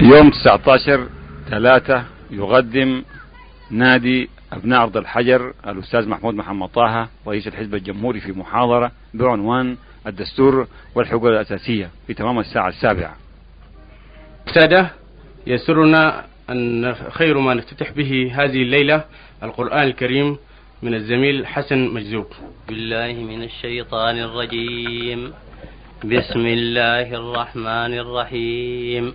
يوم 19 ثلاثة يقدم نادي أبناء أرض الحجر الأستاذ محمود محمد طه رئيس الحزب الجمهوري في محاضرة بعنوان الدستور والحقوق الأساسية في تمام الساعة السابعة. سادة يسرنا أن خير ما نفتتح به هذه الليلة القرآن الكريم من الزميل حسن مجذوب. بالله من الشيطان الرجيم. بسم الله الرحمن الرحيم.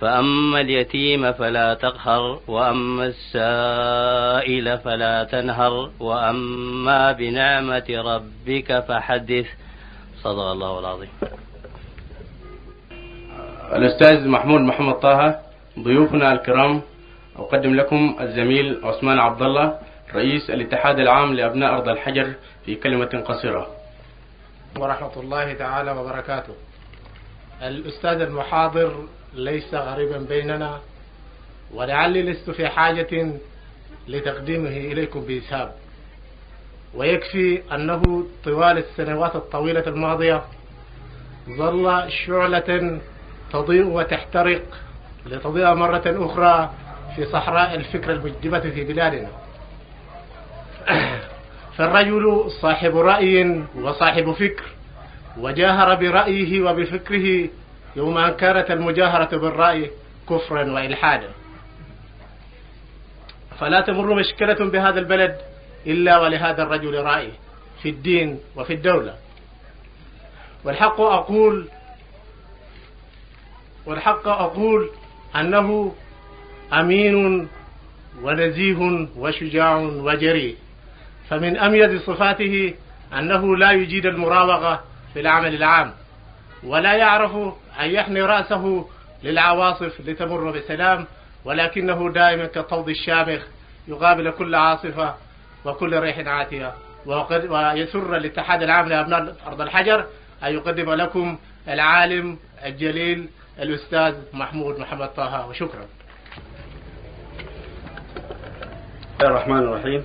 فأما اليتيم فلا تقهر وأما السائل فلا تنهر وأما بنعمة ربك فحدث. صدق الله العظيم. الأستاذ محمود محمد طه ضيوفنا الكرام أقدم لكم الزميل عثمان عبد الله رئيس الاتحاد العام لأبناء أرض الحجر في كلمة قصيرة. ورحمة الله تعالى وبركاته. الأستاذ المحاضر ليس غريبا بيننا ولعلي لست في حاجة لتقديمه إليكم بإسهاب. ويكفي أنه طوال السنوات الطويلة الماضية ظل شعلة تضيء وتحترق لتضيء مرة أخرى في صحراء الفكر المجدبة في بلادنا. فالرجل صاحب رأي وصاحب فكر وجاهر برأيه وبفكره يوم أن كانت المجاهرة بالرأي كفرا وإلحادا. فلا تمر مشكلة بهذا البلد إلا ولهذا الرجل رأي في الدين وفي الدولة. والحق أقول والحق أقول أنه أمين ونزيه وشجاع وجريء. فمن أميز صفاته أنه لا يجيد المراوغة في العمل العام. ولا يعرف أن يحني رأسه للعواصف لتمر بسلام ولكنه دائما كالطود الشامخ يقابل كل عاصفة وكل ريح عاتية. ويسر الاتحاد العام لأبناء أرض الحجر أن يقدم لكم العالم الجليل الأستاذ محمود محمد طه وشكرا. بسم الله الرحمن الرحيم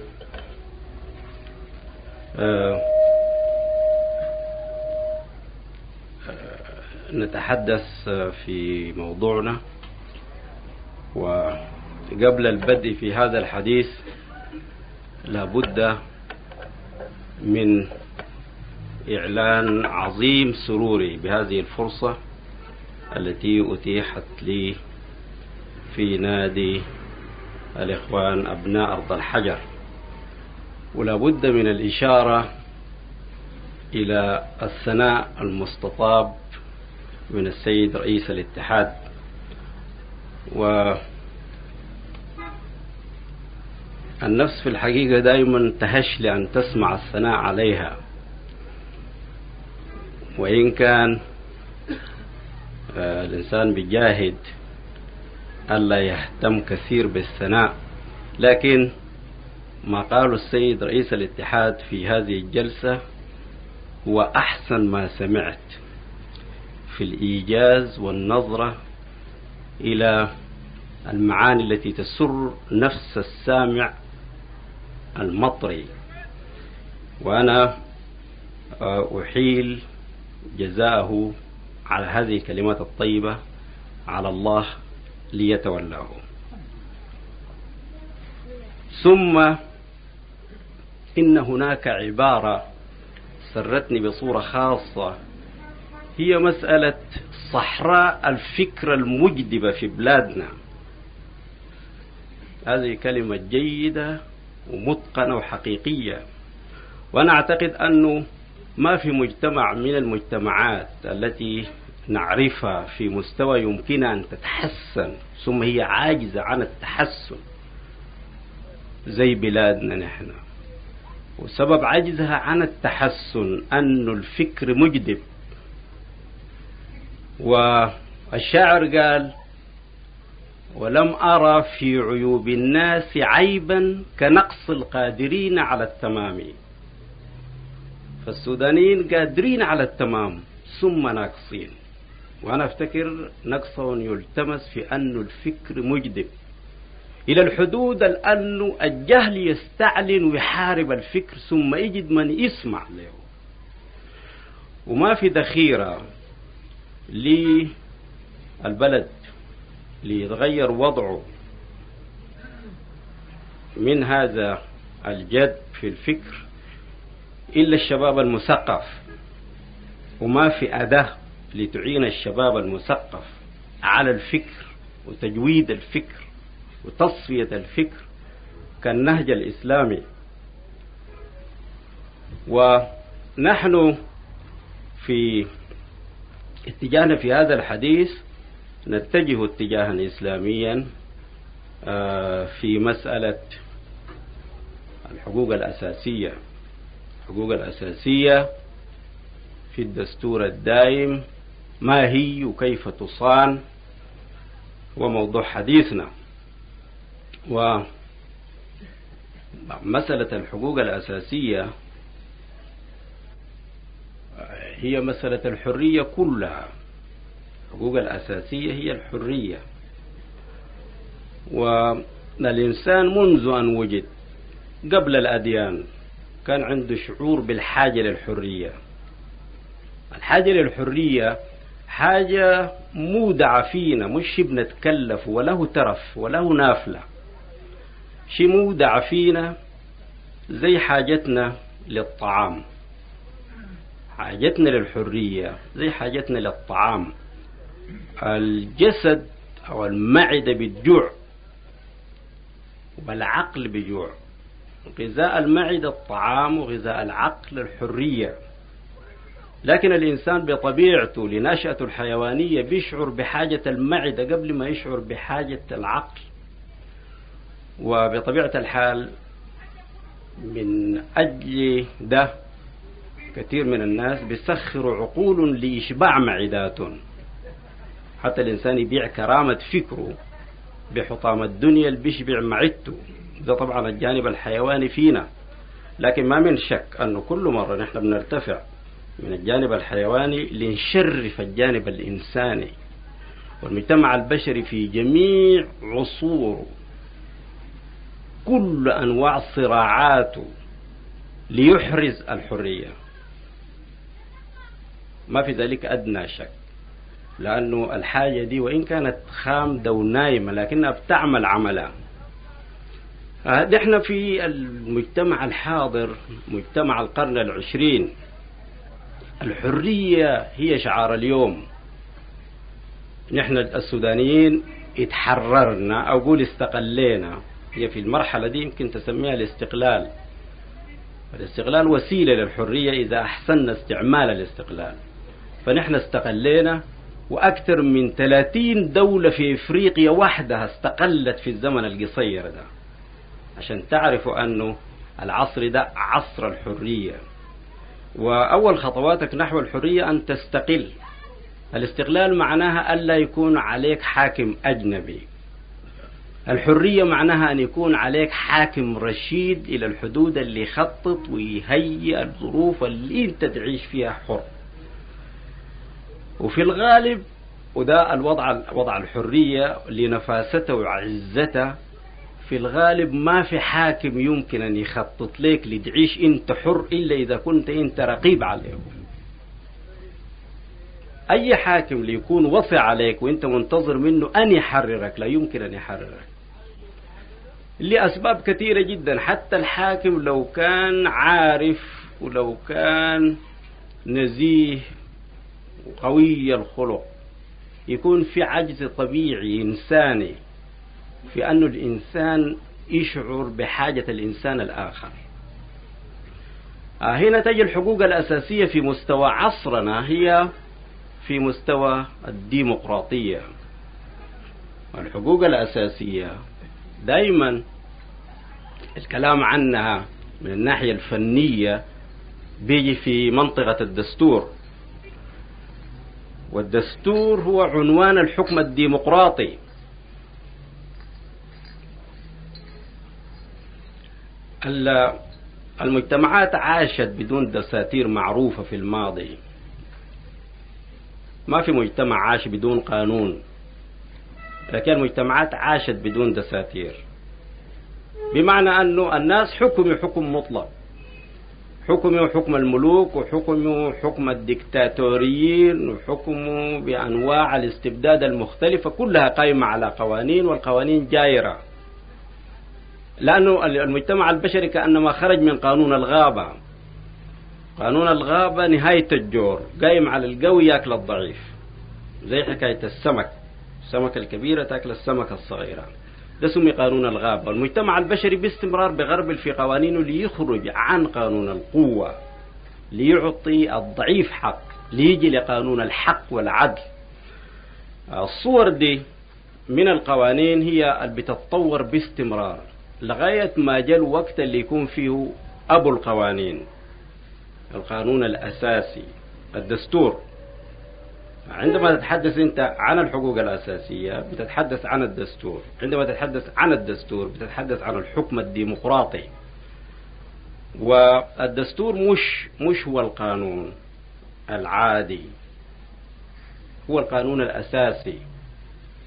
آه نتحدث في موضوعنا. وقبل البدء في هذا الحديث لابد من إعلان عظيم سروري بهذه الفرصة التي أتيحت لي في نادي الإخوان أبناء أرض الحجر. ولا بد من الإشارة إلى الثناء المستطاب من السيد رئيس الاتحاد. و النفس في الحقيقة دائما تهش لأن تسمع الثناء عليها. وإن كان الإنسان بيجاهد ألا يهتم كثير بالثناء. لكن ما قاله السيد رئيس الاتحاد في هذه الجلسة هو أحسن ما سمعت. في الإيجاز والنظرة إلى المعاني التي تسر نفس السامع المطري. وأنا أحيل جزاءه على هذه الكلمات الطيبة على الله ليتولاه. ثم إن هناك عبارة سرتني بصورة خاصة هي مسألة صحراء الفكرة المجدبة في بلادنا. هذه كلمة جيدة ومتقنة وحقيقية. وأنا أعتقد أنه ما في مجتمع من المجتمعات التي نعرفها في مستوى يمكنها أن تتحسن ثم هي عاجزة عن التحسن. زي بلادنا نحن. وسبب عجزها عن التحسن أن الفكر مجدب. والشاعر قال ولم أرى في عيوب الناس عيبا كنقص القادرين على التمام. فالسودانيين قادرين على التمام ثم ناقصين. وأنا أفتكر نقصهم يلتمس في أن الفكر مجدب. إلى الحدود أن الجهل يستعلن ويحارب الفكر ثم يجد من يسمع له. وما في ذخيرة للبلد ليتغير وضعه من هذا الجد في الفكر إلا الشباب المثقف. وما في أداة لتعين الشباب المثقف على الفكر وتجويد الفكر وتصفية الفكر كالنهج الإسلامي. ونحن في اتجاهنا في هذا الحديث نتجه اتجاها إسلاميا في مسألة الحقوق الأساسية. الحقوق الأساسية في الدستور الدائم ما هي وكيف تصان وموضوع حديثنا. ومسألة الحقوق الأساسية هي مسألة الحرية كلها. الحقوق الأساسية هي الحرية. والإنسان منذ أن وجد قبل الأديان كان عنده شعور بالحاجة للحرية. الحاجة للحرية حاجة مودعة فينا مش بنتكلف وله ترف وله نافلة. شي مودعة فينا زي حاجتنا للطعام. حاجتنا للحرية زي حاجتنا للطعام. الجسد أو المعدة بتجوع والعقل بجوع. غذاء المعدة الطعام وغذاء العقل الحرية. لكن الإنسان بطبيعته لنشأته الحيوانية بيشعر بحاجة المعدة قبل ما يشعر بحاجة العقل. وبطبيعة الحال من أجل ده كثير من الناس بيسخروا عقول لإشباع معداتهم حتى الإنسان يبيع كرامة فكره بحطام الدنيا اللي بيشبع معدته. ده طبعا الجانب الحيواني فينا. لكن ما من شك أنه كل مرة نحن بنرتفع من الجانب الحيواني لنشرف الجانب الإنساني. والمجتمع البشري في جميع عصوره. كل أنواع صراعاته ليحرز الحرية. ما في ذلك أدنى شك. لأنه الحاجة دي وإن كانت خامدة ونايمة لكنها بتعمل عملها نحن في المجتمع الحاضر مجتمع القرن العشرين. الحرية هي شعار اليوم. نحن السودانيين اتحررنا أو قول استقلينا. هي في المرحلة دي يمكن تسميها الاستقلال. الاستقلال وسيلة للحرية إذا أحسننا استعمال الاستقلال. فنحن استقلينا وأكثر من 30 دولة في إفريقيا وحدها استقلت في الزمن القصير ده. عشان تعرفوا أنه العصر ده عصر الحرية. وأول خطواتك نحو الحرية أن تستقل. الاستقلال معناها ألا يكون عليك حاكم أجنبي. الحرية معناها أن يكون عليك حاكم رشيد إلى الحدود اللي يخطط ويهيئ الظروف اللي أنت تعيش فيها حر. وفي الغالب وده الوضع وضع الحرية لنفاسته وعزته في الغالب ما في حاكم يمكن أن يخطط لك لتعيش أنت حر إلا إذا كنت أنت رقيب عليه. أي حاكم ليكون وصي عليك وأنت منتظر منه أن يحررك لا يمكن أن يحررك. لأسباب كثيرة جدا حتى الحاكم لو كان عارف ولو كان نزيه وقوي الخلق. يكون في عجز طبيعي إنساني في أن الإنسان يشعر بحاجة الإنسان الآخر. هنا تجي الحقوق الأساسية في مستوى عصرنا هي في مستوى الديمقراطية. الحقوق الأساسية دائما الكلام عنها من الناحية الفنية بيجي في منطقة الدستور. والدستور هو عنوان الحكم الديمقراطي. المجتمعات عاشت بدون دساتير معروفة في الماضي. ما في مجتمع عاش بدون قانون لكن المجتمعات عاشت بدون دساتير. بمعنى أنه الناس حكموا حكم مطلق. حكموا حكم الملوك وحكموا حكم الدكتاتوريين وحكموا بأنواع الاستبداد المختلفة كلها قائمة على قوانين والقوانين جائرة. لأنه المجتمع البشري كأنما خرج من قانون الغابة. قانون الغابة نهاية الجور قايم على القوي ياكل الضعيف. زي حكاية السمك. السمكة الكبيرة تاكل السمكة الصغيرة. ده سمي قانون الغابة. المجتمع البشري باستمرار بغربل في قوانينه ليخرج عن قانون القوة ليعطي الضعيف حق ليجي لقانون الحق والعدل. الصور دي من القوانين هي اللي بتتطور باستمرار لغاية ما جاء الوقت اللي يكون فيه أبو القوانين. القانون الأساسي الدستور. عندما تتحدث أنت عن الحقوق الأساسية بتتحدث عن الدستور. عندما تتحدث عن الدستور بتتحدث عن الحكم الديمقراطي. والدستور مش مش هو القانون العادي. هو القانون الأساسي.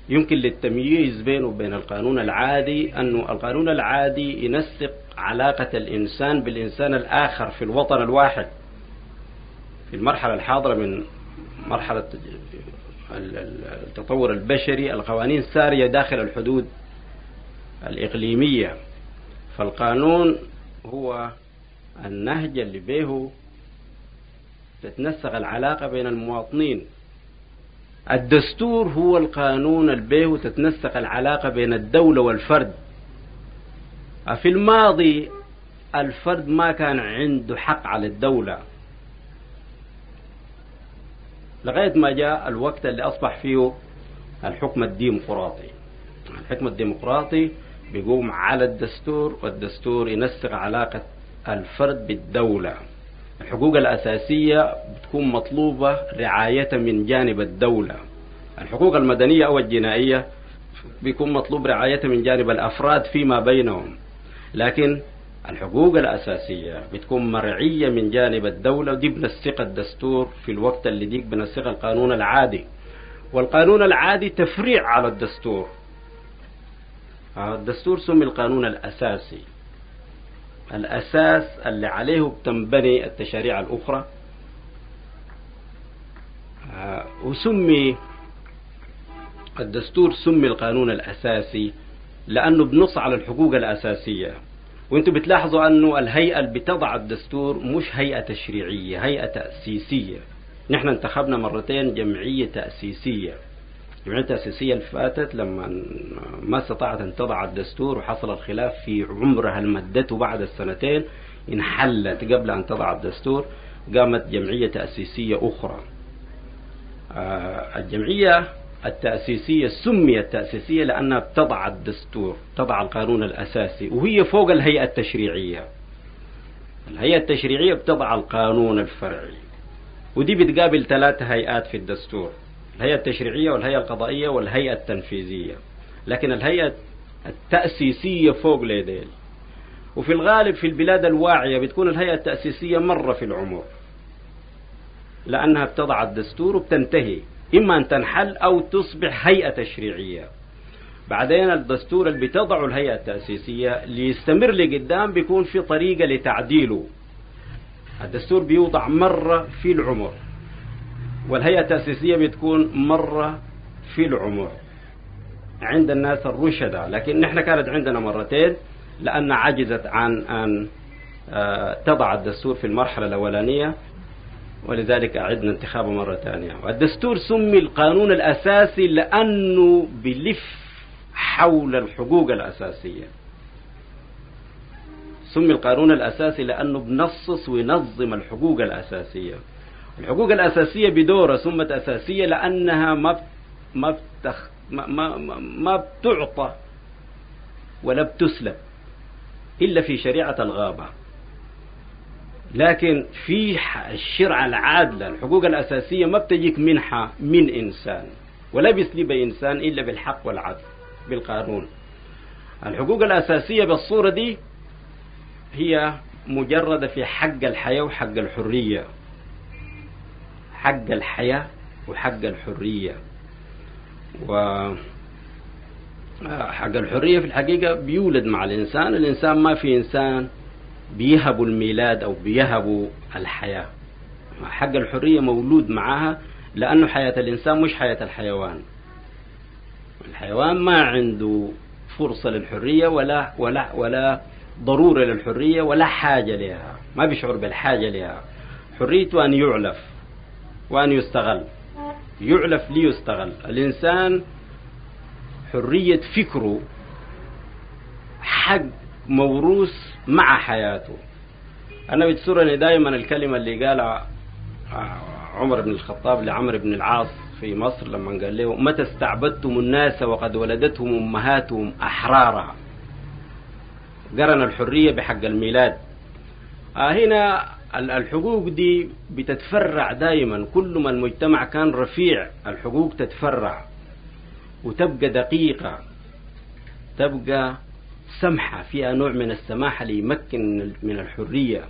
يمكن للتمييز بينه وبين القانون العادي أنه القانون العادي ينسق علاقة الإنسان بالإنسان الآخر في الوطن الواحد في المرحلة الحاضرة من مرحلة التطور البشري القوانين سارية داخل الحدود الإقليمية. فالقانون هو النهج اللي به تتنسق العلاقة بين المواطنين. الدستور هو القانون البيه تتنسق العلاقة بين الدولة والفرد. في الماضي الفرد ما كان عنده حق على الدولة. لغاية ما جاء الوقت اللي أصبح فيه الحكم الديمقراطي. الحكم الديمقراطي بيقوم على الدستور والدستور ينسق علاقة الفرد بالدولة. الحقوق الأساسية بتكون مطلوبة رعاية من جانب الدولة. الحقوق المدنية أو الجنائية بيكون مطلوب رعاية من جانب الأفراد فيما بينهم. لكن الحقوق الأساسية بتكون مرعية من جانب الدولة ودي بنسق الدستور في الوقت اللي ديك بنسق القانون العادي. والقانون العادي تفريع على الدستور. الدستور سمي القانون الأساسي. الأساس اللي عليه بتنبني التشاريع الأخرى. وسمي الدستور سمي القانون الأساسي لأنه بنص على الحقوق الأساسية. وأنتم بتلاحظوا أنه الهيئة اللي بتضع الدستور مش هيئة تشريعية هيئة تأسيسية. نحن انتخبنا مرتين جمعية تأسيسية. الجمعية التأسيسية اللي فاتت لما ما استطاعت أن تضع الدستور وحصل الخلاف في عمرها المدته بعد السنتين انحلت قبل أن تضع الدستور قامت جمعية تأسيسية أخرى. الجمعية التأسيسية سميت تأسيسية لأنها بتضع الدستور تضع القانون الأساسي وهي فوق الهيئة التشريعية. الهيئة التشريعية بتضع القانون الفرعي. ودي بتقابل ثلاث هيئات في الدستور الهيئة التشريعية والهيئة القضائية والهيئة التنفيذية. لكن الهيئة التأسيسية فوق ليديل. وفي الغالب في البلاد الواعية بتكون الهيئة التأسيسية مرة في العمر. لأنها بتضع الدستور وبتنتهي. إما أن تنحل أو تصبح هيئة تشريعية. بعدين الدستور اللي بتضعه الهيئة التأسيسية ليستمر لقدام بيكون في طريقة لتعديله. الدستور بيوضع مرة في العمر والهيئة التأسيسية بتكون مرة في العمر. عند الناس الرشدة لكن نحن كانت عندنا مرتين لأن عجزت عن أن تضع الدستور في المرحلة الأولانية ولذلك أعدنا انتخابه مرة ثانية. والدستور سمي القانون الأساسي لأنه بلف حول الحقوق الأساسية. سمي القانون الأساسي لأنه بنصص وينظم الحقوق الأساسية. الحقوق الأساسية بدورة سمت أساسية لأنها ما ما بتخ ما ما, ما بتعطى ولا بتسلب إلا في شريعة الغابة. لكن في الشرع العادلة الحقوق الأساسية ما بتجيك منحة من إنسان ولا بيسلب إنسان إلا بالحق والعدل بالقانون. الحقوق الأساسية بالصورة دي هي مجردة في حق الحياة وحق الحرية. حق الحياة وحق الحرية. و حق الحرية في الحقيقة بيولد مع الإنسان الإنسان ما في إنسان بيهب الميلاد أو بيهب الحياة. حق الحرية مولود معها لأنه حياة الإنسان مش حياة الحيوان. الحيوان ما عنده فرصة للحرية ولا ولا ولا ضرورة للحرية ولا حاجة لها. ما بيشعر بالحاجة لها. حريته أن يعلف وأن يستغل. يعلف ليستغل. الإنسان حرية فكره حق موروث مع حياته. أنا بتسرني دائما الكلمة اللي قالها عمر بن الخطاب لعمر بن العاص في مصر لما قال له متى استعبدتم الناس وقد ولدتهم أمهاتهم أحرارا؟ قرن الحرية بحق الميلاد. آه هنا الحقوق دي بتتفرع دائما كل ما المجتمع كان رفيع الحقوق تتفرع وتبقى دقيقة تبقى سمحة فيها نوع من السماحة ليمكن من الحرية.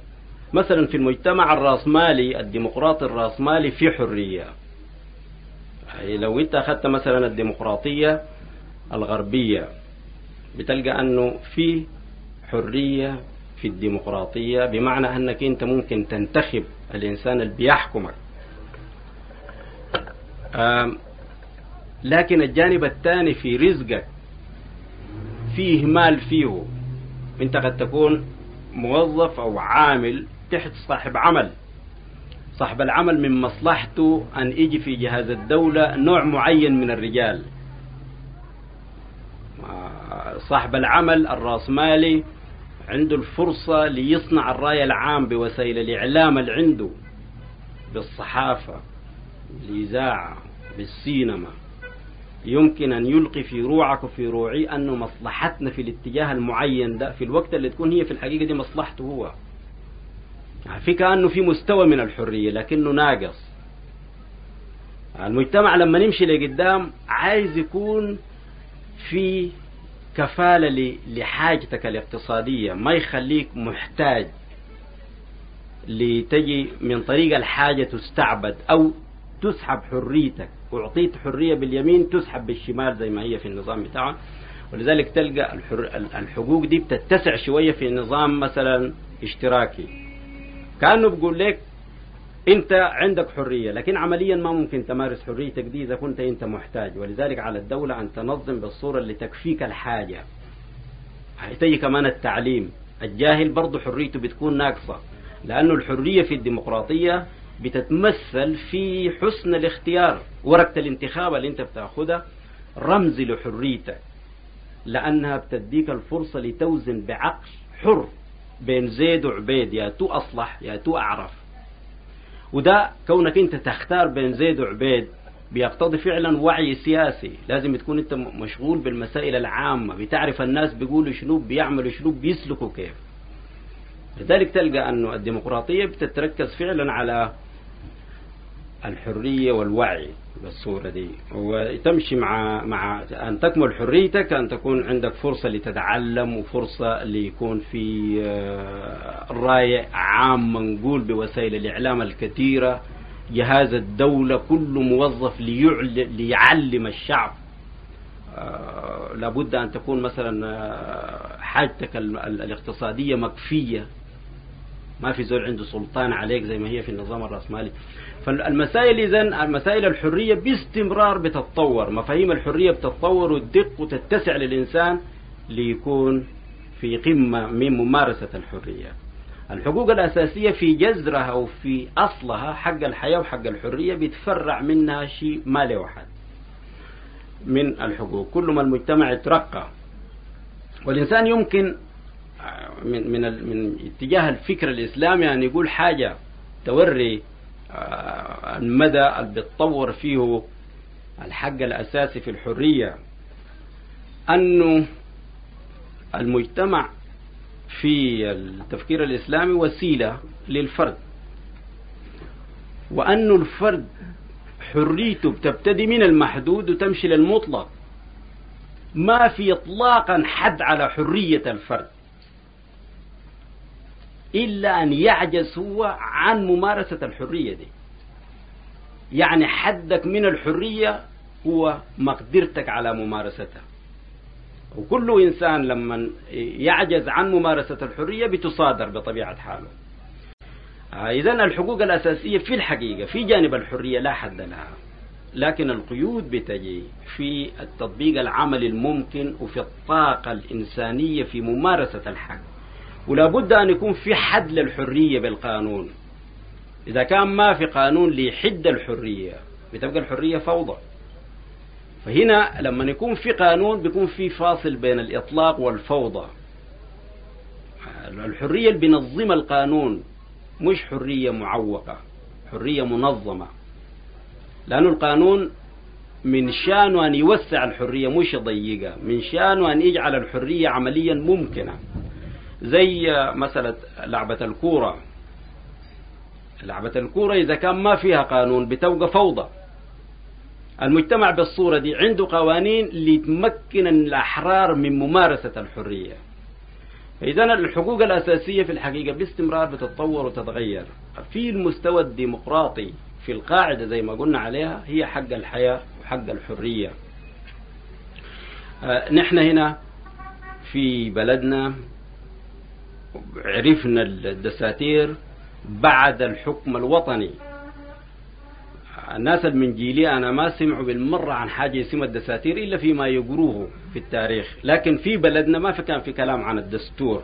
مثلا في المجتمع الرأسمالي الديمقراطي الرأسمالي في حرية. يعني لو أنت أخذت مثلا الديمقراطية الغربية بتلقى أنه في حرية في الديمقراطية بمعنى أنك أنت ممكن تنتخب الإنسان اللي بيحكمك. لكن الجانب الثاني في رزقك في إهمال فيه. أنت قد تكون موظف أو عامل تحت صاحب عمل. صاحب العمل من مصلحته أن يجي في جهاز الدولة نوع معين من الرجال. صاحب العمل الرأسمالي عنده الفرصة ليصنع الرأي العام بوسائل الإعلام اللي عنده بالصحافة بالإذاعة بالسينما. يمكن أن يلقي في روعك وفي روعي أنه مصلحتنا في الاتجاه المعين ده في الوقت اللي تكون هي في الحقيقة دي مصلحته هو. في كأنه في مستوى من الحرية لكنه ناقص. المجتمع لما نمشي لقدام عايز يكون في كفالة لحاجتك الاقتصادية ما يخليك محتاج لتجي من طريق الحاجة تستعبد أو تسحب حريتك. أعطيت حرية باليمين تسحب بالشمال زي ما هي في النظام بتاعه ولذلك تلقى. الحقوق دي بتتسع شوية في نظام مثلا اشتراكي. كأنه بيقول لك أنت عندك حرية لكن عمليا ما ممكن تمارس حريتك دي إذا كنت أنت محتاج. ولذلك على الدولة أن تنظم بالصورة اللي تكفيك الحاجة. تجي كمان التعليم. الجاهل برضه حريته بتكون ناقصة لأنه الحرية في الديمقراطية بتتمثل في حسن الاختيار. ورقة الانتخاب اللي انت بتاخدها رمز لحريتك لأنها بتديك الفرصة لتوزن بعقل حر بين زيد وعبيد يا تو أصلح يا تو أعرف. وده كونك انت تختار بين زيد وعبيد بيقتضي فعلا وعي سياسي. لازم تكون انت مشغول بالمسائل العامة بتعرف الناس بيقولوا شنو بيعملوا شنو بيسلكوا كيف. لذلك تلقى أنه الديمقراطية بتتركز فعلا على الحرية والوعي. بالصورة دي وتمشي مع مع أن تكمل حريتك أن تكون عندك فرصة لتتعلم وفرصة ليكون في رأي عام منقول بوسائل الإعلام الكثيرة. جهاز الدولة كل موظف ليعلم الشعب. لابد أن تكون مثلا حاجتك الاقتصادية مكفية. ما في زول عنده سلطان عليك زي ما هي في النظام الرأسمالي. فالمسائل إذا المسائل الحرية باستمرار بتتطور. مفاهيم الحرية بتتطور وتدق وتتسع للإنسان ليكون في قمة من ممارسة الحرية. الحقوق الأساسية في جذرها أو في أصلها حق الحياة وحق الحرية بيتفرع منها شيء ما له حد من الحقوق. كل ما المجتمع يترقى والإنسان يمكن من من من اتجاه الفكر الإسلامي أن يقول حاجة توري المدى اللي بيتطور فيه الحق الأساسي في الحرية أنه المجتمع في التفكير الإسلامي وسيلة للفرد وأن الفرد حريته بتبتدي من المحدود وتمشي للمطلق ما في إطلاقا حد على حرية الفرد. إلا أن يعجز هو عن ممارسة الحرية دي. يعني حدك من الحرية هو مقدرتك على ممارستها وكل إنسان لما يعجز عن ممارسة الحرية بتصادر بطبيعة حاله. إذا الحقوق الأساسية في الحقيقة في جانب الحرية لا حد لها. لكن القيود بتجي في التطبيق العملي الممكن وفي الطاقة الإنسانية في ممارسة الحق. ولا بد أن يكون في حد للحرية بالقانون. إذا كان ما في قانون ليحد الحرية بتبقى الحرية فوضى. فهنا لما يكون في قانون بيكون في فاصل بين الإطلاق والفوضى. الحرية اللي بينظمها القانون مش حرية معوقة حرية منظمة. لأن القانون من شانه أن يوسع الحرية مش يضيقها من شانه أن يجعل الحرية عمليا ممكنة. زي مسألة لعبة الكورة. لعبة الكورة إذا كان ما فيها قانون بتوقع فوضى. المجتمع بالصورة دي عنده قوانين لتمكن الأحرار من ممارسة الحرية. إذا الحقوق الأساسية في الحقيقة باستمرار بتتطور وتتغير. في المستوى الديمقراطي في القاعدة زي ما قلنا عليها هي حق الحياة وحق الحرية. آه نحن هنا في بلدنا عرفنا الدساتير بعد الحكم الوطني. الناس من جيلي أنا ما سمعوا بالمرة عن حاجة اسمها الدساتير إلا فيما يقروه في التاريخ. لكن في بلدنا ما في كان في كلام عن الدستور.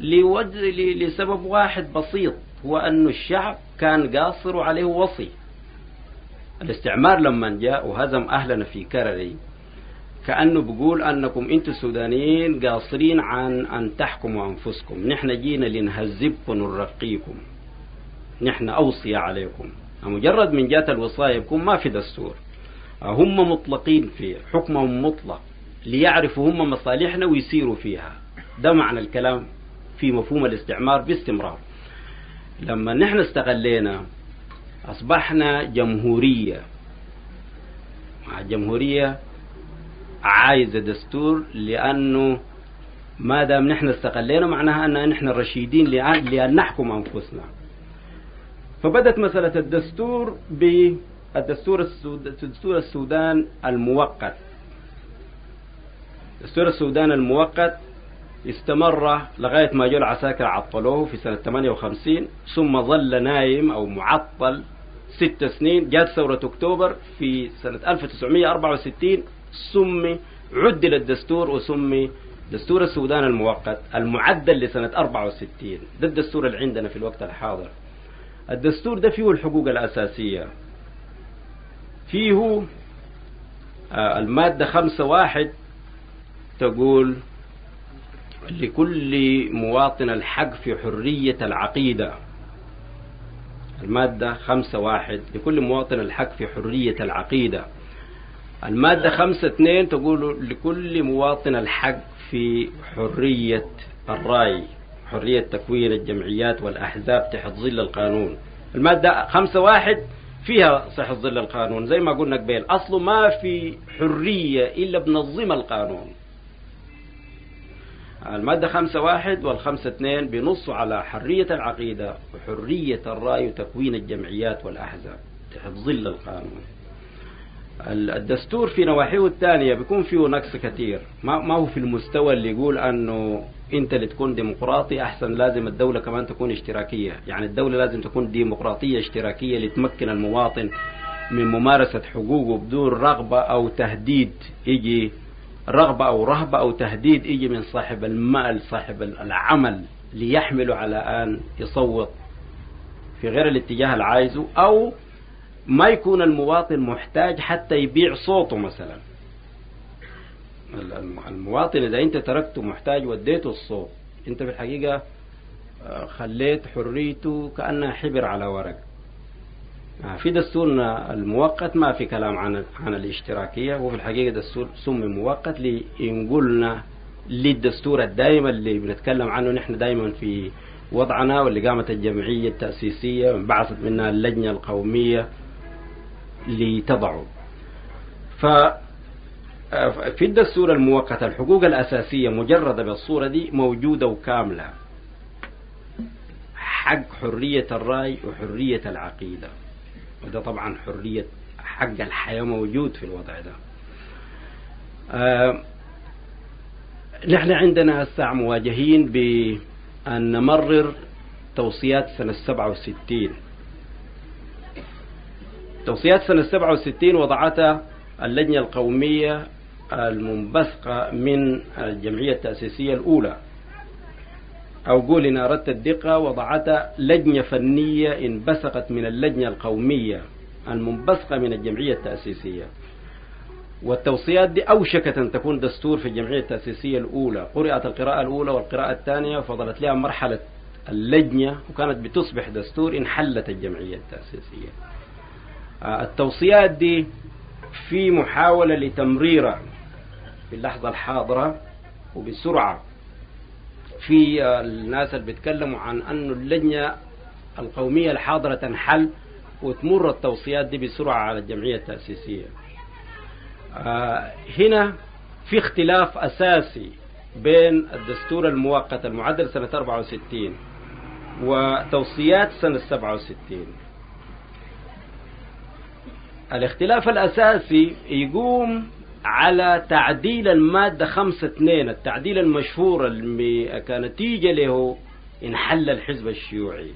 لسبب واحد بسيط هو أن الشعب كان قاصر وعليه وصي. الاستعمار لما جاء وهزم أهلنا في كرري كأنه بيقول أنكم أنتم السودانيين قاصرين عن أن تحكموا أنفسكم. نحن جينا لنهذبكم ونرقيكم. نحن أوصي عليكم. مجرد من جات الوصاية يكون ما في دستور. هم مطلقين فيه. حكمهم مطلق. ليعرفوا هم مصالحنا ويسيروا فيها. ده معنى الكلام في مفهوم الاستعمار باستمرار. لما نحن استغلينا أصبحنا جمهورية. مع جمهورية عايزة دستور لأنه ما دام نحن استقلينا معناها أن نحن رشيدين لأن نحكم أنفسنا. فبدت مسألة الدستور بالدستور السود... دستور السودان المؤقت دستور السودان المؤقت استمر لغاية ما جو العساكر عطلوه في سنة 58 ثم ظل نايم أو معطل ست سنين. جات ثورة أكتوبر في سنة 1964 سمي عدل الدستور وسمي دستور السودان المؤقت المعدل لسنة 64 ده الدستور اللي عندنا في الوقت الحاضر. الدستور ده فيه الحقوق الأساسية. فيه المادة خمسة واحد تقول لكل مواطن الحق في حرية العقيدة. المادة خمسة واحد لكل مواطن الحق في حرية العقيدة. المادة خمسة اثنين تقول لكل مواطن الحق في حرية الرأي حرية تكوين الجمعيات والأحزاب تحت ظل القانون. المادة خمسة واحد فيها صحة ظل القانون زي ما قلنا قبل أصله ما في حرية إلا بنظم القانون. المادة خمسة واحد والخمسة اثنين بنصوا على حرية العقيدة وحرية الرأي وتكوين الجمعيات والأحزاب تحت ظل القانون. الدستور في نواحيه الثانية بيكون فيه نقص كثير. ما, هو في المستوى اللي يقول أنه أنت اللي تكون ديمقراطي أحسن لازم الدولة كمان تكون اشتراكية. يعني الدولة لازم تكون ديمقراطية اشتراكية لتمكن المواطن من ممارسة حقوقه بدون رغبة أو تهديد يجي رغبة أو رهبة أو تهديد يجي من صاحب المال صاحب العمل ليحمله على أن يصوت في غير الاتجاه اللي عايزه أو ما يكون المواطن محتاج حتى يبيع صوته مثلا. المواطن إذا أنت تركته محتاج وديته الصوت. أنت في الحقيقة خليت حريته كأنها حبر على ورق. في دستورنا المؤقت ما في كلام عن عن الاشتراكية وفي الحقيقة دستور سمي مؤقت لينقلنا للدستور الدائم اللي بنتكلم عنه. نحن دائما في وضعنا واللي قامت الجمعية التأسيسية بعثت منها اللجنة القومية لتضعه. ف في الدستور المؤقت الحقوق الأساسية مجردة بالصورة دي موجودة وكاملة. حق حرية الرأي وحرية العقيدة. وده طبعا حرية حق الحياة موجود في الوضع ده. آه نحن عندنا هسه مواجهين بأن نمرر توصيات سنة 67 توصيات سنة 67 وضعتها اللجنة القومية المنبثقة من الجمعية التأسيسية الأولى. أو قول إن أردت الدقة وضعتها لجنة فنية انبثقت من اللجنة القومية المنبثقة من الجمعية التأسيسية. والتوصيات دي أوشكت أن تكون دستور في الجمعية التأسيسية الأولى. قرأت القراءة الأولى والقراءة الثانية فضلت لها مرحلة اللجنة وكانت بتصبح دستور انحلت الجمعية التأسيسية. التوصيات دي في محاولة لتمريرها في اللحظة الحاضرة وبسرعة. في الناس اللي بيتكلموا عن أن اللجنة القومية الحاضرة تنحل وتمر التوصيات دي بسرعة على الجمعية التأسيسية. هنا في اختلاف أساسي بين الدستور المؤقت المعدل سنة 64 وتوصيات سنة 67 الاختلاف الأساسي يقوم على تعديل المادة خمسة اثنين التعديل المشهور اللي كنتيجة له انحل الحزب الشيوعي.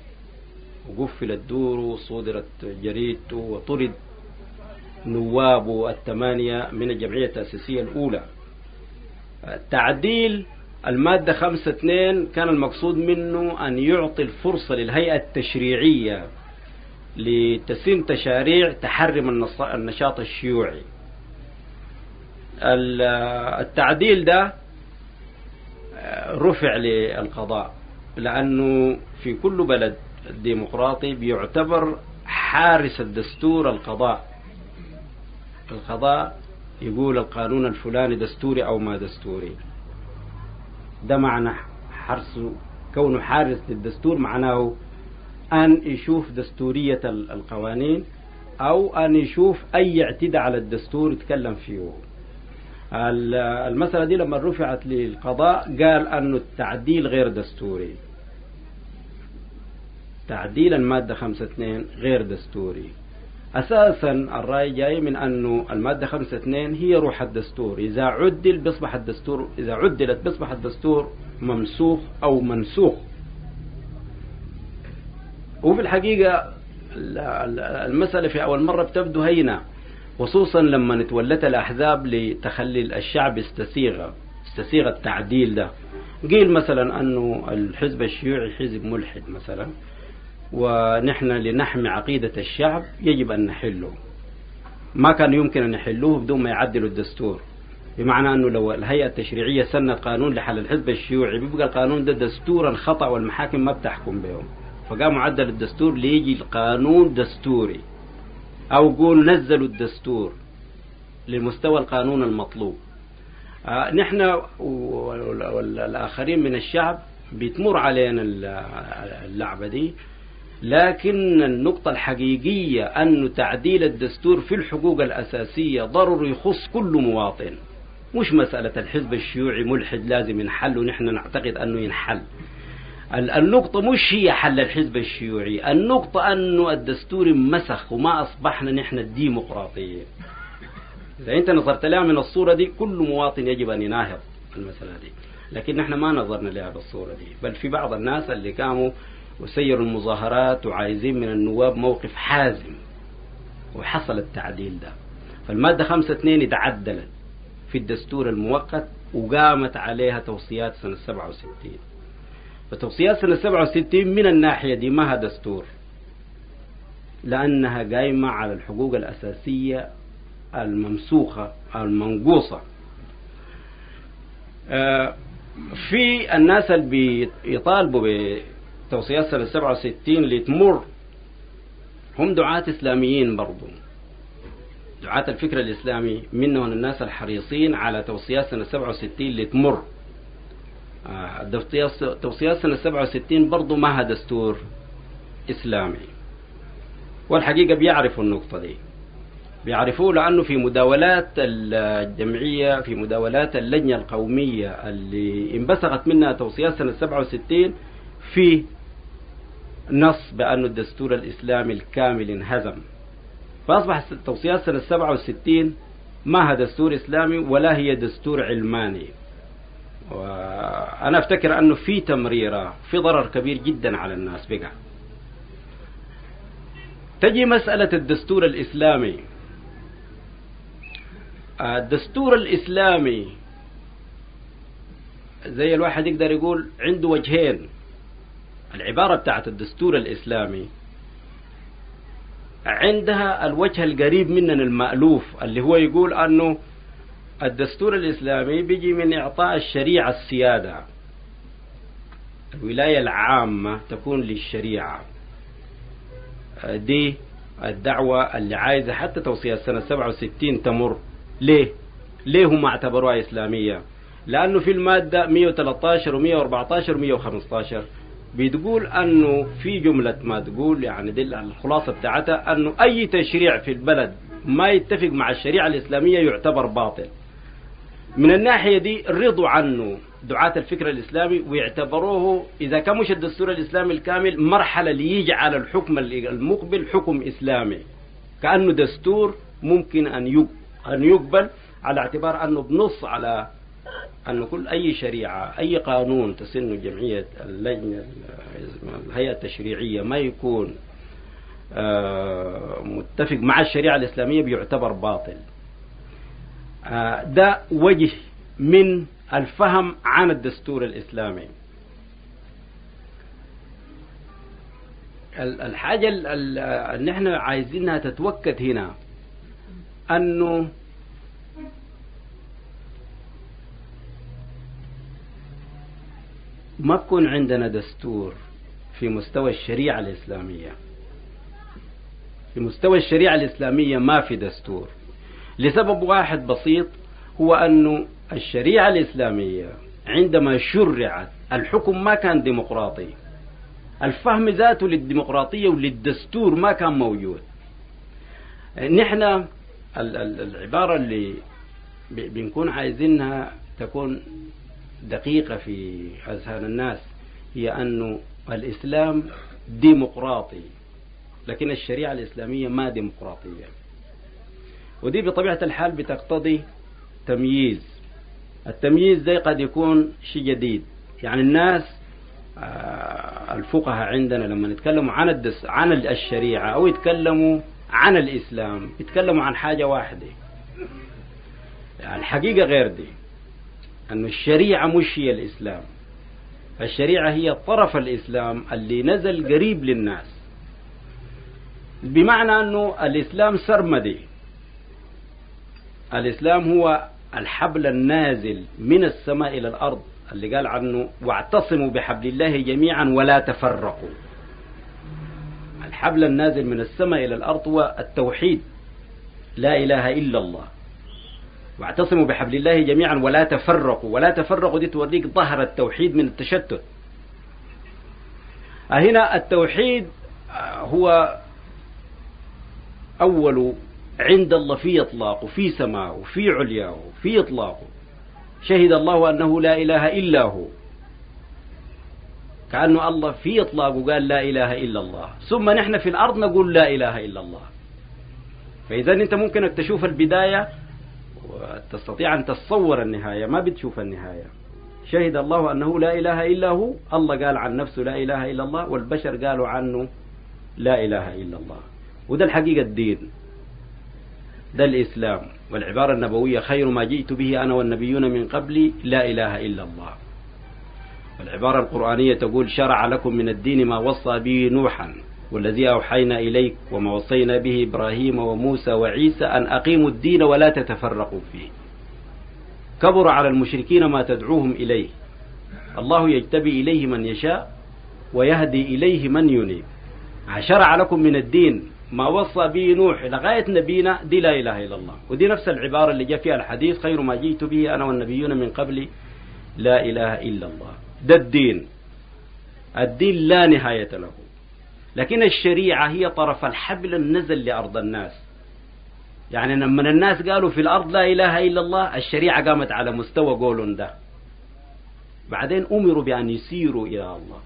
وقفل الدور وصدرت جريدته وطرد نوابه الثمانية من الجمعية التأسيسية الأولى. تعديل المادة خمسة اثنين كان المقصود منه أن يعطي الفرصة للهيئة التشريعية لتسن تشاريع تحرم النشاط الشيوعي. التعديل ده رفع للقضاء لأنه في كل بلد ديمقراطي بيعتبر حارس الدستور القضاء. القضاء يقول القانون الفلاني دستوري أو ما دستوري. ده معنى حرس كونه حارس للدستور معناه أن يشوف دستورية القوانين أو أن يشوف أي اعتداء على الدستور يتكلم فيه. المسألة دي لما رفعت للقضاء قال أنه التعديل غير دستوري. تعديل المادة 52 غير دستوري. أساسا الرأي جاي من أنه المادة 52 هي روح الدستور. إذا عدل بيصبح الدستور إذا عدلت بيصبح الدستور ممسوخ أو منسوخ. وفي الحقيقة المسألة في أول مرة بتبدو هينة خصوصا لما تولت الأحزاب لتخلي الشعب يستسيغ يستسيغ التعديل ده. قيل مثلا أنه الحزب الشيوعي حزب ملحد مثلا ونحن لنحمي عقيدة الشعب يجب أن نحله. ما كان يمكن أن يحلوه بدون ما يعدلوا الدستور. بمعنى أنه لو الهيئة التشريعية سنت قانون لحل الحزب الشيوعي بيبقى القانون ده دستورا خطأ والمحاكم ما بتحكم به فقاموا عدل الدستور ليجي القانون دستوري. أو قول نزلوا الدستور لمستوى القانون المطلوب. آه نحن والآخرين من الشعب بتمر علينا اللعبة دي. لكن النقطة الحقيقية أن تعديل الدستور في الحقوق الأساسية ضروري يخص كل مواطن. مش مسألة الحزب الشيوعي ملحد لازم ينحل ونحن نعتقد أنه ينحل. النقطة مش هي حل الحزب الشيوعي النقطة أنه الدستور مسخ وما أصبحنا نحن الديمقراطية. إذا أنت نظرت لها من الصورة دي كل مواطن يجب أن يناهض المسألة دي. لكن نحن ما نظرنا لها بالصورة دي. بل في بعض الناس اللي قاموا وسيروا المظاهرات وعايزين من النواب موقف حازم وحصل التعديل ده. فالمادة خمسة اثنين اتعدلت في الدستور المؤقت وقامت عليها توصيات سنة 67 فتوصيات سنة 67 من الناحية دي ما دستور؟ لأنها قايمة على الحقوق الأساسية الممسوخة المنقوصة. في الناس اللي بيطالبوا بتوصيات سنة 67 اللي تمر هم دعاة إسلاميين برضو. دعاة الفكر الإسلامي منهم الناس الحريصين على توصيات سنة 67 اللي توصيات سنة 67 برضو ما دستور إسلامي. والحقيقة بيعرفوا النقطة دي. بيعرفوه لأنه في مداولات الجمعية في مداولات اللجنة القومية اللي انبثقت منها توصيات سنة 67 في نص بأن الدستور الإسلامي الكامل انهزم. فأصبح توصيات سنة 67 ما هي دستور إسلامي ولا هي دستور علماني. وأنا أفتكر أنه في تمريرة في ضرر كبير جدا على الناس بقى. تجي مسألة الدستور الإسلامي. الدستور الإسلامي زي الواحد يقدر يقول عنده وجهين. العبارة بتاعت الدستور الإسلامي عندها الوجه القريب مننا المألوف اللي هو يقول أنه الدستور الإسلامي بيجي من إعطاء الشريعة السيادة الولاية العامة تكون للشريعة دي الدعوة اللي عايزة حتى توصية سنة 67 تمر ليه؟ ليه هم اعتبروها إسلامية؟ لأنه في المادة 113 و 114 و 115 بتقول أنه في جملة ما تقول يعني دي الخلاصة بتاعتها أنه أي تشريع في البلد ما يتفق مع الشريعة الإسلامية يعتبر باطل من الناحية دي رضوا عنه دعاة الفكر الإسلامي ويعتبروه إذا كان مش الدستور الإسلامي الكامل مرحلة ليجعل الحكم المقبل حكم إسلامي. كأنه دستور ممكن أن أن يقبل على اعتبار أنه بنص على أن كل أي شريعة أي قانون تسن جمعية اللجنة الهيئة التشريعية ما يكون متفق مع الشريعة الإسلامية بيعتبر باطل. ده وجه من الفهم عن الدستور الإسلامي. الحاجة اللي إحنا عايزينها تتوكد هنا أنه ما بكون عندنا دستور في مستوى الشريعة الإسلامية. في مستوى الشريعة الإسلامية ما في دستور. لسبب واحد بسيط هو أنه الشريعة الإسلامية عندما شرعت الحكم ما كان ديمقراطي. الفهم ذاته للديمقراطية وللدستور ما كان موجود. نحن العبارة اللي بنكون عايزينها تكون دقيقة في أذهان الناس هي أنه الإسلام ديمقراطي لكن الشريعة الإسلامية ما ديمقراطية. ودي بطبيعة الحال بتقتضي تمييز. التمييز ده قد يكون شيء جديد. يعني الناس الفقهاء عندنا لما يتكلموا عن الدس عن الشريعة أو يتكلموا عن الإسلام يتكلموا عن حاجة واحدة. الحقيقة غير دي أن الشريعة مش هي الإسلام. الشريعة هي طرف الإسلام اللي نزل قريب للناس. بمعنى أنه الإسلام سرمدي. الإسلام هو الحبل النازل من السماء إلى الأرض اللي قال عنه واعتصموا بحبل الله جميعا ولا تفرقوا. الحبل النازل من السماء إلى الأرض هو التوحيد. لا إله إلا الله. واعتصموا بحبل الله جميعا ولا تفرقوا. ولا تفرقوا دي توريك ظهر التوحيد من التشتت. هنا التوحيد هو أول عند الله في إطلاقه في سماعه في علياه في إطلاقه شهد الله أنه لا إله إلا هو. كأنه الله في إطلاقه قال لا إله إلا الله. ثم نحن في الأرض نقول لا إله إلا الله. فإذا أنت ممكن تشوف البداية وتستطيع أن تتصور النهاية ما بتشوف النهاية. شهد الله أنه لا إله إلا هو. الله قال عن نفسه لا إله إلا الله والبشر قالوا عنه لا إله إلا الله. وده الحقيقة الدين. ده الإسلام والعبارة النبوية خير ما جئت به أنا والنبيون من قبلي لا إله إلا الله. والعبارة القرآنية تقول شرع لكم من الدين ما وصى به نوحا والذي أوحينا إليك وما وصينا به إبراهيم وموسى وعيسى أن أقيموا الدين ولا تتفرقوا فيه. كبر على المشركين ما تدعوهم إليه. الله يجتبي إليه من يشاء ويهدي إليه من ينيب. شرع لكم من الدين ما وصى به نوح لغاية نبينا دي لا إله إلا الله. ودي نفس العبارة اللي جاء فيها الحديث خير ما جئت به أنا والنبيون من قبلي لا إله إلا الله. ده الدين. الدين لا نهاية له. لكن الشريعة هي طرف الحبل النزل لأرض الناس. يعني لما الناس قالوا في الأرض لا إله إلا الله الشريعة قامت على مستوى قول ده. بعدين أمروا بأن يسيروا إلى الله.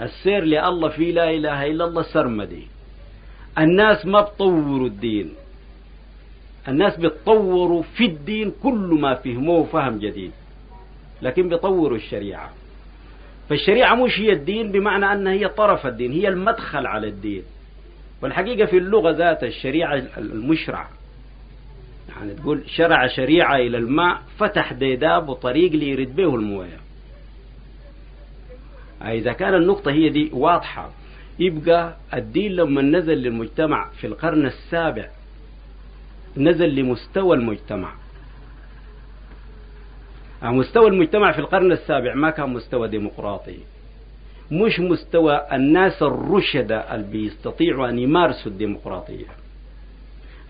السير لله في لا إله إلا الله سرمدي. الناس ما بطوروا الدين. الناس بتطوروا في الدين كل ما فهموه فهم جديد لكن بيطوروا الشريعة. فالشريعة مش هي الدين بمعنى أنها هي طرف الدين هي المدخل على الدين. والحقيقة في اللغة ذات الشريعة المشرع يعني تقول شرع شريعة إلى الماء فتح ديداب وطريق ليرد به الموية. إذا كان النقطة هي دي واضحة. يبقى الدين لما نزل للمجتمع في القرن السابع نزل لمستوى المجتمع. مستوى المجتمع في القرن السابع ما كان مستوى ديمقراطي. مش مستوى الناس الرشدة اللي بيستطيعوا أن يمارسوا الديمقراطية.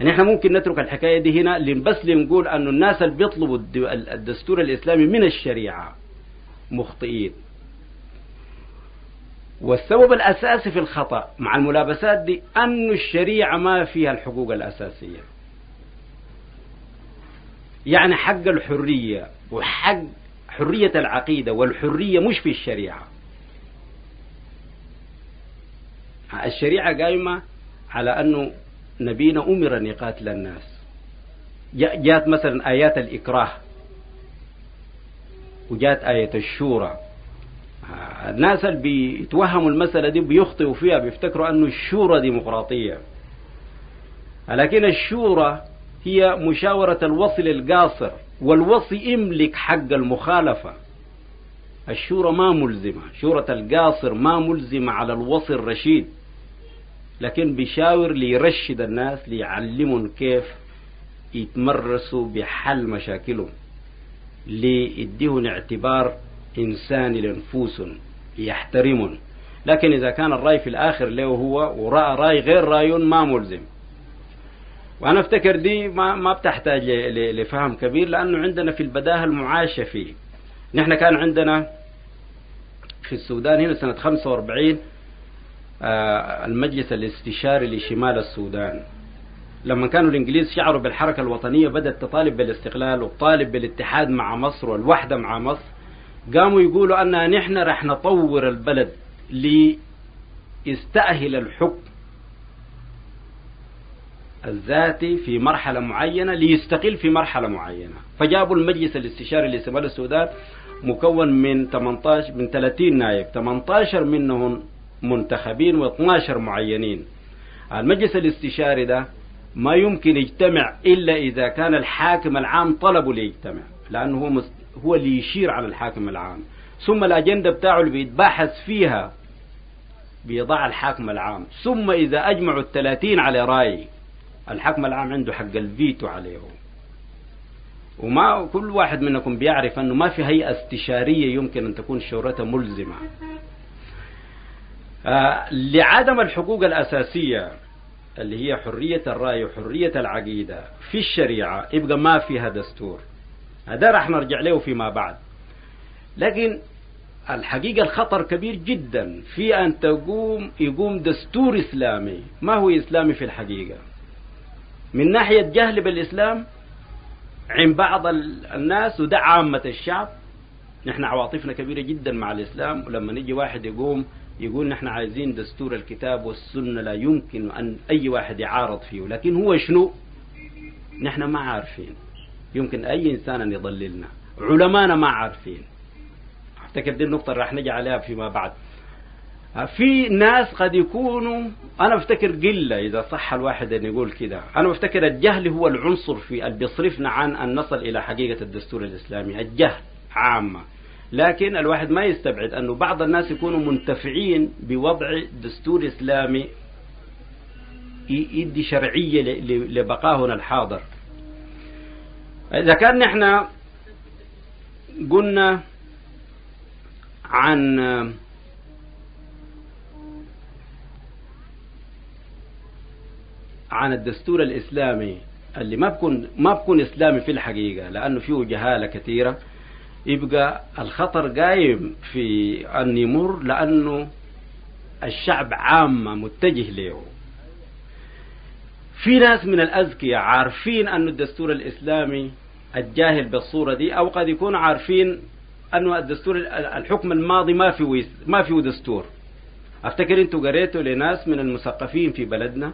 يعني إحنا ممكن نترك الحكاية دي هنا بس لنقول أن الناس اللي بيطلبوا الدستور الإسلامي من الشريعة مخطئين. والسبب الأساسي في الخطأ مع الملابسات دي أن الشريعة ما فيها الحقوق الأساسية. يعني حق الحرية وحق حرية العقيدة والحرية مش في الشريعة. الشريعة قايمة على أنه نبينا أمر أن يقاتل الناس جاءت مثلا آيات الإكراه وجاءت آية الشورى. الناس اللي بيتوهموا المسألة دي بيخطئوا فيها بيفتكروا أنه الشورى ديمقراطية. لكن الشورى هي مشاورة الوصي القاصر والوصي يملك حق المخالفة. الشورى ما ملزمة شورة القاصر ما ملزمة على الوصي الرشيد. لكن بيشاور ليرشد الناس ليعلمهم كيف يتمرسوا بحل مشاكلهم ليديهم اعتبار إنساني لنفوسهم يحترمهم لكن إذا كان الرأي في الآخر له هو ورأى رأي غير رأيون ما ملزم. وأنا أفتكر دي ما, ما بتحتاج لفهم كبير لأنه عندنا في البداهة المعاشة فيه. نحن كان عندنا في السودان هنا سنة 45 آه المجلس الاستشاري لشمال السودان. لما كانوا الإنجليز شعروا بالحركة الوطنية بدأت تطالب بالاستقلال وتطالب بالاتحاد مع مصر والوحدة مع مصر. قاموا يقولوا أن نحن رح نطور البلد ليستأهل الحكم الذاتي في مرحلة معينة ليستقل في مرحلة معينة. فجابوا المجلس الاستشاري لشمال السودان مكون من 18 من 30 نائب 18 منهم منتخبين و12 معينين. المجلس الاستشاري ده ما يمكن يجتمع إلا إذا كان الحاكم العام طلبه ليجتمع لأنه هو هو اللي يشير على الحاكم العام. ثم الأجندة بتاعه اللي بيتباحث فيها بيضع الحاكم العام. ثم إذا أجمعوا الثلاثين على رأي الحاكم العام عنده حق الفيتو عليه وما كل واحد منكم بيعرف أنه ما في هيئة استشارية يمكن أن تكون شورتها ملزمة. آه لعدم الحقوق الأساسية اللي هي حرية الرأي وحرية العقيدة في الشريعة يبقى ما فيها دستور. هذا راح نرجع له فيما بعد. لكن الحقيقة الخطر كبير جدا في أن تقوم يقوم دستور إسلامي. ما هو إسلامي في الحقيقة؟ من ناحية جهل بالإسلام عند بعض الناس وده عامة الشعب. نحن عواطفنا كبيرة جدا مع الإسلام. ولما نجي واحد يقوم يقول نحن عايزين دستور الكتاب والسنة لا يمكن أن أي واحد يعارض فيه. لكن هو شنو؟ نحن ما عارفين. يمكن أي إنسان أن يضللنا. علمانا ما عارفين. أفتكر دي النقطة اللي راح نجي عليها فيما بعد. في ناس قد يكونوا أنا بفتكر قلة إذا صح الواحد أن يقول كده. أنا بفتكر الجهل هو العنصر في اللي بيصرفنا عن أن نصل إلى حقيقة الدستور الإسلامي. الجهل عامة. لكن الواحد ما يستبعد أنه بعض الناس يكونوا منتفعين بوضع دستور إسلامي يدي شرعية لبقاهنا الحاضر. إذا كان نحن قلنا عن عن الدستور الإسلامي اللي ما بكون ما بكون إسلامي في الحقيقة لأنه فيه جهالة كثيرة. يبقى الخطر قايم في أن يمر لأنه الشعب عامة متجه له. في ناس من الأذكياء عارفين أن الدستور الإسلامي الجاهل بالصورة دي أو قد يكونوا عارفين أنه الدستور الحكم الماضي ما فيه ما فيه دستور. أفتكر أنتوا قريتوا لناس من المثقفين في بلدنا.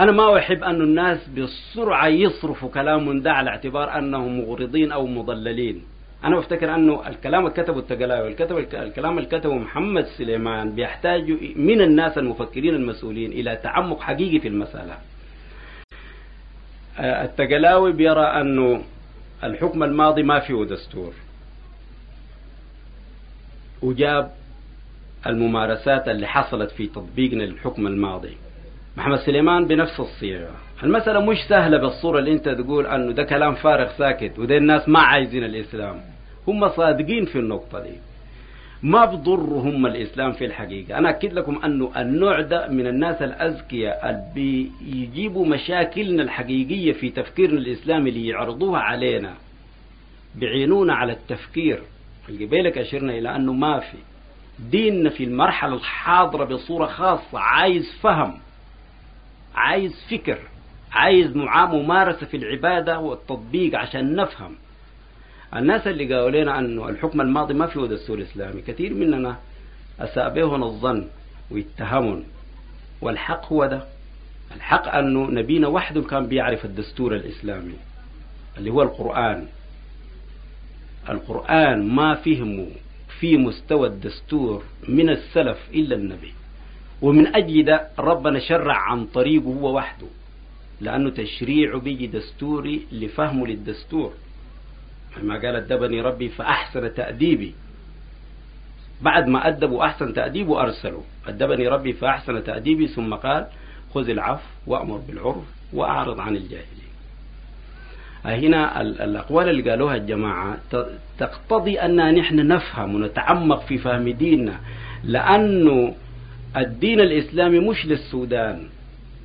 أنا ما أحب أن الناس بسرعة يصرفوا كلام ده على اعتبار أنهم مغرضين أو مضللين. أنا بفتكر انه الكلام اللي كتبه التقلاوي الكتب الكلام اللي كتبه محمد سليمان بيحتاج من الناس المفكرين المسؤولين إلى تعمق حقيقي في المسألة. آه، التقلاوي بيرى أنه الحكم الماضي ما فيه دستور. وجاب الممارسات اللي حصلت في تطبيقنا للحكم الماضي. محمد سليمان بنفس الصيغة. المسألة مش سهلة بالصورة اللي انت تقول انه ده كلام فارغ ساكت وده الناس ما عايزين الإسلام. هم صادقين في النقطة دي. ما بضرهم الإسلام في الحقيقة. أنا أكد لكم أنه النوع ده من الناس الأذكياء اللي بيجيبوا مشاكلنا الحقيقية في تفكيرنا الإسلامي اللي يعرضوها علينا بعينونا على التفكير. القبيلك اشرنا إلى أنه ما في. ديننا في المرحلة الحاضرة بصورة خاصة عايز فهم عايز فكر عايز ممارسة في العبادة والتطبيق عشان نفهم. الناس اللي قالوا لنا أنه الحكم الماضي ما فيه دستور إسلامي كثير مننا أساء بهم الظن ويتهمون. والحق هو ده. الحق أنه نبينا وحده كان بيعرف الدستور الإسلامي اللي هو القرآن. القرآن ما فهمه في مستوى الدستور من السلف إلا النبي. ومن أجل ده ربنا شرع عن طريقه هو وحده لأنه تشريعه بيجي دستوري لفهمه للدستور. ما قال أدبني ربي فأحسن تأديبي. بعد ما أدب وأحسن تأديبه أرسله أدبني ربي فأحسن تأديبي. ثم قال خذ العفو وأمر بالعرف وأعرض عن الجاهلين. هنا الأقوال اللي قالوها الجماعة تقتضي أن نحن نفهم ونتعمق في فهم ديننا لأنه الدين الإسلامي مش للسودان.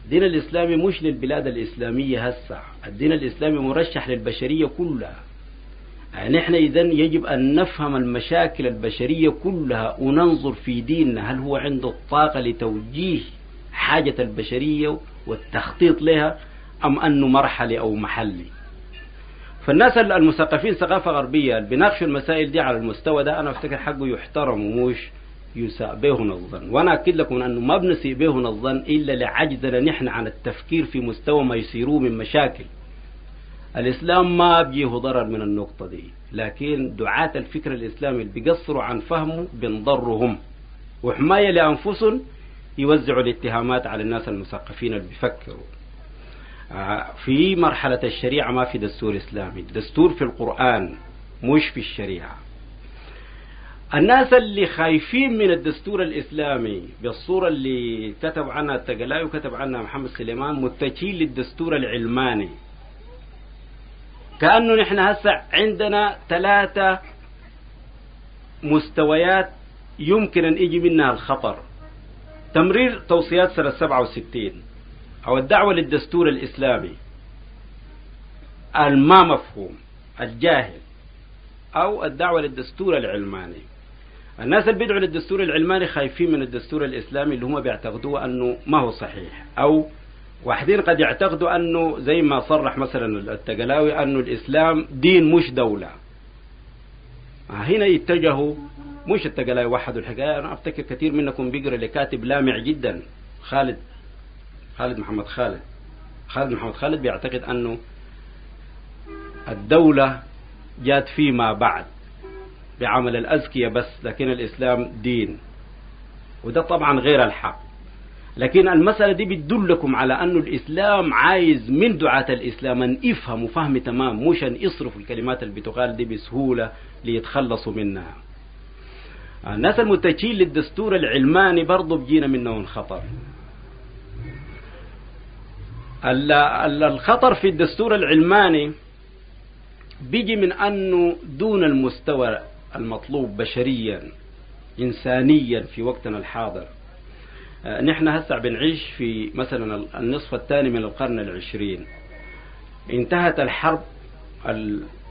الدين الإسلامي مش للبلاد الإسلامية هسه. الدين الإسلامي مرشح للبشرية كلها. يعني إحنا إذا يجب أن نفهم المشاكل البشرية كلها وننظر في ديننا هل هو عنده الطاقة لتوجيه حاجة البشرية والتخطيط لها أم أنه مرحلي أو محلي فالناس المثقفين ثقافة غربية اللي بيناقشوا المسائل دي على المستوى ده أنا أفتكر حقه يحترم ومش يساء بهن الظن. وأنا أكد لكم أنه ما بنسيء بهن الظن إلا لعجزنا نحن عن التفكير في مستوى ما يصيروه من مشاكل. الإسلام ما بيجيه ضرر من النقطة دي لكن دعاة الفكر الإسلامي اللي بيقصروا عن فهمه بنضرهم. وحماية لأنفسهم يوزعوا الاتهامات على الناس المثقفين اللي بيفكروا. آه، في مرحلة الشريعة ما في دستور إسلامي الدستور في القرآن مش في الشريعة. الناس اللي خايفين من الدستور الإسلامي بالصورة اللي كتب عنها التقلاي وكتب عنها محمد سليمان متجهين للدستور العلماني. كأنه نحن هسه عندنا ثلاثة مستويات يمكن أن يجي منها الخطر. تمرير توصيات سنة 67 أو الدعوة للدستور الإسلامي. الما مفهوم الجاهل أو الدعوة للدستور العلماني. الناس اللي بيدعوا للدستور العلماني خايفين من الدستور الإسلامي اللي هم بيعتقدوه أنه ما هو صحيح أو واحدين قد يعتقدوا أنه زي ما صرح مثلا التقلاوي أنه الإسلام دين مش دولة. هنا يتجهوا مش التقلاوي وحدوا الحكاية. أنا أفتكر كثير منكم بيقرأ لكاتب لامع جدا خالد خالد محمد خالد. خالد محمد خالد بيعتقد أنه الدولة جات فيما بعد بعمل الأزكية بس لكن الإسلام دين. وده طبعا غير الحق. لكن المسألة دي بتدلكم على أنه الإسلام عايز من دعاة الإسلام أن يفهموا فهم تمام مش أن يصرفوا الكلمات اللي بتقال دي بسهولة ليتخلصوا منها. الناس المتجهين للدستور العلماني برضه بجينا منهم خطر. الخطر في الدستور العلماني بيجي من أنه دون المستوى المطلوب بشريا إنسانيا في وقتنا الحاضر. آه، نحن هسه بنعيش في مثلا النصف الثاني من القرن العشرين. انتهت الحرب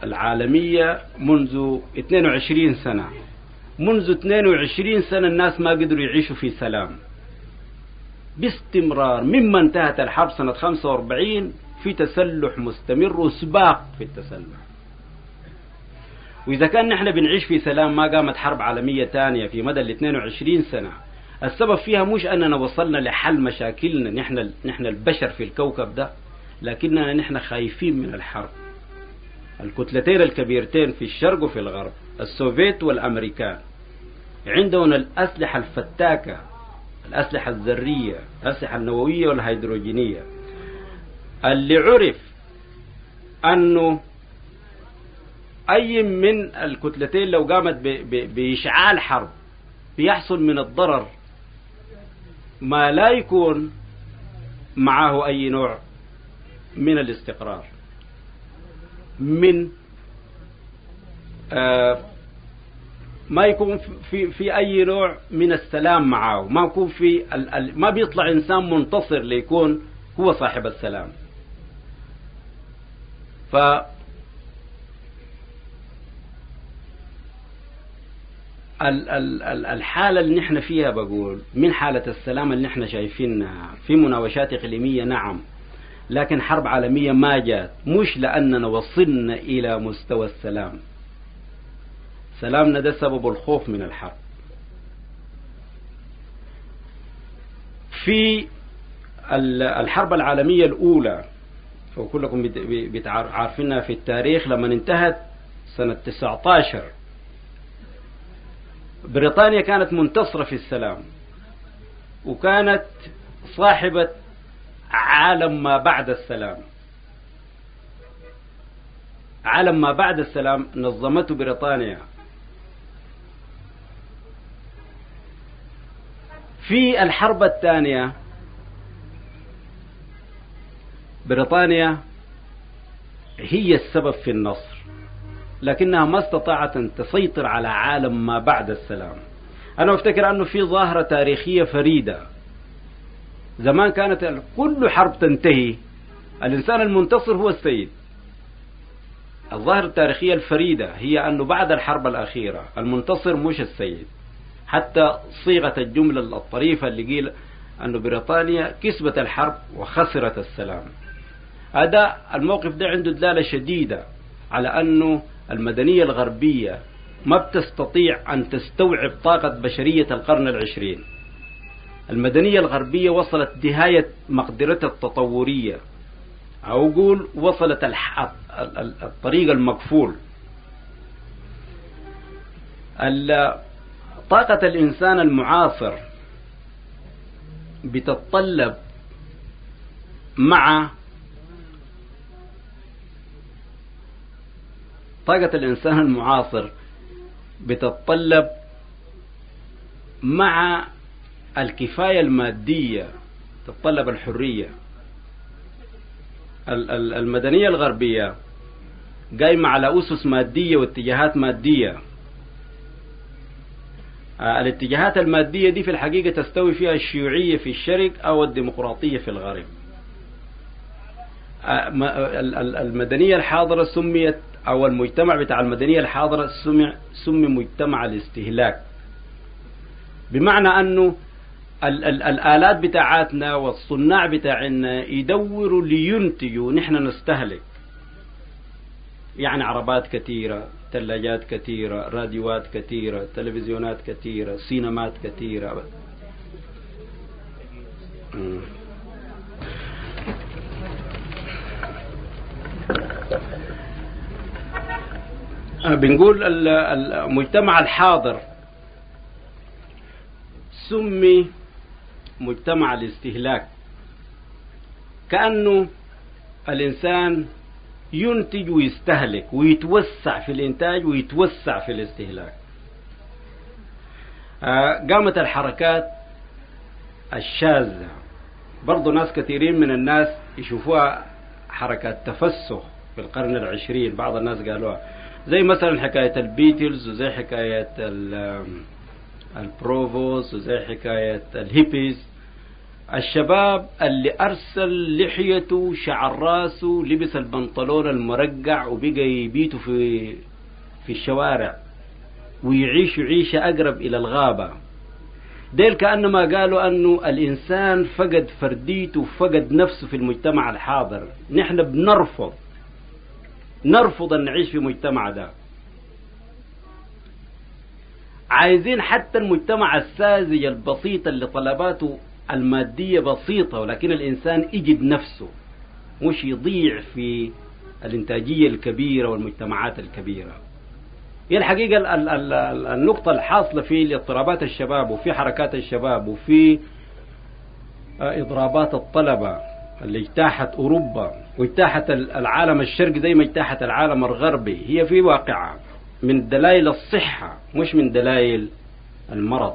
العالمية منذ 22 سنة. منذ 22 سنة الناس ما قدروا يعيشوا في سلام. باستمرار مما انتهت الحرب سنة 45 في تسلح مستمر وسباق في التسلح. وإذا كان نحن بنعيش في سلام ما قامت حرب عالمية ثانية في مدى ال 22 سنة. السبب فيها مش أننا وصلنا لحل مشاكلنا نحن نحن البشر في الكوكب ده لكننا نحن خايفين من الحرب. الكتلتين الكبيرتين في الشرق وفي الغرب السوفيت والأمريكان. عندهم الأسلحة الفتاكة الأسلحة الذرية الأسلحة النووية والهيدروجينية. اللي عرف أنه أي من الكتلتين لو قامت بإشعال حرب بيحصل من الضرر ما لا يكون معه أي نوع من الاستقرار من آه ما يكون في في أي نوع من السلام معه. ما يكون في ما بيطلع إنسان منتصر ليكون هو صاحب السلام. ف ال ال ال الحالة اللي نحن فيها بقول من حالة السلام اللي نحن شايفينها في مناوشات إقليمية نعم. لكن حرب عالمية ما جات. مش لأننا وصلنا إلى مستوى السلام. سلامنا ده سبب الخوف من الحرب. في الحرب العالمية الأولى وكلكم عارفينها في التاريخ لما انتهت سنة 19 بريطانيا كانت منتصرة في السلام وكانت صاحبة عالم ما بعد السلام. عالم ما بعد السلام نظمته بريطانيا. في الحرب الثانية بريطانيا هي السبب في النصر. لكنها ما استطاعت أن تسيطر على عالم ما بعد السلام. أنا أفتكر أنه في ظاهرة تاريخية فريدة. زمان كانت كل حرب تنتهي الإنسان المنتصر هو السيد. الظاهرة التاريخية الفريدة هي أنه بعد الحرب الأخيرة المنتصر مش السيد. حتى صيغة الجملة الطريفة اللي قيل أنه بريطانيا كسبت الحرب وخسرت السلام. هذا الموقف ده عنده دلالة شديدة على أنه المدنية الغربية ما بتستطيع أن تستوعب طاقة بشرية القرن العشرين. المدنية الغربية وصلت نهاية مقدرتها التطورية. أو أقول وصلت الطريق المقفول. طاقة الإنسان المعاصر بتتطلب مع طاقة الإنسان المعاصر بتتطلب مع الكفاية المادية تتطلب الحرية. المدنية الغربية قايمة على أسس مادية واتجاهات مادية. الاتجاهات المادية دي في الحقيقة تستوي فيها الشيوعية في الشرق أو الديمقراطية في الغرب. المدنية الحاضرة سميت أو المجتمع بتاع المدنية الحاضرة سمي, سمي مجتمع الاستهلاك. بمعنى أنه ال ال الآلات بتاعتنا والصناع بتاعنا يدوروا لينتجوا نحن نستهلك. يعني عربات كثيرة ثلاجات كثيرة راديوات كثيرة تلفزيونات كثيرة سينمات كثيرة. بنقول المجتمع الحاضر سمي مجتمع الاستهلاك. كأنه الإنسان ينتج ويستهلك ويتوسع في الإنتاج ويتوسع في الاستهلاك. قامت الحركات الشاذة. برضو ناس كثيرين من الناس يشوفوها حركات تفسخ في القرن العشرين. بعض الناس قالوها زي مثلا حكاية البيتلز وزي حكاية البروفوس وزي حكاية الهيبيز. الشباب اللي أرسل لحيته شعر راسه لبس البنطلون المرقع وبقى يبيتوا في في الشوارع ويعيشوا عيشة أقرب إلى الغابة. ديل كأنما قالوا أنه الإنسان فقد فرديته فقد نفسه في المجتمع الحاضر. نحن بنرفض نرفض أن نعيش في مجتمع ده. عايزين حتى المجتمع الساذج البسيط اللي طلباته المادية بسيطة ولكن الإنسان يجد نفسه مش يضيع في الإنتاجية الكبيرة والمجتمعات الكبيرة. هي الحقيقة ال- ال- ال- ال- النقطة الحاصلة في اضطرابات الشباب وفي حركات الشباب وفي آه، إضرابات الطلبة اللي اجتاحت أوروبا. واجتاحت ال- العالم الشرقي زي ما اجتاحت العالم الغربي. هي في واقعها من دلائل الصحة مش من دلائل المرض.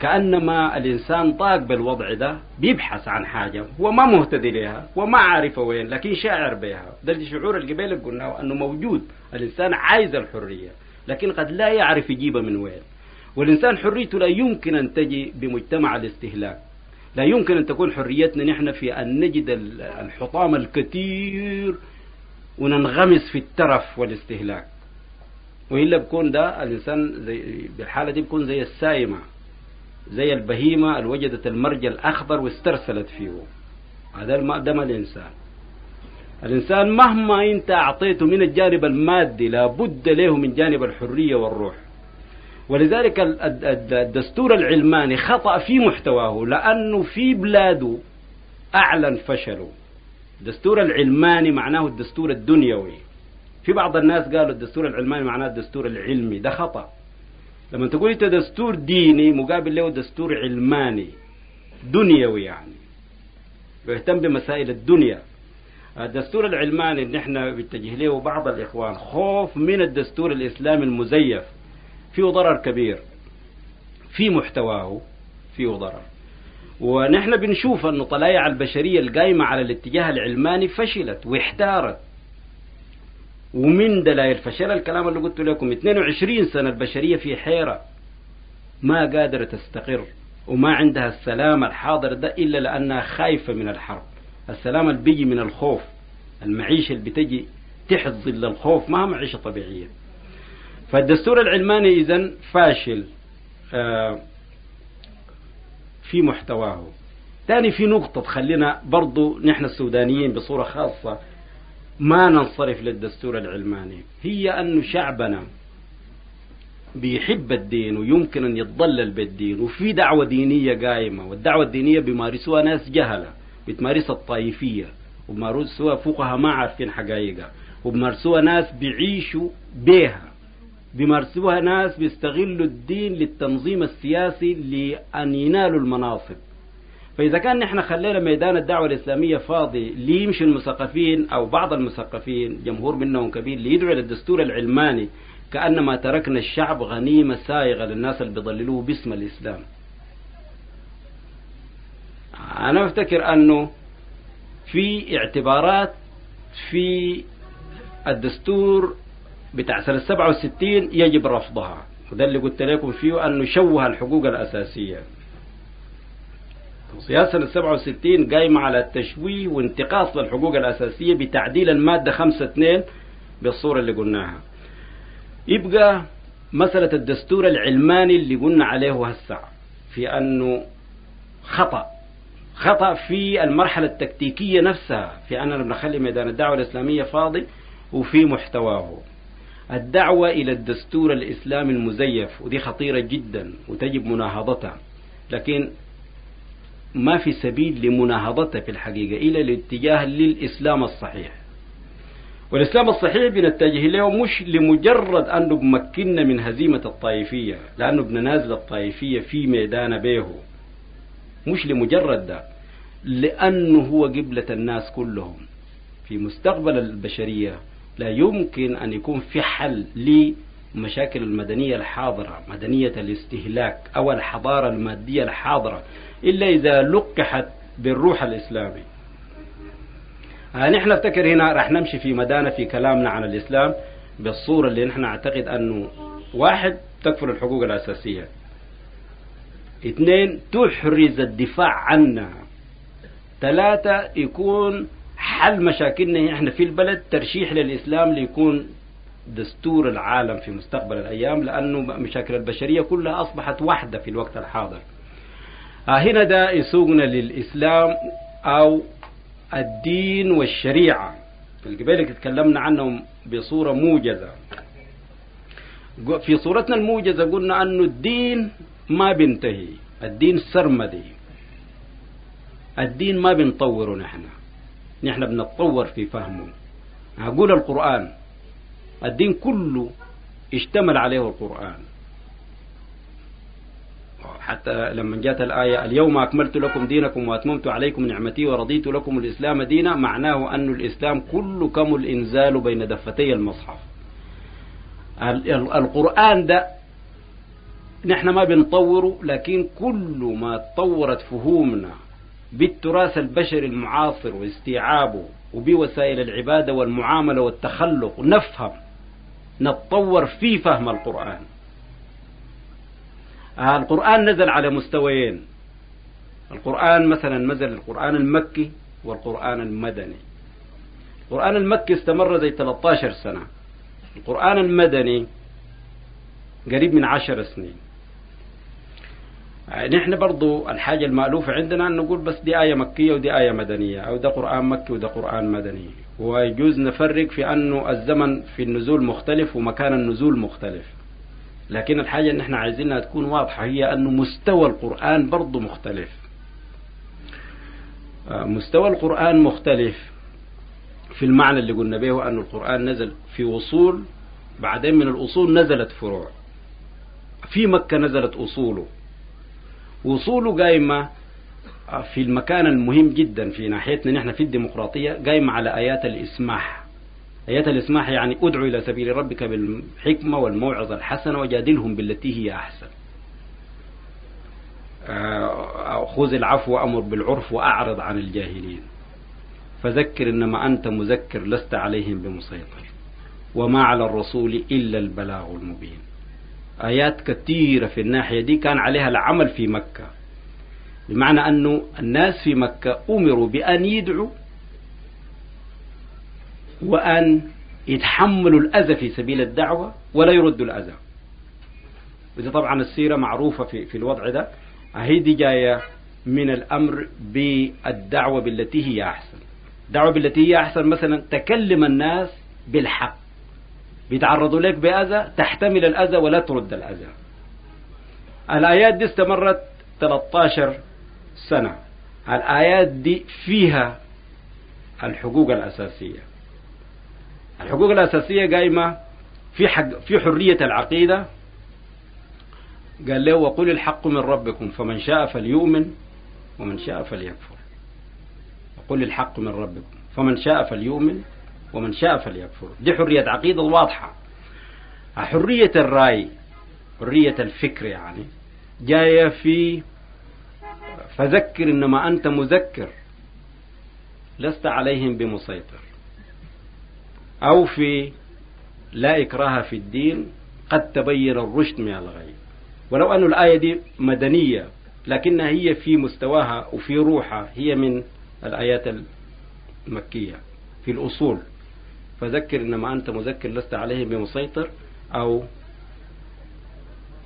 كأنما الإنسان طاق بالوضع ده بيبحث عن حاجة هو ما مهتدي لها وما عارف وين لكن شاعر بها. ده الشعور اللي قبل قلناه أنه موجود. الإنسان عايز الحرية لكن قد لا يعرف يجيبها من وين. والإنسان حريته لا يمكن أن تجي بمجتمع الاستهلاك. لا يمكن أن تكون حريتنا نحن في أن نجد ال- الحطام الكثير وننغمس في الترف والاستهلاك. وإلا بكون ده الإنسان زي بالحالة دي بيكون زي السايمة زي البهيمة اللي وجدت المرج الأخضر واسترسلت فيه. هذا ما الإنسان. الإنسان مهما أنت أعطيته من الجانب المادي لابد له من جانب الحرية والروح. ولذلك ال- الد- الد- الدستور العلماني خطأ في محتواه لأنه في بلاده أعلن فشله. الدستور العلماني معناه الدستور الدنيوي. في بعض الناس قالوا الدستور العلماني معناه الدستور العلمي ده خطأ. لما تقول انت دستور ديني مقابل له دستور علماني. دنيوي يعني. ويهتم بمسائل الدنيا. الدستور العلماني اللي إحنا بيتجه له بعض الإخوان خوف من الدستور الإسلامي المزيف. فيه ضرر كبير. في محتواه فيه ضرر. ونحن بنشوف انه طلائع البشرية القايمة على الاتجاه العلماني فشلت واحتارت. ومن دلائل فشل الكلام اللي قلت لكم. 22 سنة البشرية في حيرة. ما قادرة تستقر. وما عندها السلام الحاضر ده إلا لأنها خايفة من الحرب. السلام اللي بيجي من الخوف. المعيشة اللي بتجي تحت ظل الخوف. ما معيشة طبيعية. فالدستور العلماني إذن فاشل آه، في محتواه. ثاني في نقطة تخلينا برضو نحن السودانيين بصورة خاصة ما ننصرف للدستور العلماني. هي أن شعبنا بيحب الدين ويمكن أن يتضلل بالدين وفي دعوة دينية قائمة والدعوة الدينية بيمارسوها ناس جهلة بتمارسها الطائفية وبيمارسوها فقهاء ما عارفين حقائقها وبيمارسوها ناس بيعيشوا بيها. بيمارسوها ناس بيستغلوا الدين للتنظيم السياسي لأن ينالوا المناصب. فإذا كان نحن خلينا ميدان الدعوة الإسلامية فاضي ليمشي المثقفين أو بعض المثقفين جمهور منهم كبير ليدعو للدستور العلماني كأنما تركنا الشعب غنيمة سائغة للناس اللي بيضللوه باسم الإسلام. أنا أفتكر أنه في اعتبارات في الدستور بتاع سنة 67 يجب رفضها. وده اللي قلت لكم فيه أنه شوه الحقوق الأساسية. سياسة سنة 67 قايمة على التشويه وانتقاص للحقوق الأساسية بتعديل المادة 5 2 بالصورة اللي قلناها. يبقى مسألة الدستور العلماني اللي قلنا عليه هسه في أنه خطأ. خطأ في المرحلة التكتيكية نفسها في أننا بنخلي ميدان الدعوة الإسلامية فاضي وفي محتواه. الدعوة إلى الدستور الإسلامي المزيف ودي خطيرة جدا وتجب مناهضتها. لكن ما في سبيل لمناهضته في الحقيقة إلى الاتجاه للإسلام الصحيح. والإسلام الصحيح بنتجه له مش لمجرد أنه بمكننا من هزيمة الطائفية لأنه بننازل الطائفية في ميدان بيه. مش لمجرد ده لأنه هو قبلة الناس كلهم. في مستقبل البشرية لا يمكن أن يكون في حل لمشاكل المدنية الحاضرة مدنية الاستهلاك أو الحضارة المادية الحاضرة إلا إذا لقحت بالروح الإسلامي. آه نحن نفتكر هنا راح نمشي في مدانا في كلامنا عن الإسلام بالصورة اللي نحن نعتقد أنه واحد تكفر الحقوق الأساسية. اثنين تحرز الدفاع عنها ثلاثة يكون حل مشاكلنا إحنا في البلد ترشيح للإسلام ليكون دستور العالم في مستقبل الأيام لأنه مشاكل البشرية كلها أصبحت واحدة في الوقت الحاضر. آه هنا ده يسوقنا للإسلام أو الدين والشريعة. القبيلة تكلمنا عنهم بصورة موجزة. في صورتنا الموجزة قلنا أنه الدين ما بينتهي الدين سرمدي. الدين ما بنطوره نحن. نحن بنتطور في فهمه. أقول القرآن الدين كله اشتمل عليه القرآن. حتى لما جاءت الآية اليوم أكملت لكم دينكم وأتممت عليكم نعمتي ورضيت لكم الإسلام دينا معناه أن الإسلام كله كم الإنزال بين دفتي المصحف. القرآن ده نحن ما بنطوره لكن كل ما تطورت فهومنا بالتراث البشري المعاصر واستيعابه وبوسائل العبادة والمعاملة والتخلق نفهم نتطور في فهم القرآن. القرآن نزل على مستويين. القرآن مثلا نزل القرآن المكي والقرآن المدني. القرآن المكي استمر زي 13 سنة. القرآن المدني قريب من عشر سنين. نحن برضو الحاجة المألوفة عندنا أن نقول بس دي آية مكية ودي آية مدنية أو ده قرآن مكي وده قرآن مدني. ويجوز نفرق في أنه الزمن في النزول مختلف ومكان النزول مختلف. لكن الحاجة اللي إحنا عايزينها تكون واضحة هي أنه مستوى القرآن برضو مختلف. مستوى القرآن مختلف في المعنى اللي قلنا به أن القرآن نزل في وصول بعدين من الأصول نزلت فروع. في مكة نزلت أصوله. وصوله قايمة في المكان المهم جدا في ناحيتنا نحن في الديمقراطية قايمة على آيات الإسماح. آيات الإسماح يعني ادعو إلى سبيل ربك بالحكمة والموعظة الحسنة وجادلهم بالتي هي أحسن. خذ العفو وأمر بالعرف وأعرض عن الجاهلين. فذكر إنما أنت مذكر لست عليهم بمسيطر. وما على الرسول إلا البلاغ المبين. آيات كثيرة في الناحية دي كان عليها العمل في مكة. بمعنى أنه الناس في مكة أمروا بأن يدعوا وأن يتحملوا الأذى في سبيل الدعوة ولا يردوا الأذى. وده طبعا السيرة معروفة في, في الوضع ده. هي دي جاية من الأمر بالدعوة بالتي هي أحسن. دعوة بالتي هي أحسن مثلا تكلم الناس بالحق. بيتعرضوا لك بأذى تحتمل الأذى ولا ترد الأذى. الآيات دي استمرت 13 سنة. الآيات دي فيها الحقوق الأساسية. الحقوق الأساسية قايمة في حق في حرية العقيدة. قال له وقل الحق من ربكم فمن شاء فليؤمن ومن شاء فليكفر. وقل الحق من ربكم فمن شاء فليؤمن ومن شاء فليكفر. دي حرية عقيدة واضحة. حرية الرأي حرية الفكر يعني جاية في فذكر إنما أنت مذكر لست عليهم بمسيطر. أو في لا إكراه في الدين قد تبين الرشد من الغي. ولو أن الآية دي مدنية لكنها هي في مستواها وفي روحها هي من الآيات المكية في الأصول. فذكر إنما أنت مذكر لست عليهم بمسيطر أو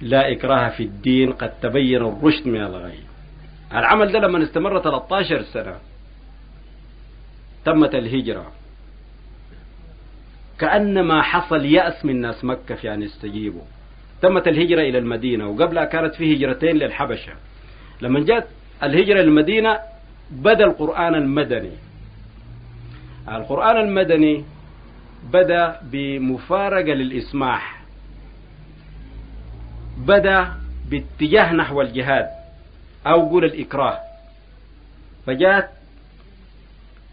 لا إكراه في الدين قد تبين الرشد من الغي. العمل ده لما استمر 13 سنة تمت الهجرة. كأنما حصل يأس من ناس مكة في أن يستجيبوا. تمت الهجرة إلى المدينة وقبلها كانت في هجرتين للحبشة. لما جاءت الهجرة للمدينة بدأ القرآن المدني. القرآن المدني بدأ بمفارقة للإسماح. بدأ باتجاه نحو الجهاد أو قول الإكراه. فجاءت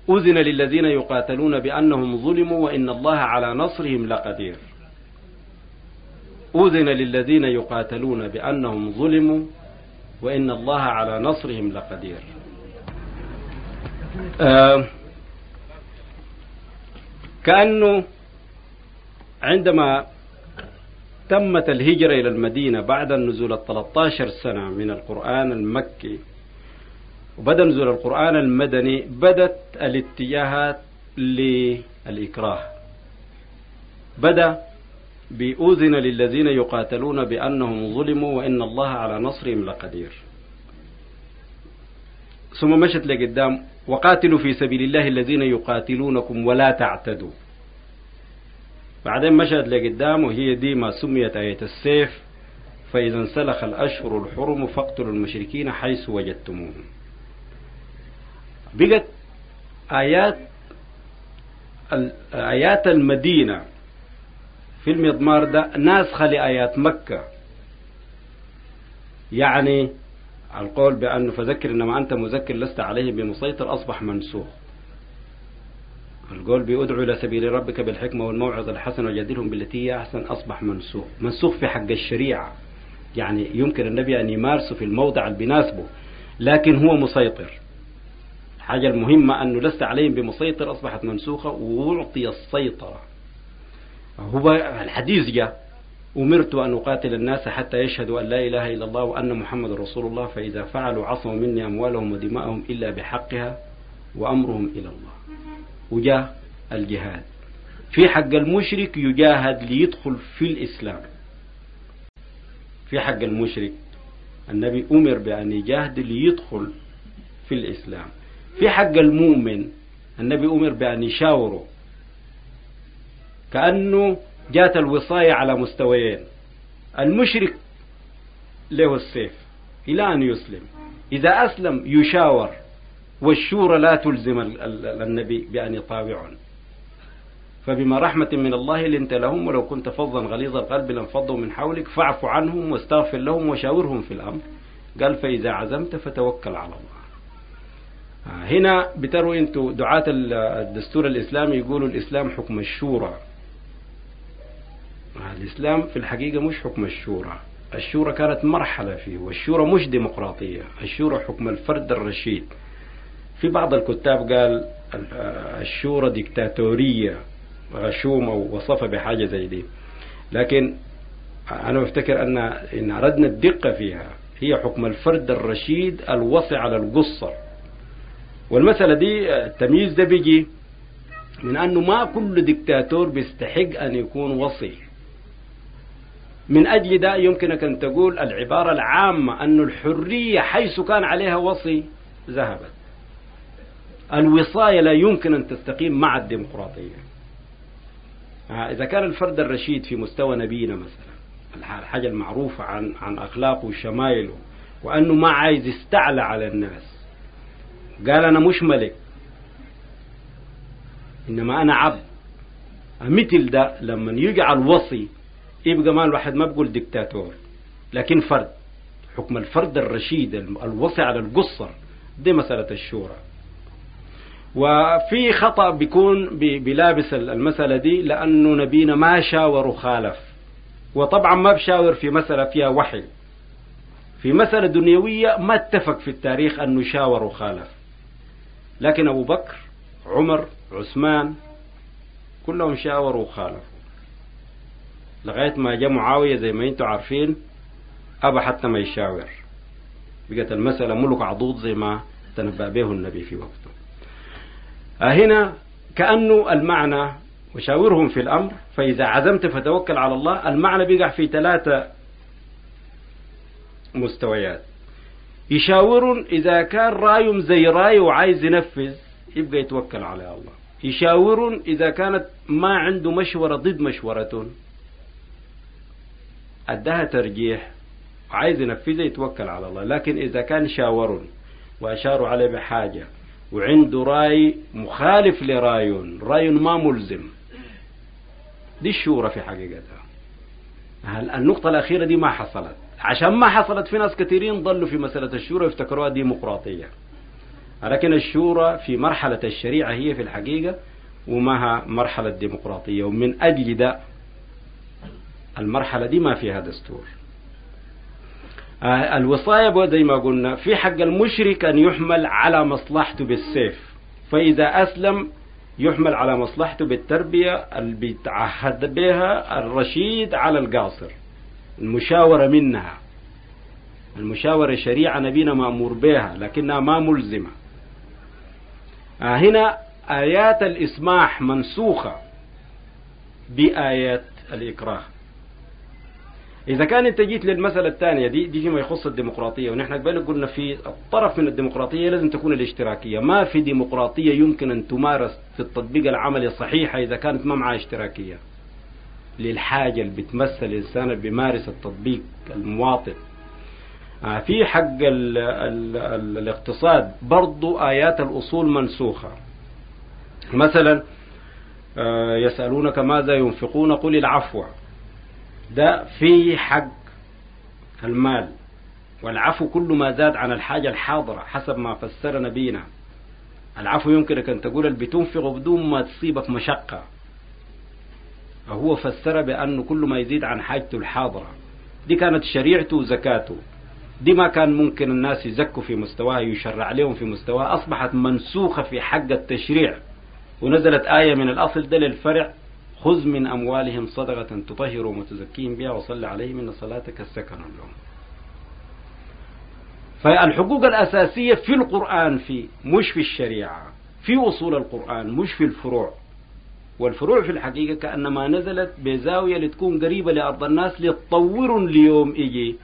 أذن للذين يقاتلون بأنهم ظلموا وإن الله على نصرهم لقدير. أذن للذين يقاتلون بأنهم ظلموا وإن الله على نصرهم لقدير. آه كأنه عندما تمت الهجرة إلى المدينة بعد النزول الثلاثة سنة من القرآن المكي وبدأ نزول القرآن المدني بدت الاتجاهات للإكراه. بدأ بأذن للذين يقاتلون بأنهم ظلموا وإن الله على نصرهم لقدير. ثم مشت لقدام وقاتلوا في سبيل الله الذين يقاتلونكم ولا تعتدوا. بعدين مشت لقدام وهي دي ما سميت آية السيف. فإذا انسلخ الأشهر الحرم فاقتلوا المشركين حيث وجدتموهم. بقت آيات آيات المدينة في المضمار ده ناسخة لآيات مكة. يعني القول بأنه فذكر إنما أنت مذكر لست عليه بمسيطر أصبح منسوخ. القول بيدعو إلى سبيل ربك بالحكمة والموعظة الحسنة وجادلهم بالتي هي أحسن أصبح منسوخ. منسوخ في حق الشريعة. يعني يمكن النبي أن يمارسه في الموضع اللي بيناسبه لكن هو مسيطر. الحاجة المهمة أنه لست عليهم بمسيطر أصبحت منسوخة وأعطي السيطرة. هو الحديث جاء أمرت أن أقاتل الناس حتى يشهدوا أن لا إله إلا الله وأن محمد رسول الله فإذا فعلوا عصموا مني أموالهم ودماءهم إلا بحقها وأمرهم إلى الله. وجاء الجهاد. في حق المشرك يجاهد ليدخل في الإسلام. في حق المشرك. النبي أمر بأن يجاهد ليدخل في الإسلام. في حق المؤمن. النبي أمر بأن يشاوره. كأنه جات الوصاية على مستويين. المشرك له السيف إلى أن يسلم. إذا أسلم يشاور والشورى لا تلزم النبي بأن يطاوعهم. فبما رحمة من الله لنت لهم ولو كنت فظا غليظ القلب لانفضوا من حولك فاعف عنهم واستغفر لهم وشاورهم في الأمر. قال فإذا عزمت فتوكل على الله. هنا بتروا أنتوا دعاة الدستور الإسلامي يقولوا الإسلام حكم الشورى. الإسلام في الحقيقة مش حكم الشورى. الشورى كانت مرحلة فيه والشورى مش ديمقراطية. الشورى حكم الفرد الرشيد. في بعض الكتاب قال الشورى ديكتاتورية غشومة ووصفها بحاجة زي دي. لكن أنا بفتكر أن إن أردنا الدقة فيها هي حكم الفرد الرشيد الوصي على القصر. والمسألة دي التمييز ده بيجي من أنه ما كل دكتاتور بيستحق أن يكون وصي. من أجل ده يمكنك أن تقول العبارة العامة أن الحرية حيث كان عليها وصي ذهبت. الوصاية لا يمكن أن تستقيم مع الديمقراطية. إذا كان الفرد الرشيد في مستوى نبينا مثلا الحاجة المعروفة عن عن أخلاقه وشمايله وأنه ما عايز يستعلى على الناس. قال أنا مش ملك. إنما أنا عبد. مثل ده لما يجعل وصي يبقى ما الواحد ما بقول دكتاتور لكن فرد. حكم الفرد الرشيد الوصي على القصر. دي مسألة الشورى. وفي خطأ بيكون بلابس المسألة دي لأنه نبينا ما شاور وخالف وطبعا ما بشاور في مسألة فيها وحي. في مسألة دنيوية ما اتفق في التاريخ أنه شاور وخالف لكن أبو بكر عمر عثمان كلهم شاوروا وخالفوا لغاية ما جاء معاوية زي ما أنتم عارفين أبى حتى ما يشاور. بقت المسألة ملك عضوض زي ما تنبأ به النبي في وقته. هنا كأنه المعنى وشاورهم في الأمر فإذا عزمت فتوكل على الله المعنى بيقع في ثلاثة مستويات. يشاور إذا كان رأيهم زي رأي وعايز ينفذ يبقى يتوكل على الله. يشاور إذا كانت ما عنده مشورة ضد مشورته أداها ترجيح وعايز ينفذها يتوكل على الله لكن إذا كان شاور وأشاروا عليه بحاجة وعنده رأي مخالف لرأي رأي ما ملزم. دي الشورى في حقيقتها. النقطة الأخيرة دي ما حصلت؟ عشان ما حصلت في ناس كثيرين ضلوا في مسألة الشورى يفتكروها ديمقراطية. لكن الشورى في مرحلة الشريعة هي في الحقيقة وماها مرحلة ديمقراطية. ومن أجل ده المرحلة دي ما فيها دستور. الوصاية زي ما قلنا في حق المشرك أن يحمل على مصلحته بالسيف. فإذا أسلم يحمل على مصلحته بالتربية اللي بيتعهد بها الرشيد على القاصر المشاورة منها. المشاورة شريعة نبينا مأمور بها لكنها ما ملزمة. هنا آيات الإسماح منسوخة بآيات الإكراه. إذا كان أنت جيت للمسألة الثانية دي دي فيما يخص الديمقراطية ونحن قبل قلنا في الطرف من الديمقراطية لازم تكون الاشتراكية. ما في ديمقراطية يمكن أن تمارس في التطبيق العملي صحيحة إذا كانت ما معها اشتراكية. للحاجة اللي بتمثل الإنسان اللي بيمارس التطبيق المواطن. آه، في حق ال ال ال الاقتصاد برضو آيات الأصول منسوخة. مثلا آه، يسألونك ماذا ينفقون؟ قل العفو. ده في حق المال. والعفو كل ما زاد عن الحاجة الحاضرة حسب ما فسر نبينا. العفو يمكنك أن تقول اللي بتنفق بدون ما تصيبك مشقة. هو فسر بأنه كل ما يزيد عن حاجته الحاضرة. دي كانت شريعته وزكاته. دي ما كان ممكن الناس يزكوا في مستواها يشرع لهم في مستواها. أصبحت منسوخة في حق التشريع. ونزلت آية من الأصل ده للفرع خذ من أموالهم صدقة تطهرهم وتزكيهم بها وصل عليهم إن صلاتك السكن لهم فالحقوق الأساسية في القرآن في مش في الشريعة في أصول القرآن مش في الفروع. والفروع في الحقيقة كأنما نزلت بزاوية لتكون قريبة لأرض الناس لتطور ليوم يجي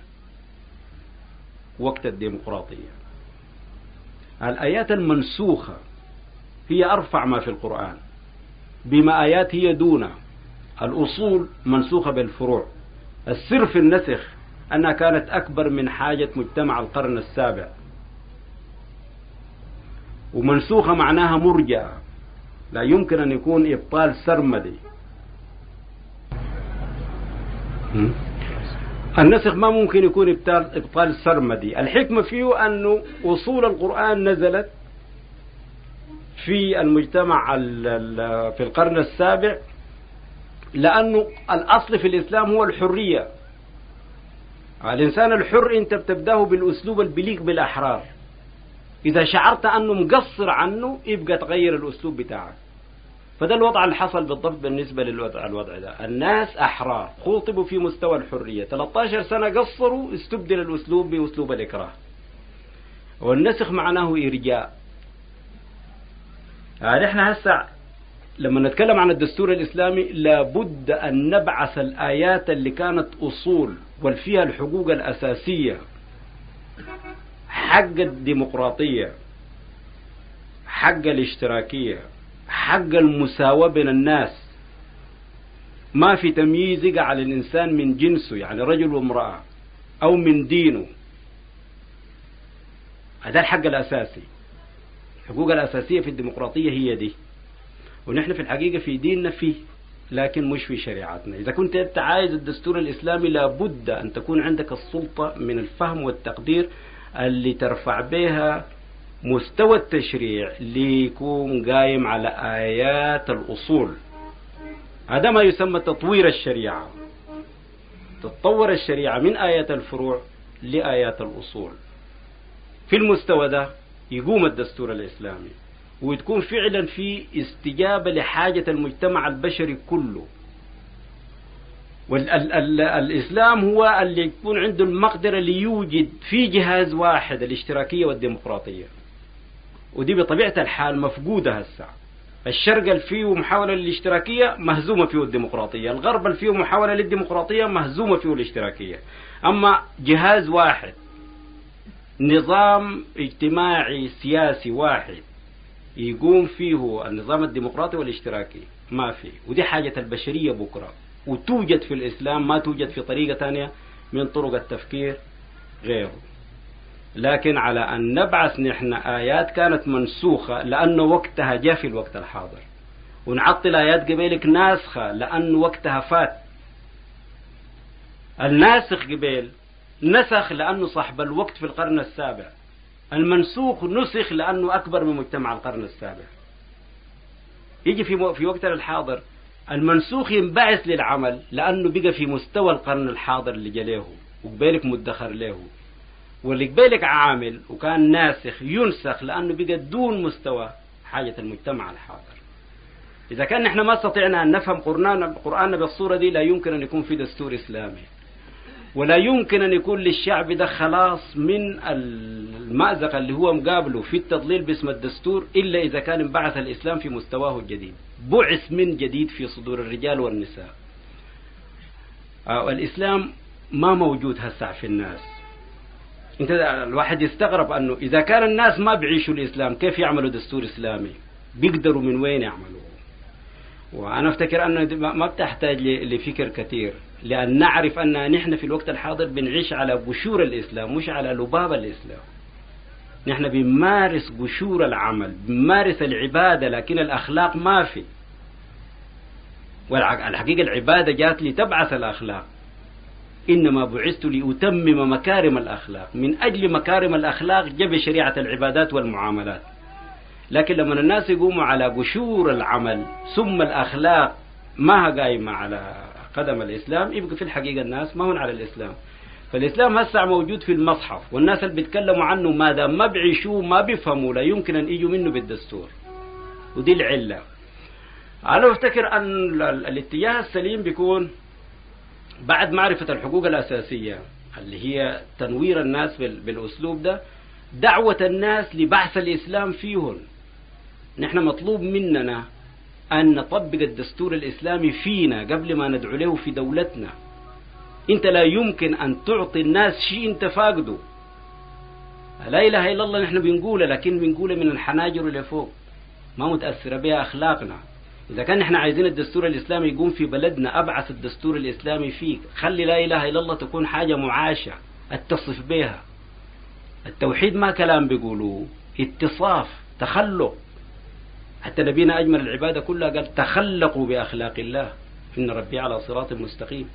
وقت الديمقراطية. الآيات المنسوخة هي أرفع ما في القرآن. بما آيات هي دون الأصول منسوخة بالفروع. السر في النسخ أنها كانت أكبر من حاجة مجتمع القرن السابع. ومنسوخة معناها مرجعة لا يمكن أن يكون إبطال سرمدي. النسخ ما ممكن يكون إبطال, إبطال سرمدي. الحكمة فيه أنه أصول القرآن نزلت في المجتمع في القرن السابع لأنه الأصل في الإسلام هو الحرية. الإنسان الحر أنت بتبدأه بالأسلوب البليغ بالأحرار. إذا شعرت أنه مقصر عنه يبقى تغير الأسلوب بتاعك. فده الوضع اللي حصل بالضبط بالنسبة للوضع الوضع ده. الناس أحرار. خوطبوا في مستوى الحرية. 13 سنة قصروا استبدل الأسلوب بأسلوب الإكراه. والنسخ معناه إرجاء. يعني إحنا هسه لما نتكلم عن الدستور الإسلامي لابد أن نبعث الآيات اللي كانت أصول والفيها الحقوق الأساسية حق الديمقراطية حق الاشتراكية حق المساواة بين الناس. ما في تمييز يقع على الإنسان من جنسه يعني رجل وامرأة أو من دينه. هذا الحق الأساسي. الحقوق الأساسية في الديمقراطية هي دي. ونحن في الحقيقة في ديننا فيه لكن مش في شريعتنا. إذا كنت أنت عايز الدستور الإسلامي لابد أن تكون عندك السلطة من الفهم والتقدير اللي ترفع بها مستوى التشريع ليكون قايم على آيات الأصول. هذا ما يسمى تطوير الشريعة. تتطور الشريعة من آيات الفروع لآيات الأصول. في المستوى ده يقوم الدستور الإسلامي وتكون فعلا في استجابة لحاجة المجتمع البشري كله. والإسلام هو اللي يكون عنده المقدرة ليوجد في جهاز واحد الاشتراكية والديمقراطية. ودي بطبيعة الحال مفقودة هسه. الشرق اللي فيه محاولة للاشتراكية مهزومة فيه الديمقراطية. الغرب اللي فيه محاولة للديمقراطية مهزومة فيه الاشتراكية. أما جهاز واحد نظام اجتماعي سياسي واحد يقوم فيه النظام الديمقراطي والاشتراكي. ما في ودي حاجة البشرية بكرة. وتوجد في الإسلام ما توجد في طريقة ثانية من طرق التفكير غيره. لكن على أن نبعث نحن آيات كانت منسوخة لأنه وقتها جاء في الوقت الحاضر. ونعطل آيات قبيلك ناسخة لأنه وقتها فات. الناسخ قبيل نسخ لأنه صاحب الوقت في القرن السابع. المنسوخ نسخ لأنه أكبر من مجتمع القرن السابع. يجي في في وقتنا الحاضر المنسوخ ينبعث للعمل لأنه بقى في مستوى القرن الحاضر اللي جليه وقبالك مدخر له. واللي قبالك عامل وكان ناسخ ينسخ لأنه بقى دون مستوى حاجة المجتمع الحاضر. إذا كان نحن ما استطعنا أن نفهم قرآننا بالصورة دي لا يمكن أن يكون في دستور إسلامي. ولا يمكن أن يكون للشعب ده خلاص من المأزق اللي هو مقابله في التضليل باسم الدستور إلا إذا كان انبعث الإسلام في مستواه الجديد. بعث من جديد في صدور الرجال والنساء. الإسلام ما موجود هسع في الناس. أنت الواحد يستغرب أنه إذا كان الناس ما بيعيشوا الإسلام كيف يعملوا دستور إسلامي؟ بيقدروا من وين يعملوه وأنا أفتكر أنه ما بتحتاج لفكر كثير. لأن نعرف أن نحن في الوقت الحاضر بنعيش على بشور الإسلام مش على لباب الإسلام. نحن بنمارس قشور العمل بنمارس العبادة لكن الأخلاق ما في. والحقيقة العبادة جات لتبعث الأخلاق. إنما بعثت لأتمم مكارم الأخلاق. من أجل مكارم الأخلاق جب شريعة العبادات والمعاملات. لكن لما الناس يقوموا على قشور العمل ثم الأخلاق ما قايمة على قدم الإسلام يبقى في الحقيقة الناس ما هون على الإسلام. فالإسلام هسه موجود في المصحف والناس اللي بيتكلموا عنه ما دام ما بيعيشوه ما بيفهموا لا يمكن أن يجوا منه بالدستور. ودي العلة. أنا أفتكر أن الاتجاه السليم بيكون بعد معرفة الحقوق الأساسية اللي هي تنوير الناس بالأسلوب ده دعوة الناس لبعث الإسلام فيهم نحن مطلوب مننا أن نطبق الدستور الإسلامي فينا قبل ما ندعو له في دولتنا. أنت لا يمكن أن تعطي الناس شيء أنت فاقده. لا إله إلا الله نحن بنقوله لكن بنقوله من الحناجر لفوق ما متأثرة بها أخلاقنا. إذا كان نحن عايزين الدستور الإسلامي يقوم في بلدنا أبعث الدستور الإسلامي فيك. خلي لا إله إلا الله تكون حاجة معاشة أتصف بها. التوحيد ما كلام بيقولوه اتصاف تخلق. حتى نبينا أجمل العبادة كلها قال تخلقوا بأخلاق الله. إن ربي على صراط مستقيم.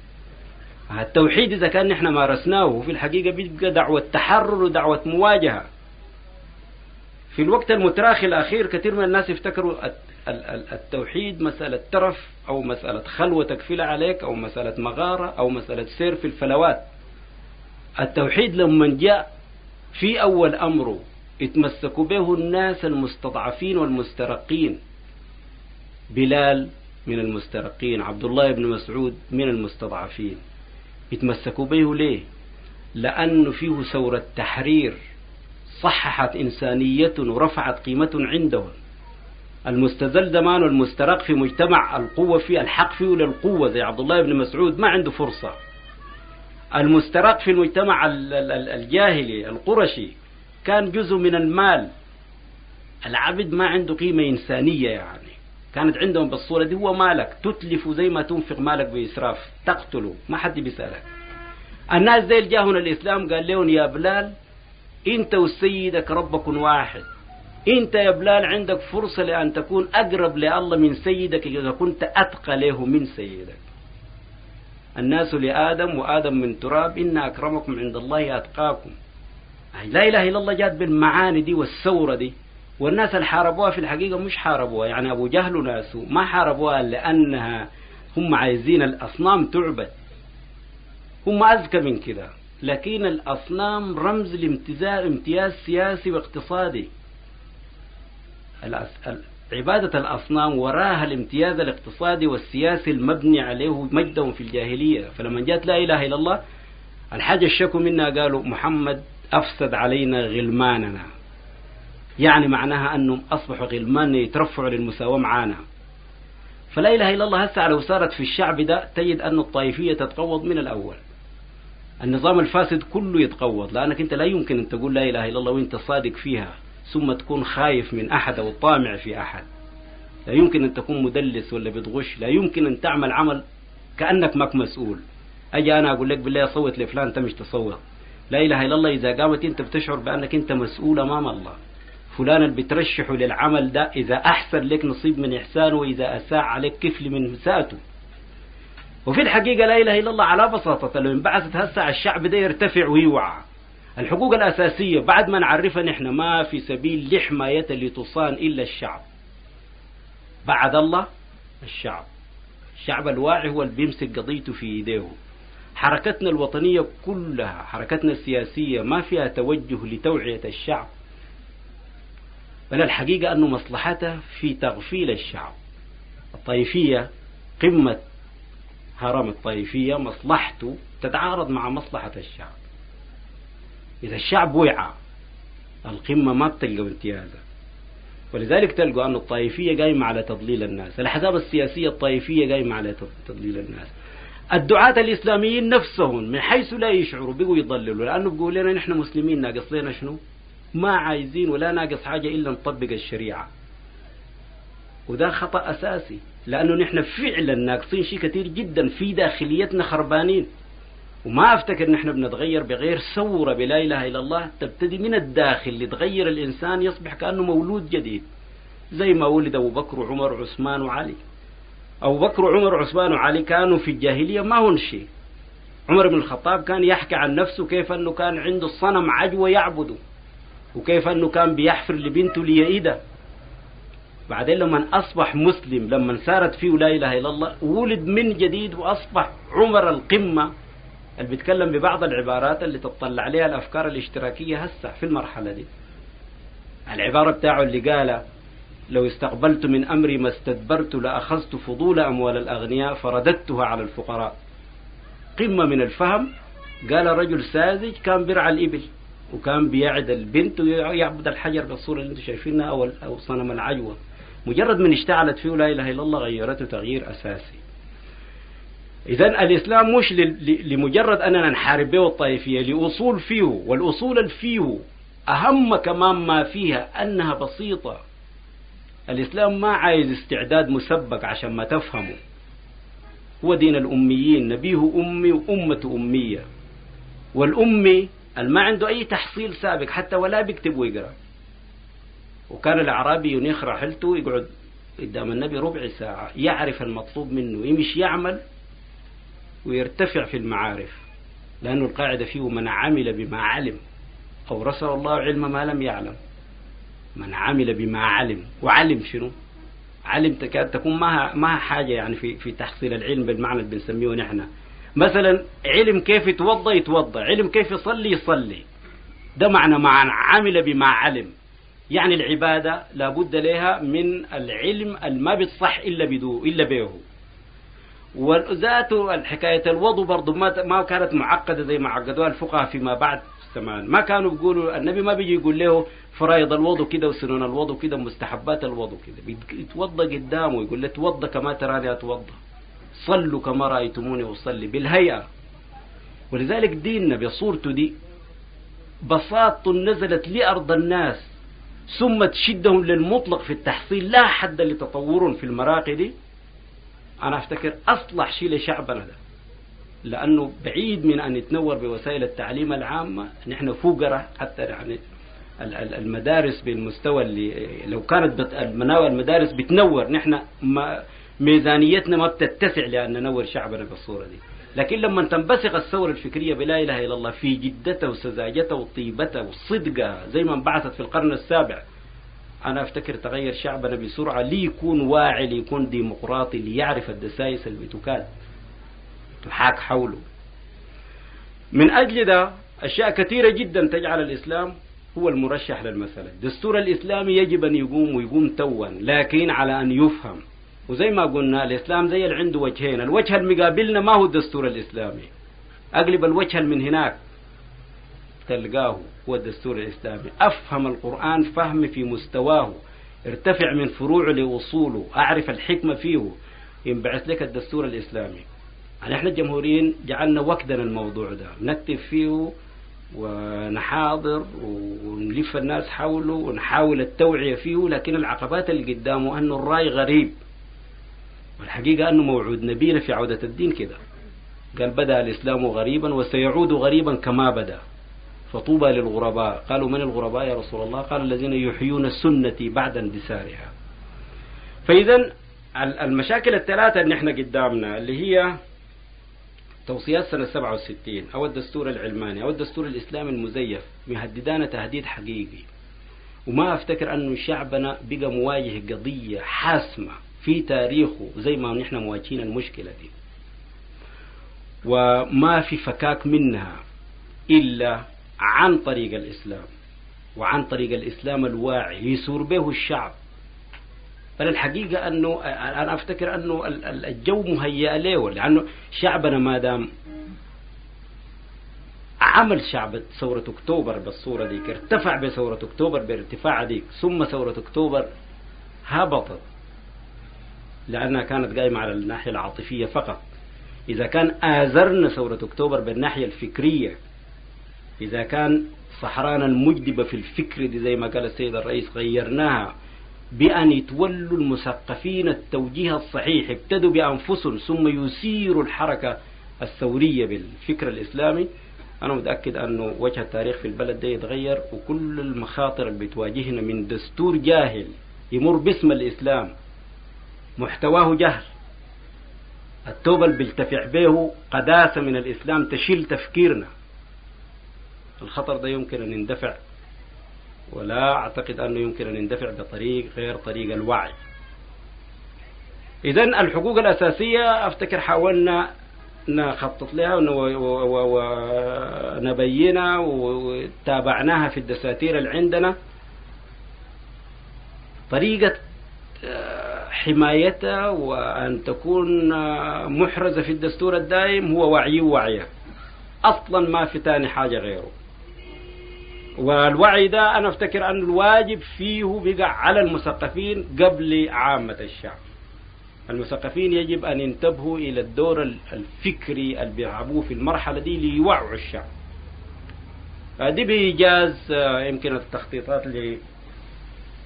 التوحيد إذا كان نحن مارسناه في الحقيقة بيبقى دعوة تحرر ودعوة مواجهة. في الوقت المتراخي الأخير كثير من الناس يفتكروا التوحيد مسألة ترف أو مسألة خلوة تكفل عليك أو مسألة مغارة أو مسألة سير في الفلوات. التوحيد لما جاء في أول أمره اتمسكوا به الناس المستضعفين والمسترقين. بلال من المسترقين عبد الله بن مسعود من المستضعفين. يتمسكوا به ليه؟ لأنه فيه ثورة تحرير صححت إنسانية ورفعت قيمة عندهم المستذل زمان والمسترق في مجتمع القوة فيه الحق فيه للقوة زي عبد الله بن مسعود ما عنده فرصة. المسترق في المجتمع الجاهلي القرشي كان جزء من المال. العبد ما عنده قيمة إنسانية يعني. كانت عندهم بالصورة دي هو مالك. تتلف زي ما تنفق مالك بإسراف. تقتله. ما حد بيسألك. الناس زي جاهنا الإسلام قال لهم يا بلال أنت وسيدك ربكم واحد. أنت يا بلال عندك فرصة لأن تكون أقرب لله من سيدك إذا كنت أتقى له من سيدك. الناس لآدم وآدم من تراب إن أكرمكم عند الله أتقاكم. لا إله إلا الله جات بالمعاني دي والثورة دي. والناس اللي حاربوها في الحقيقة مش حاربوها. يعني أبو جهل وناسه ما حاربوها لأنها هم عايزين الأصنام تعبد. هم أذكى من كده. لكن الأصنام رمز لامتزاج امتياز سياسي واقتصادي. عبادة الأصنام وراها الامتياز الاقتصادي والسياسي المبني عليه مجدهم في الجاهلية. فلما جاءت لا إله إلا الله الحاجة الشكوا منها قالوا محمد أفسد علينا غلماننا. يعني معناها أنهم أصبحوا غلمان يترفعوا للمساواة معانا. فلا إله إلا الله هسه لو صارت في الشعب ده تجد أن الطائفية تتقوض من الأول. النظام الفاسد كله يتقوض لأنك أنت لا يمكن أن تقول لا إله إلا الله وأنت صادق فيها ثم تكون خايف من أحد أو طامع في أحد. لا يمكن أن تكون مدلس ولا بتغش لا يمكن أن تعمل عمل كأنك ماك مسؤول. أجي أنا أقول لك بالله صوت لفلان أنت مش تصوت. لا إله إلا الله إذا قامت أنت بتشعر بأنك أنت مسؤول أمام الله. فلان اللي بترشحه للعمل ده إذا أحسن لك نصيب من إحسانه وإذا أساء عليك كفل من مساءته. وفي الحقيقة لا إله إلا الله على بساطة لو انبعثت هسه الشعب ده يرتفع ويوعى. الحقوق الأساسية بعد ما نعرفها نحن ما في سبيل لحماية لتصان إلا الشعب. بعد الله الشعب. الشعب الواعي هو اللي بيمسك قضيته في إيديه. حركتنا الوطنية كلها حركتنا السياسية ما فيها توجه لتوعية الشعب بل الحقيقة أنه مصلحتها في تغفيل الشعب. الطائفية قمة هرم الطائفية مصلحته تتعارض مع مصلحة الشعب. إذا الشعب وعى القمة ما بتلقى امتيازا ولذلك تلقوا أن الطائفية قايمة على تضليل الناس. الأحزاب السياسية الطائفية قايمة على تضليل الناس. الدعاة الإسلاميين نفسهم من حيث لا يشعروا بقوا يضللوا. لأنه بيقول لنا نحن مسلمين ناقص لنا شنو؟ ما عايزين ولا ناقص حاجة إلا نطبق الشريعة. وده خطأ أساسي لأنه نحن فعلا ناقصين شيء كثير جدا في داخليتنا خربانين. وما أفتكر نحن بنتغير بغير ثورة بلا إله إلا الله تبتدي من الداخل لتغير الإنسان يصبح كأنه مولود جديد. زي ما ولد أبو بكر وعمر وعثمان وعلي. أبو بكر وعمر وعثمان وعلي كانوا في الجاهلية ما هون شيء. عمر بن الخطاب كان يحكي عن نفسه كيف أنه كان عنده الصنم عجوة يعبده وكيف أنه كان بيحفر لبنته ليئدة بعدين لما أصبح مسلم لما سارت فيه لا إله إلا الله ولد من جديد وأصبح عمر القمة. اللي بيتكلم ببعض العبارات اللي تطلع عليها الأفكار الاشتراكية هسه في المرحلة دي. العبارة بتاعه اللي قالها لو استقبلت من أمري ما استدبرت لأخذت فضول أموال الأغنياء فرددتها على الفقراء. قمة من الفهم قال رجل ساذج كان برعى الإبل وكان بيعد البنت ويعبد الحجر بالصورة اللي أنتم شايفينها أو أو صنم العجوة. مجرد من اشتعلت فيه لا إله إلا الله غيرته تغيير أساسي. إذا الإسلام مش لمجرد أننا نحارب به الطائفية لأصول فيه والأصول فيه أهم كمان ما فيها أنها بسيطة. الإسلام ما عايز استعداد مسبق عشان ما تفهمه. هو دين الأميين نبيه أمي وأمة أمية. والأمي ما عنده أي تحصيل سابق حتى ولا بيكتب ويقرأ. وكان الأعرابي ينيخ راحلته يقعد قدام النبي ربع ساعة يعرف المطلوب منه يمشي يعمل ويرتفع في المعارف. لأنه القاعدة فيه من عمل بما علم أورثه الله علم ما لم يعلم. من عمل بما علم. وعلم شنو؟ علم تكاد تكون ما ما حاجة يعني في في تحصيل العلم بالمعنى اللي بنسميه نحن مثلا علم كيف يتوضأ يتوضأ. علم كيف يصلي يصلي. ده معنى معنى عمل بما علم. يعني العبادة لابد لها من العلم ما بتصح إلا بدو إلا به وذاته الحكاية الوضوء برضه ما ما كانت معقدة زي ما عقدوها الفقهاء فيما بعد. زمان ما كانوا بيقولوا النبي ما بيجي يقول له فرائض الوضوء كده وسنن الوضوء كده مستحبات الوضوء كده. يتوضأ قدامه يقول له توضأ كما تراني أتوضأ. صلوا كما رأيتموني أصلي بالهيئة. ولذلك ديننا بصورته دي بساطة نزلت لأرض الناس ثم تشدهم للمطلق في التحصيل لا حد لتطور في المراقي دي. أنا أفتكر أصلح شيء لشعبنا ده. لأنه بعيد من أن يتنور بوسائل التعليم العامة. نحن فقراء حتى يعني المدارس بالمستوى اللي لو كانت المدارس بتنور نحن ما ميزانيتنا ما بتتسع لأن ننور شعبنا بالصورة دي. لكن لما تنبثق الثورة الفكرية بلا إله إلا الله في جدتها وسذاجتها وطيبتها وصدقها زي ما انبعثت في القرن السابع أنا أفتكر تغير شعبنا بسرعة ليكون واعي ليكون ديمقراطي ليعرف الدسائس اللي بتكاد تحاك حوله. من أجل ده أشياء كثيرة جدا تجعل الإسلام هو المرشح للمسألة. الدستور الإسلامي يجب أن يقوم ويقوم توا لكن على أن يفهم. وزي ما قلنا الإسلام زي اللي عنده وجهين. الوجه المقابلنا ما هو الدستور الإسلامي. أقلب الوجه من هناك تلقاه هو الدستور الإسلامي. أفهم القرآن فهم في مستواه. ارتفع من فروعه لوصوله. أعرف الحكمة فيه. ينبعث لك الدستور الإسلامي. يعني إحنا الجمهوريين جعلنا وكدنا الموضوع ده. نكتب فيه ونحاضر ونلف الناس حوله ونحاول التوعية فيه لكن العقبات اللي قدامه أنه الرأي غريب. والحقيقة أنه موعود نبينا في عودة الدين كده. قال بدأ الإسلام غريبا وسيعود غريبا كما بدأ. فطوبى للغرباء. قالوا من الغرباء يا رسول الله؟ قال الذين يحيون سنتي بعد اندثارها. فإذا المشاكل الثلاثة اللي إحنا قدامنا اللي هي توصيات سنة 67 أو الدستور العلماني أو الدستور الإسلامي المزيف مهددانا تهديد حقيقي. وما أفتكر أنه شعبنا بقى مواجه قضية حاسمة في تاريخه زي ما نحن مواجهين المشكلة دي. وما في فكاك منها إلا عن طريق الإسلام وعن طريق الإسلام الواعي يسور به الشعب. فالحقيقة أنه أنا أفتكر أنه الجو مهيأ له لأنه شعبنا ما دام عمل شعب ثورة أكتوبر بالصورة ديك ارتفع بثورة أكتوبر بارتفاع ديك ثم ثورة أكتوبر هبطت. لأنها كانت قائمة على الناحية العاطفية فقط. إذا كان آزرنا ثورة أكتوبر بالناحية الفكرية إذا كان صحرانا المجدبة في الفكر دي زي ما قال السيد الرئيس غيرناها بأن يتولوا المثقفين التوجيه الصحيح. ابتدوا بأنفسهم ثم يسيروا الحركة الثورية بالفكر الإسلامي. أنا متأكد أنه وجه التاريخ في البلد ده يتغير وكل المخاطر اللي بتواجهنا من دستور جاهل يمر باسم الإسلام. محتواه جهل. التوبة اللي بيلتفع به قداسة من الإسلام تشيل تفكيرنا. الخطر ده يمكن أن يندفع ولا أعتقد أنه يمكن أن يندفع بطريق غير طريق الوعي. إذا الحقوق الأساسية أفتكر حاولنا نخطط لها ونبينها وتابعناها في الدساتير اللي عندنا. طريقة حمايتها وأن تكون محرزة في الدستور الدائم هو وعي ووعية. أصلا ما في تاني حاجة غيره. والوعي ده أنا أفتكر أن الواجب فيه بقى على المثقفين قبل عامة الشعب. المثقفين يجب أن ينتبهوا إلى الدور الفكري اللي بيلعبوه في المرحلة دي ليوعوا الشعب. دي بإيجاز يمكن التخطيطات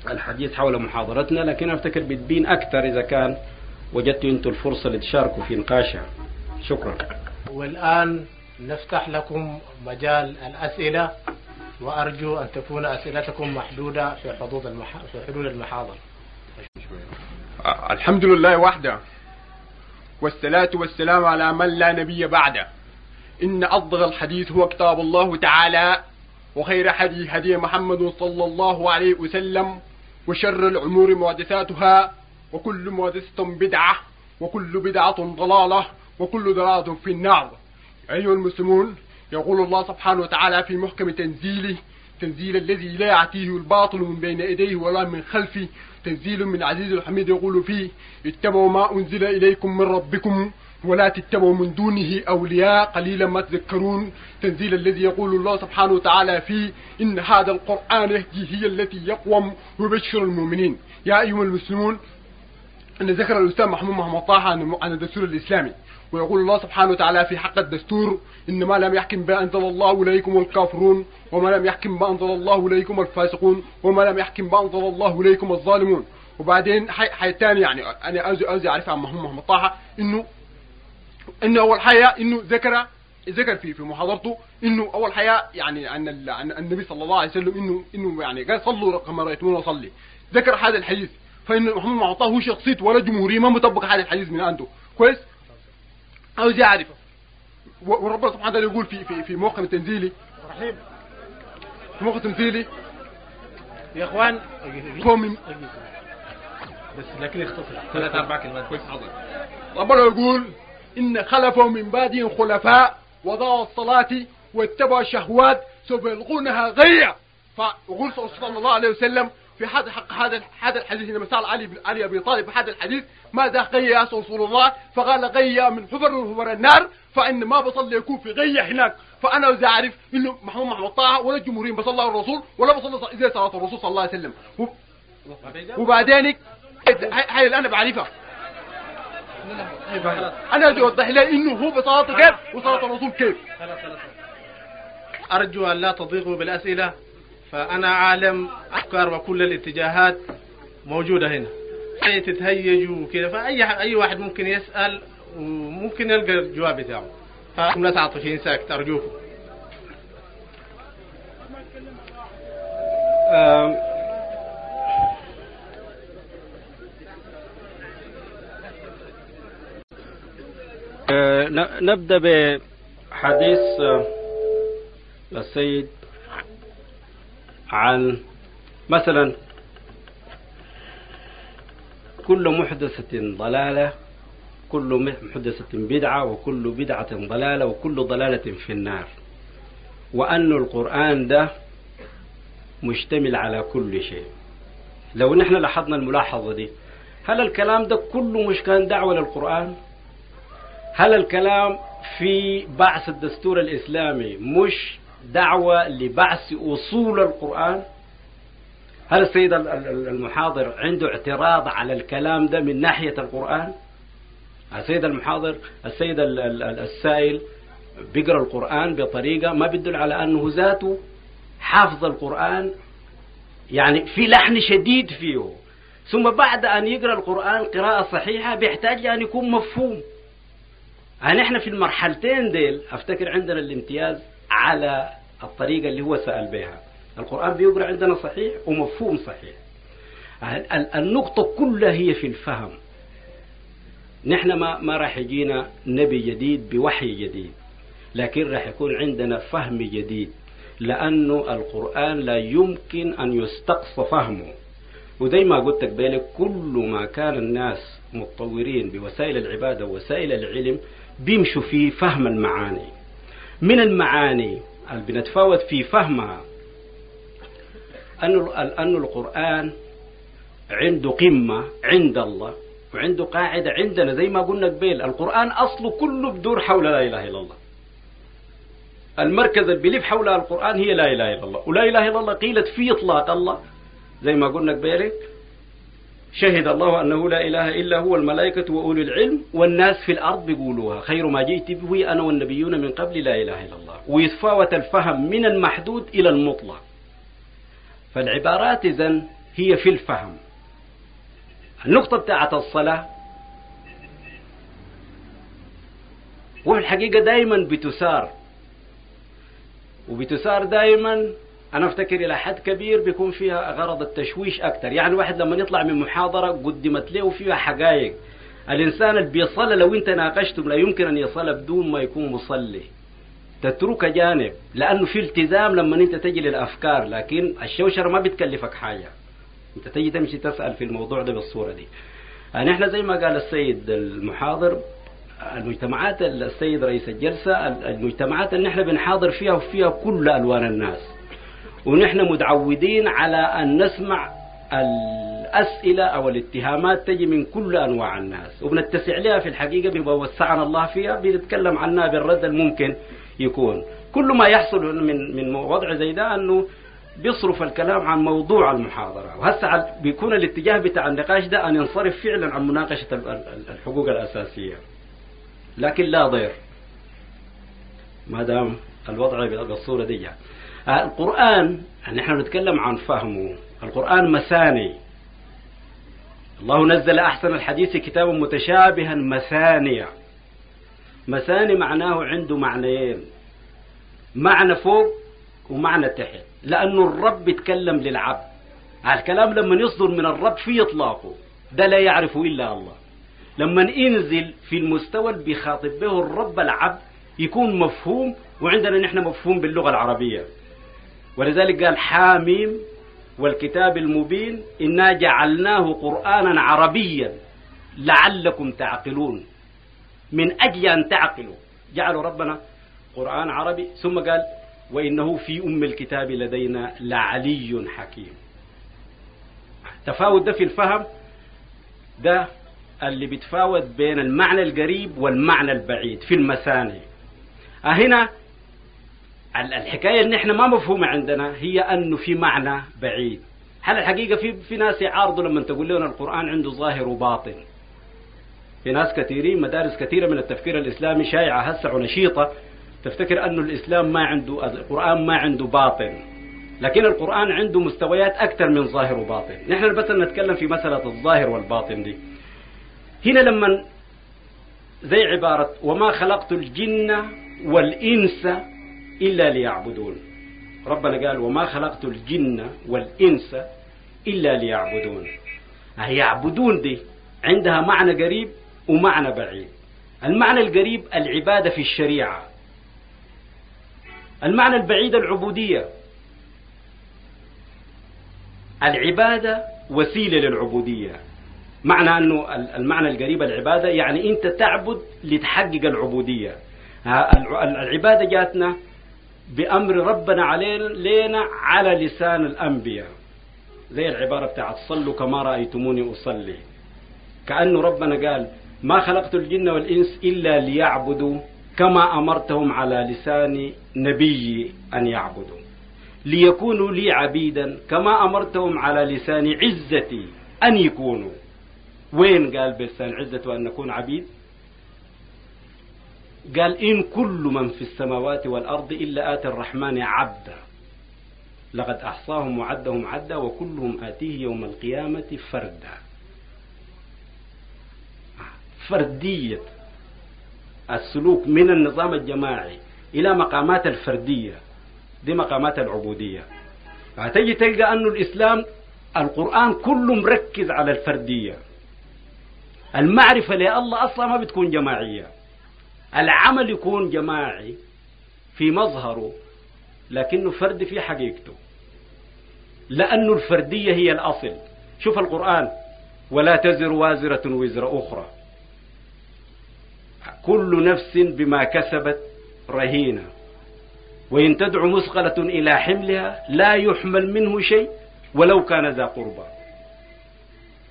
للحديث حول محاضرتنا لكن أفتكر بتبين أكثر إذا كان وجدتوا أنتم الفرصة لتشاركوا في نقاشها. شكرا. والآن نفتح لكم مجال الأسئلة. وأرجو أن تكون أسئلتكم محدودة في حدود المح... في حدود المحاضرة. الحمد لله وحده والصلاة والسلام على من لا نبي بعده. إن أصدق الحديث هو كتاب الله تعالى وخير حديث هدي محمد صلى الله عليه وسلم وشر الأمور محدثاتها وكل محدثة بدعة وكل بدعة ضلالة وكل ضلالة في النار. أيها المسلمون يقول الله سبحانه وتعالى في محكم تنزيله تنزيل الذي لا يعتيه الباطل من بين يديه ولا من خلفه تنزيل من عزيز الحميد يقول فيه اتبعوا ما أنزل إليكم من ربكم ولا تتبعوا من دونه أولياء قليلا ما تذكرون. تنزيل الذي يقول الله سبحانه وتعالى فيه إن هذا القرآن يهدي هي التي يقوم ويبشر المؤمنين. يا أيها المسلمون أن ذكر الأستاذ محمود محمد طه عن الدستور الإسلامي ويقول الله سبحانه وتعالى في حق الدستور إن ما لم يحكم ما أنزل الله أولئكم الكافرون وما لم يحكم ما أنزل الله أولئكم الفاسقون وما لم يحكم ما أنزل الله أولئكم الظالمون. وبعدين حي, تاني يعني أنا أرجو أرجو أعرف عن محمد طه إنه إنه أول حاجة إنه ذكر ذكر في في محاضرته إنه أول حاجة يعني عن عن النبي صلى الله عليه وسلم انه إنه يعني قال صلوا كما رايتموني اصلي ذكر هذا الحديث فإن محمد معطاه هو شخصية ولا جمهورية ما مطبق هذا الحديث من عنده. كويس؟ عاوز يعرف وربنا سبحانه وتعالى يقول في في في موقع تنزيلي. رحيم. في موقع تنزيلي. يا إخوان قوم بس لكن اختصر ثلاث أربع كلمات. كويس حاضر. ربنا يقول إن خلفوا من بعدهم خلفاء وضاعوا الصلاة واتبعوا الشهوات سوف يلقونها غيا فيقول صلى الله عليه وسلم في هذا حق هذا هذا الحديث لما سال علي علي ابي طالب هذا الحديث ماذا يا رسول الله؟ فقال غيا من حفر حفر النار فإن ما بصلي يكون في غيا هناك. فأنا إذا اعرف إنه محمود محمد طه ولا الجمهوريين بصلى الرسول ولا بصلى زي صلاة الرسول صلى الله عليه وسلم. وبعدين هاي أنا بعرفها. أنا بدي أوضح له إنه هو بصلاته كيف وصلاة الرسول كيف. أرجو أن لا تضيقوا بالأسئلة فأنا عالم افكار وكل الاتجاهات موجودة هنا. تتهيجوا وكذا فأي أي واحد ممكن يسأل وممكن يلقى الجواب بتاعه. فلا تعطوا شيء ساكت أرجوكم. نبدأ بحديث السيد عن مثلا كل محدثة ضلالة كل محدثة بدعة وكل بدعة ضلالة وكل ضلالة في النار. وأن القرآن ده مشتمل على كل شيء. لو نحن لاحظنا الملاحظة دي هل الكلام ده كله مش كان دعوة للقرآن؟ هل الكلام في بعث الدستور الإسلامي مش دعوة لبعث أصول القرآن؟ هل السيد المحاضر عنده اعتراض على الكلام ده من ناحية القرآن؟ السيد المحاضر السيد السائل بيقرأ القرآن بطريقة ما بيدل على أنه ذاته حافظ القرآن يعني في لحن شديد فيه. ثم بعد أن يقرأ القرآن قراءة صحيحة بيحتاج أن يكون مفهوم. يعني إحنا في المرحلتين ديل أفتكر عندنا الامتياز على الطريقة اللي هو سأل بها القرآن بيقرأ عندنا صحيح ومفهوم صحيح. النقطة كلها هي في الفهم. نحن ما ما راح يجينا نبي جديد بوحي جديد لكن راح يكون عندنا فهم جديد لأنه القرآن لا يمكن أن يستقصى فهمه. وزي ما قلت بالك كل ما كان الناس متطورين بوسائل العبادة ووسائل العلم بيمشوا في فهم المعاني. من المعاني؟ اللي بنتفاوت في فهمها. أن القرآن عنده قمة عند الله وعنده قاعدة عندنا زي ما قلنا قبيل. القرآن أصله كله بدور حول لا إله إلا الله. المركز اللي بيلف حول القرآن هي لا إله إلا الله. ولا إله إلا الله قيلت في إطلاق الله زي ما قلنا قبيلك شهد الله أنه لا إله إلا هو الملائكة وأولي العلم والناس في الأرض بيقولوها. خير ما جئت به أنا والنبيون من قبل لا إله إلا الله. ويتفاوت الفهم من المحدود إلى المطلق. فالعبارات إذن هي في الفهم. النقطة بتاعت الصلاة وفي الحقيقة دائما بتسار. وبتسار دائما أنا أفتكر إلى حد كبير بيكون فيها غرض التشويش أكثر يعني الواحد لما يطلع من محاضرة قدمت له فيها حقائق. الإنسان اللي بيصلي لو أنت ناقشتم لا يمكن أن يصلي بدون ما يكون مصلي. تترك جانب لأنه في التزام لما أنت تجي للأفكار لكن الشوشرة ما بتكلفك حاجة. أنت تجي تمشي تسأل في الموضوع ده بالصورة دي. يعني إحنا زي ما قال السيد المحاضر المجتمعات السيد رئيس الجلسة المجتمعات اللي إحنا بنحاضر فيها وفيها كل ألوان الناس. ونحن متعودين على أن نسمع الأسئلة أو الاتهامات تجي من كل أنواع الناس. وبنتسع لها في الحقيقة بيبقى وسعنا الله فيها بنتكلم عنها بالرد الممكن. يكون. كل ما يحصل من من وضع زي ده أنه بيصرف الكلام عن موضوع المحاضرة. وهسه بيكون الاتجاه بتاع النقاش ده أن ينصرف فعلا عن مناقشة الحقوق الأساسية. لكن لا ضير. ما دام الوضع بالصورة دي يعني. القرآن نحن نتكلم عن فهمه. القرآن مثاني. الله نزل أحسن الحديث كتابا متشابها مثانية مثاني معناه عنده معنيين معنى فوق ومعنى تحت. لأنه الرب يتكلم للعبد. الكلام لما يصدر من الرب في إطلاقه ده لا يعرفه إلا الله. لما ينزل في المستوى اللي بيخاطب به الرب العبد يكون مفهوم وعندنا نحن مفهوم باللغة العربية. ولذلك قال حاميم والكتاب المبين إنا جعلناه قرآنا عربيا لعلكم تعقلون. من أجل أن تعقلوا. جعلوا ربنا قرآن عربي ثم قال وإنه في أم الكتاب لدينا لعلي حكيم. تفاوت ده في الفهم ده اللي بيتفاوت بين المعنى القريب والمعنى البعيد في المثاني هنا الحكاية إن إحنا ما مفهومة عندنا هي انه في معنى بعيد. هل الحقيقة في في ناس يعارضوا لما تقول لنا القرآن عنده ظاهر وباطن؟ في ناس كثيرين مدارس كثيرة من التفكير الإسلامي شائعة هسه ونشيطة. تفتكر انه الإسلام ما عنده القرآن ما عنده باطن. لكن القرآن عنده مستويات أكثر من ظاهر وباطن. نحن بس نتكلم في مسألة الظاهر والباطن دي. هنا لما زي عبارة وما خلقت الجن والإنس إلا ليعبدون. ربنا قال وما خلقت الجن والإنس إلا ليعبدون. يعبدون دي عندها معنى قريب؟ ومعنى بعيد. المعنى القريب العبادة في الشريعة. المعنى البعيد العبودية. العبادة وسيلة للعبودية. معنى أنه المعنى القريب العبادة يعني أنت تعبد لتحقق العبودية. العبادة جاتنا بأمر ربنا علينا لينا على لسان الأنبياء. زي العبارة بتاعت صلوا كما رأيتموني أصلي. كأنه ربنا قال ما خلقت الجن والإنس إلا ليعبدوا كما أمرتهم على لسان نبي أن يعبدوا. ليكونوا لي عبيدا كما أمرتهم على لسان عزتي أن يكونوا. وين قال بلسان عزته أن نكون عبيد؟ قال إن كل من في السماوات والأرض إلا آتي الرحمن عبدا لقد أحصاهم وعدهم عدا وكلهم آتيه يوم القيامة فردا. فردية السلوك من النظام الجماعي إلى مقامات الفردية دي مقامات العبودية. فتجي تلقى أن الإسلام القرآن كله مركز على الفردية. المعرفة لله أصلا ما بتكون جماعية. العمل يكون جماعي في مظهره لكنه فرد في حقيقته. لأن الفردية هي الأصل. شوف القرآن ولا تزر وازرة وزر أخرى كل نفس بما كسبت رهينة. وإن تدعو مثقلة إلى حملها لا يحمل منه شيء ولو كان ذا قربى.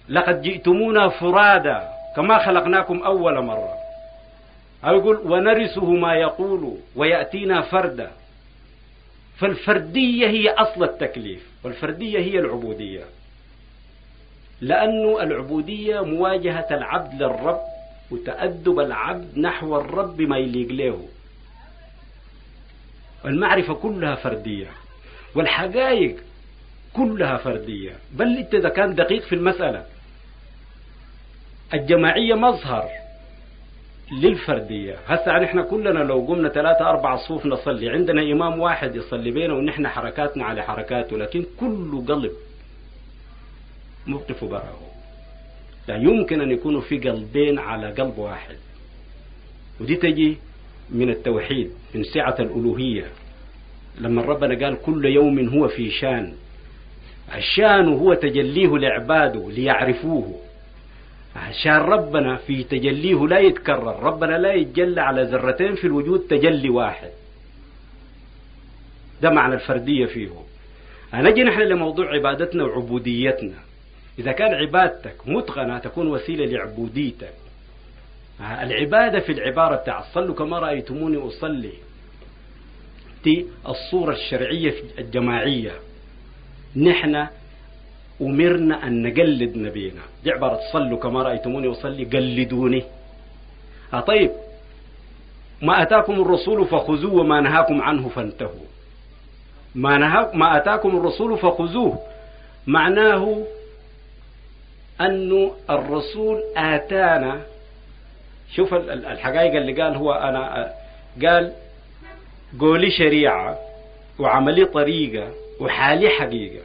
لقد جئتمونا فرادا كما خلقناكم أول مرة. أو يقول ونرثه ما يقول ويأتينا فردا. فالفردية هي أصل التكليف والفردية هي العبودية. لأن العبودية مواجهة العبد للرب وتأدب العبد نحو الرب ما يليق له. المعرفة كلها فردية والحقائق كلها فردية. بل انت إذا كان دقيق في المسألة الجماعية مظهر للفردية. هسا نحن كلنا لو قمنا ثلاثة أربعة صفوف نصلي عندنا إمام واحد يصلي بينا ونحن حركاتنا على حركاته لكن كل قلب موقف براه لا يمكن أن يكونوا في قلبين على قلب واحد. ودي تجي من التوحيد من سعة الألوهية. لما ربنا قال كل يوم هو في شان. الشان هو تجليه لعباده ليعرفوه. عشان ربنا في تجليه لا يتكرر. ربنا لا يتجلى على ذرتين في الوجود تجلي واحد. ده معنى الفردية فيه. هنجي نحن لموضوع عبادتنا وعبوديتنا. إذا كان عبادتك متقنة تكون وسيلة لعبوديتك. العبادة في العبارة بتاع صلوا كما رأيتموني أصلي. دي الصورة الشرعية الجماعية. نحن أمرنا أن نقلد نبينا. دي عبارة صلوا كما رأيتموني أصلي قلدوني. ها طيب. ما أتاكم الرسول فخذوه وما نهاكم عنه فانتهوا. ما, نها ما أتاكم الرسول فخذوه. معناه أن الرسول آتانا شوف الحقائق اللي قال هو أنا قال قولي شريعة وعملي طريقة وحالي حقيقة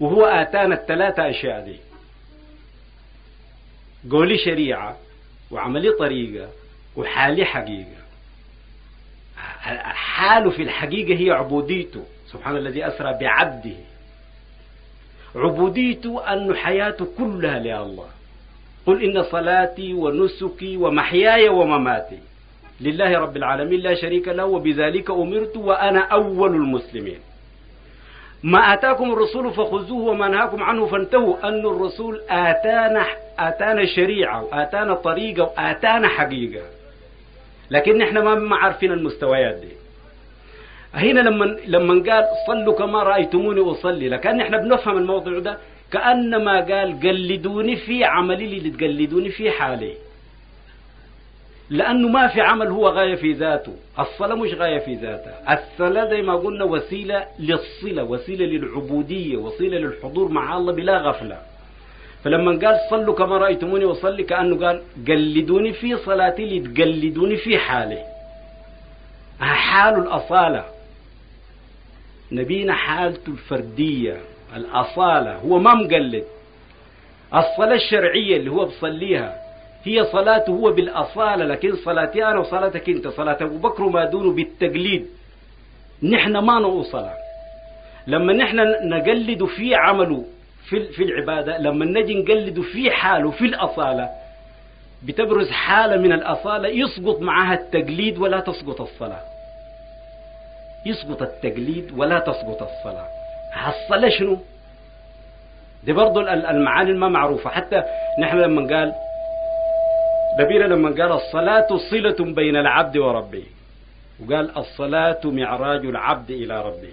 وهو آتانا الثلاثة أشياء دي. قولي شريعة وعملي طريقة وحالي حقيقة. حاله في الحقيقة هي عبوديته سبحان الذي أسرى بعبده. عبوديته أن حياته كلها لله. قل إن صلاتي ونسكي ومحياي ومماتي لله رب العالمين لا شريك له وبذلك أمرت وأنا أول المسلمين. ما آتاكم الرسول فخذوه وما نهاكم عنه فانتهوا. أن الرسول آتانا آتانا شريعة وآتانا طريقة وآتانا حقيقة. لكن إحنا ما عارفين المستويات دي. هنا لما لما قال صلوا كما رأيتموني أصلي. لكن إحنا بنفهم الموضوع ده. كأنما قال قلدوني في عملي اللي تقلدوني في حالي. لأنه ما في عمل هو غاية في ذاته. الصلاة مش غاية في ذاتها الصلاة زي ما قلنا وسيلة للصلة وسيلة للعبودية وسيلة للحضور مع الله بلا غفلة. فلما قال صلوا كما رأيتموني وصلي كأنه قال قلدوني في صلاتي لتقلدوني في حالي. حال الأصالة. نبينا حالته الفردية الأصالة هو ما مقلد. الصلاة الشرعية اللي هو بصليها هي صلاته هو بالأصالة لكن صلاتي أنا وصلاتك أنت صلاة أبو بكر وما دونه بالتقليد. نحن ما نوصل لما نحن نقلد في عمله في في العبادة لما نجي نقلد في حاله في الأصالة بتبرز حالة من الأصالة يسقط معها التقليد ولا تسقط الصلاة. يسقط التقليد ولا تسقط الصلاة. الصلاة شنو؟ دي برضو المعاني ما معروفة. حتى نحن لما قال نبينا لما قال الصلاة صلة بين العبد وربه. وقال الصلاة معراج العبد إلى ربه.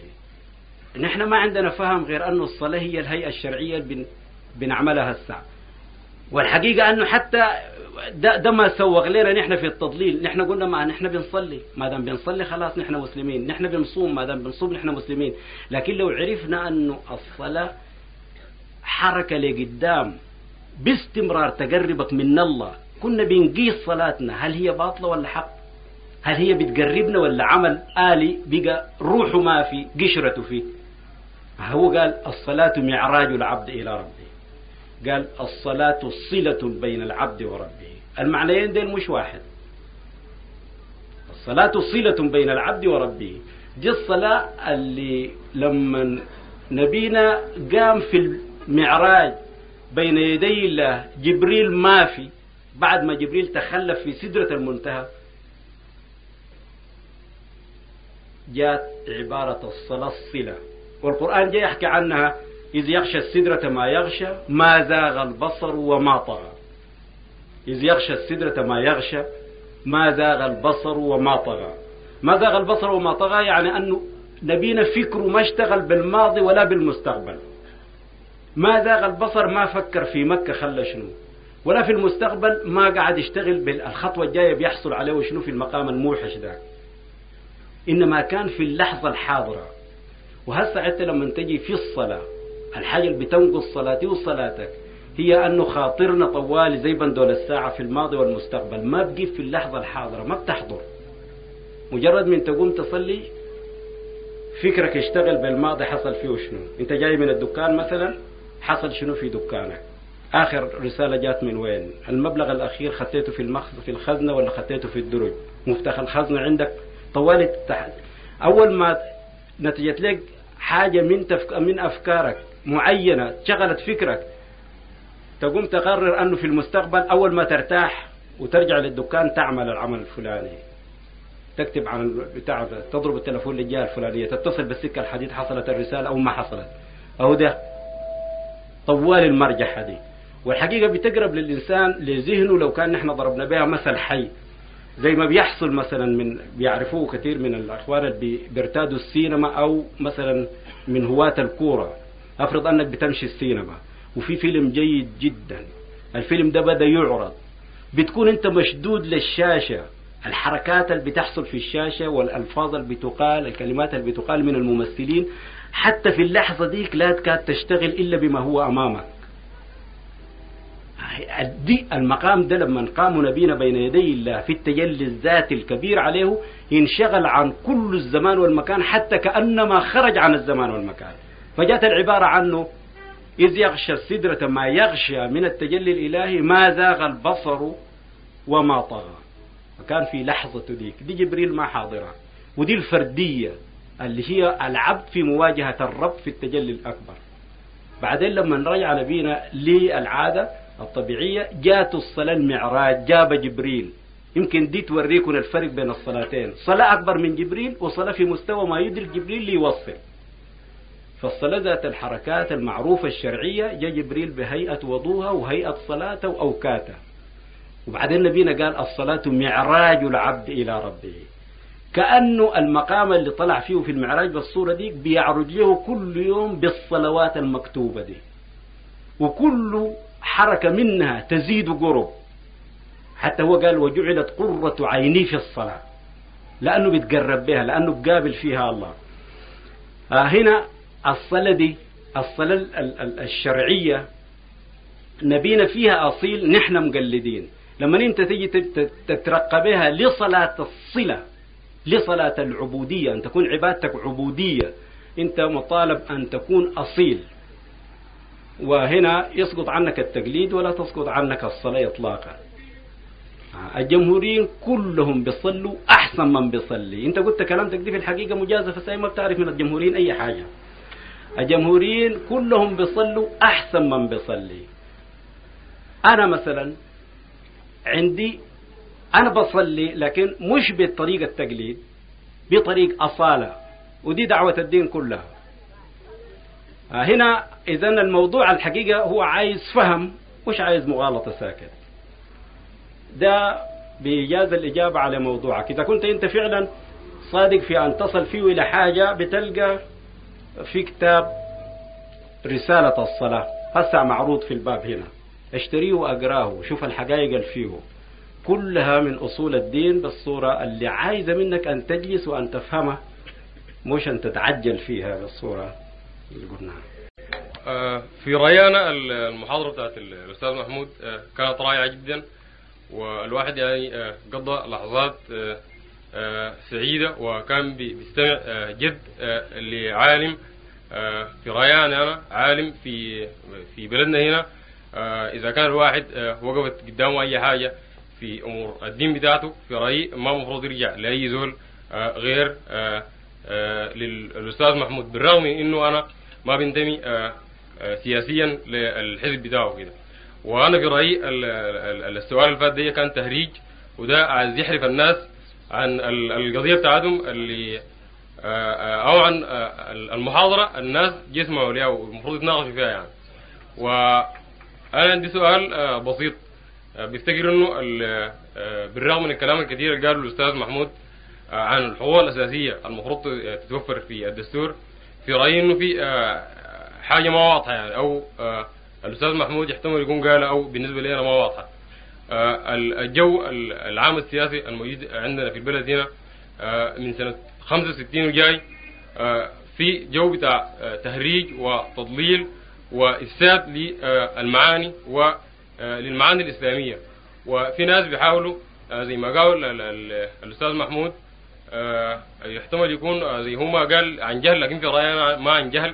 نحن ما عندنا فهم غير أن الصلاة هي الهيئة الشرعية اللي بن بنعملها الساعة. والحقيقة أنه حتى ده, ده ما سوغ لنا نحن في التضليل. نحن قلنا ما نحن بنصلي. ما دام بنصلي خلاص نحن مسلمين. نحن بنصوم. ما دام بنصوم نحن مسلمين. لكن لو عرفنا أنه الصلاة حركة لقدام باستمرار تقربك من الله كنا بنقيس صلاتنا. هل هي باطلة ولا حق؟ هل هي بتقربنا ولا عمل آلي بقى روحه ما في قشرته فيه هو قال الصلاة معراج العبد إلى ربه. قال الصلاة صلة بين العبد وربه. المعنيين دين مش واحد. الصلاة صلة بين العبد وربه. دي الصلاة اللي لما نبينا قام في المعراج بين يدي الله جبريل ما في. بعد ما جبريل تخلف في سدرة المنتهى جاءت عبارة الصلاة الصلة. والقرآن جاء يحكي عنها إذ يغشى السدرة ما يغشى ما زاغ البصر وما طغى. إذ يغشى السدرة ما يغشى ما زاغ البصر وما طغى. ما زاغ البصر وما طغى يعني أنه نبينا فكره ما اشتغل بالماضي ولا بالمستقبل. ما زاغ البصر ما فكر في مكة خلى شنو. ولا في المستقبل ما قاعد يشتغل بالخطوة الجاية بيحصل عليه وشنو في المقام الموحش ذاك إنما كان في اللحظة الحاضرة. وهسه أنت لما تجي في الصلاة الحاجة اللي بتنقص صلاتي وصلاتك. هي أنه خاطرنا طوالي زي بندول الساعة في الماضي والمستقبل. ما بقي في اللحظة الحاضرة ما بتحضر. مجرد من تقوم تصلي فكرك يشتغل بالماضي حصل فيه شنو؟ أنت جاي من الدكان مثلا حصل شنو في دكانك؟ آخر رسالة جات من وين؟ المبلغ الأخير خطيته في المخز في الخزنة ولا خطيته في الدرج؟ مفتاح الخزنة عندك. طوالي تحت أول ما نتجت لك حاجة من تفك... من أفكارك. معينة شغلت فكرك. تقوم تقرر أنه في المستقبل أول ما ترتاح وترجع للدكان تعمل العمل الفلاني. تكتب عن بتاع تضرب التلفون للجهة الفلانية تتصل بالسكة الحديد حصلت الرسالة أو ما حصلت. أو ده طوال المرجحه دي والحقيقة بتقرب للإنسان لذهنه لو كان نحن ضربنا بها مثل حي. زي ما بيحصل مثلا من بيعرفوه كثير من الأخوان اللي بيرتادوا السينما أو مثلا من هواة الكورة. افرض انك بتمشي السينما وفي فيلم جيد جدا الفيلم ده بدأ يعرض بتكون انت مشدود للشاشة الحركات اللي بتحصل في الشاشة والألفاظ اللي بتقال الكلمات اللي بتقال من الممثلين حتى في اللحظة ديك لا تكاد تشتغل إلا بما هو أمامك. دي المقام ده لما قام نبينا بين يدي الله في التجلي الذاتي الكبير عليه ينشغل عن كل الزمان والمكان حتى كأنما خرج عن الزمان والمكان. فجاءت العبارة عنه إذ يغشى السدرة ما يغشى من التجلي الإلهي ما زاغ البصر وما طغى. فكان في لحظة ديك دي جبريل ما حاضرة. ودي الفردية اللي هي العبد في مواجهة الرب في التجلي الأكبر. بعدين لما نرجع نبينا للعادة الطبيعية جات الصلاة المعراج جاب جبريل. يمكن دي توريكم الفرق بين الصلاتين. صلاة أكبر من جبريل وصلاة في مستوى ما يدرك جبريل ليوصل. فالصلاة ذات الحركات المعروفة الشرعية جاء جبريل بهيئة وضوها وهيئة صلاته وأوكاته. وبعدين نبينا قال الصلاة معراج العبد إلى ربه. كأنه المقام اللي طلع فيه في المعراج بالصورة دي بيعرج له كل يوم بالصلوات المكتوبة دي. وكل حركة منها تزيد قرب. حتى هو قال وجعلت قرة عيني في الصلاة. لأنه بيتقرب بها لأنه بقابل فيها الله. آه هنا الصلاة دي الصلاة الشرعية نبينا فيها أصيل نحن مقلدين. لما انت تيجي تترقبها لصلاة الصلة لصلاة العبودية أن تكون عبادتك عبودية أنت مطالب أن تكون أصيل. وهنا يسقط عنك التقليد ولا تسقط عنك الصلاة إطلاقا. الجمهوريين كلهم بيصلوا أحسن من بيصلي. أنت قلت كلامتك دي في الحقيقة مجازفة ما بتعرف من الجمهوريين أي حاجة. الجمهوريين كلهم بيصلوا أحسن من بيصلي. أنا مثلا عندي أنا بصلي لكن مش بطريقة التقليد بطريق أصالة ودي دعوة الدين كلها. هنا إذا الموضوع الحقيقة هو عايز فهم مش عايز مغالطة ساكت. ده بإيجاز الإجابة على موضوعك. إذا كنت أنت فعلا صادق في أن تصل فيه إلى حاجة بتلقى في كتاب رسالة الصلاة. هسه معروض في الباب هنا. أشتريه وأقراه وشوف الحقائق اللي فيه. كلها من أصول الدين بالصورة اللي عايزة منك أن تجلس وأن تفهمها مش أن تتعجل فيها بالصورة اللي قلناها. آه، في رأيي المحاضرة بتاعت الأستاذ محمود آه، كانت رائعة جدا والواحد يعني آه، قضى لحظات سعيدة وكان بي- بيستمع آه، جد آه، لعالم آه، في رأيي أنا عالم في في بلدنا هنا. إذا كان الواحد وقفت قدامه أي حاجة في أمور الدين بتاعته في رأيي ما المفروض يرجع لأي زول غير للأستاذ محمود. بالرغم إنه أنا ما بنتمي سياسيا للحزب بتاعه كده وأنا في ال- السؤال اللي فات كان تهريج وده عايز يحرف الناس عن ال- القضية بتاعتهم اللي آه، آه، أو عن آه، المحاضرة الناس يسمعوا ليها والمفروض يتناقشوا فيها يعني. وأنا عندي سؤال بسيط. بيفتكر إنه ال- بالرغم من الكلام الكثير اللي قاله الأستاذ محمود عن الحقوق الأساسية المفروض تتوفر في الدستور في رأيي إنه في حاجة ما واضحة يعني أو الأستاذ محمود يحتمل يكون قال أو بالنسبة لي أنا ما واضحة. الجو ال- العام السياسي الموجود عندنا في البلد هنا آه، من سنة 65 وجاي آه، في جو بتاع آه، تهريج وتضليل وإفساد للمعاني وللمعاني الإسلامية. وفي ناس بيحاولوا آه، زي ما قال ال- ال- الأستاذ محمود آه، يحتمل يكون آه، زي هو ما قال عن جهل لكن في رأيي أنا ما عن جهل.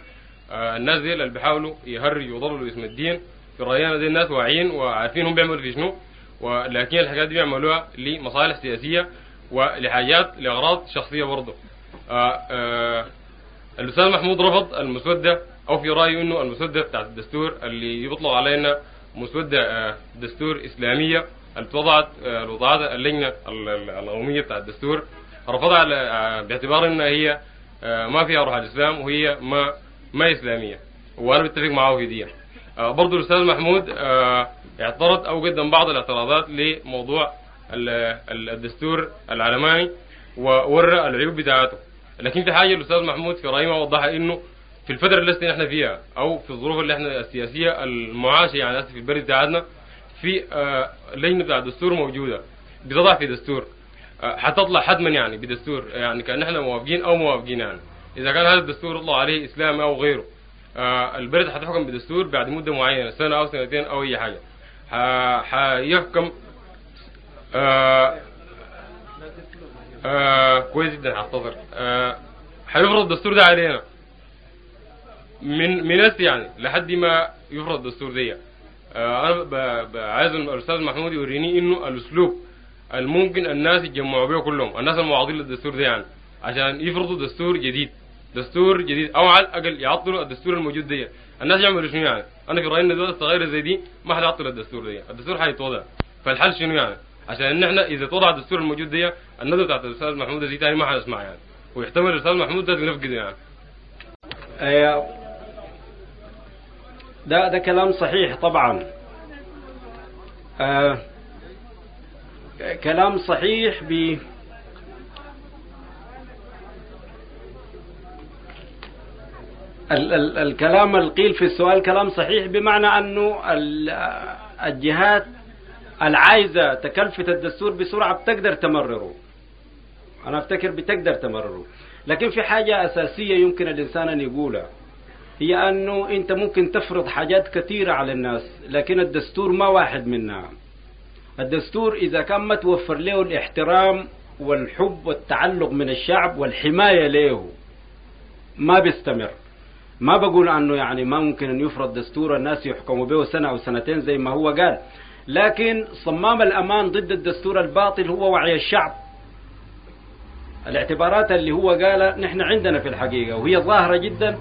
آه، الناس دي اللي بيحاولوا يهرجوا ويضللوا اسم الدين. في رأيي أنا دي الناس واعيين وعارفين هم بيعملوا في شنو. ولكن الحاجات دي بيعملوها لمصالح سياسية ولحاجات لأغراض شخصية برضه. آه، آه، الأستاذ محمود رفض المسودة أو في رايه إنه المسودة بتاعت الدستور اللي بيطلق علينا مسودة آه، دستور إسلامية اللي وضعت آه، اللي وضعتها اللجنة ال- ال- القومية بتاعت الدستور. رفضها باعتبار إنها هي ما فيها روح الإسلام وهي ما ما إسلامية. وأنا بتفق معه في دي. برضو الأستاذ محمود آه، اعترض أو قدم بعض الاعتراضات لموضوع ال- ال- الدستور العلماني وورى العيوب بتاعته. لكن في حاجة الأستاذ محمود في ما وضحها إنه في الفترة اللي إحنا فيها أو في الظروف اللي إحنا السياسية المعاشه يعني في البلد بتاعتنا في آه، لجنة بتاع الدستور موجودة بتضع في دستور آه، حتطلع حتما يعني بدستور يعني كأن إحنا موافقين أو موافقين يعني. إذا كان هذا الدستور يطلع عليه اسلامي أو غيره آه، البلد حتحكم بدستور بعد مدة معينة سنة أو سنتين أو أي حاجة. حيحكم آه آه كويس جدا آه حيفرض الدستور ده علينا. من من هسه يعني لحد ما يفرض الدستور دي. آه أنا عايز الأستاذ محمود يوريني إنه الأسلوب الممكن الناس يتجمعوا به كلهم الناس المعارضين للدستور ده يعني عشان يفرضوا دستور جديد. دستور جديد أو على الأقل يعطلوا الدستور الموجود ده الناس يعملوا شنو يعني؟ أنا في رايي ان دول الصغيره زي دي ما حيعطلوا الدستور ده الدستور حيتوضع فالحل شنو يعني؟ عشان ان إحنا إذا توضع الدستور الموجود ده الندوه بتاعت الأستاذ محمود زي تاني ما حنسمع يعني. ويحتمل الأستاذ محمود ده ينفقد يعني. ده ده كلام صحيح طبعا. آه، كلام صحيح ب ال ال الكلام القيل في السؤال كلام صحيح بمعنى ال- الجهات العايزة تكلفة الدستور بسرعة بتقدر تمرره. أنا أفتكر بتقدر تمرره. لكن في حاجة أساسية يمكن الإنسان أن يقولها. هي أنه أنت ممكن تفرض حاجات كثيرة على الناس لكن الدستور ما واحد منها. الدستور إذا كان ما توفر له الاحترام والحب والتعلق من الشعب والحماية له ما بيستمر. ما بقول أنه يعني ما ممكن أن يفرض دستور الناس يحكموا به سنة أو سنتين زي ما هو قال. لكن صمام الأمان ضد الدستور الباطل هو وعي الشعب. الاعتبارات اللي هو قالها نحن عندنا في الحقيقة وهي ظاهرة جدا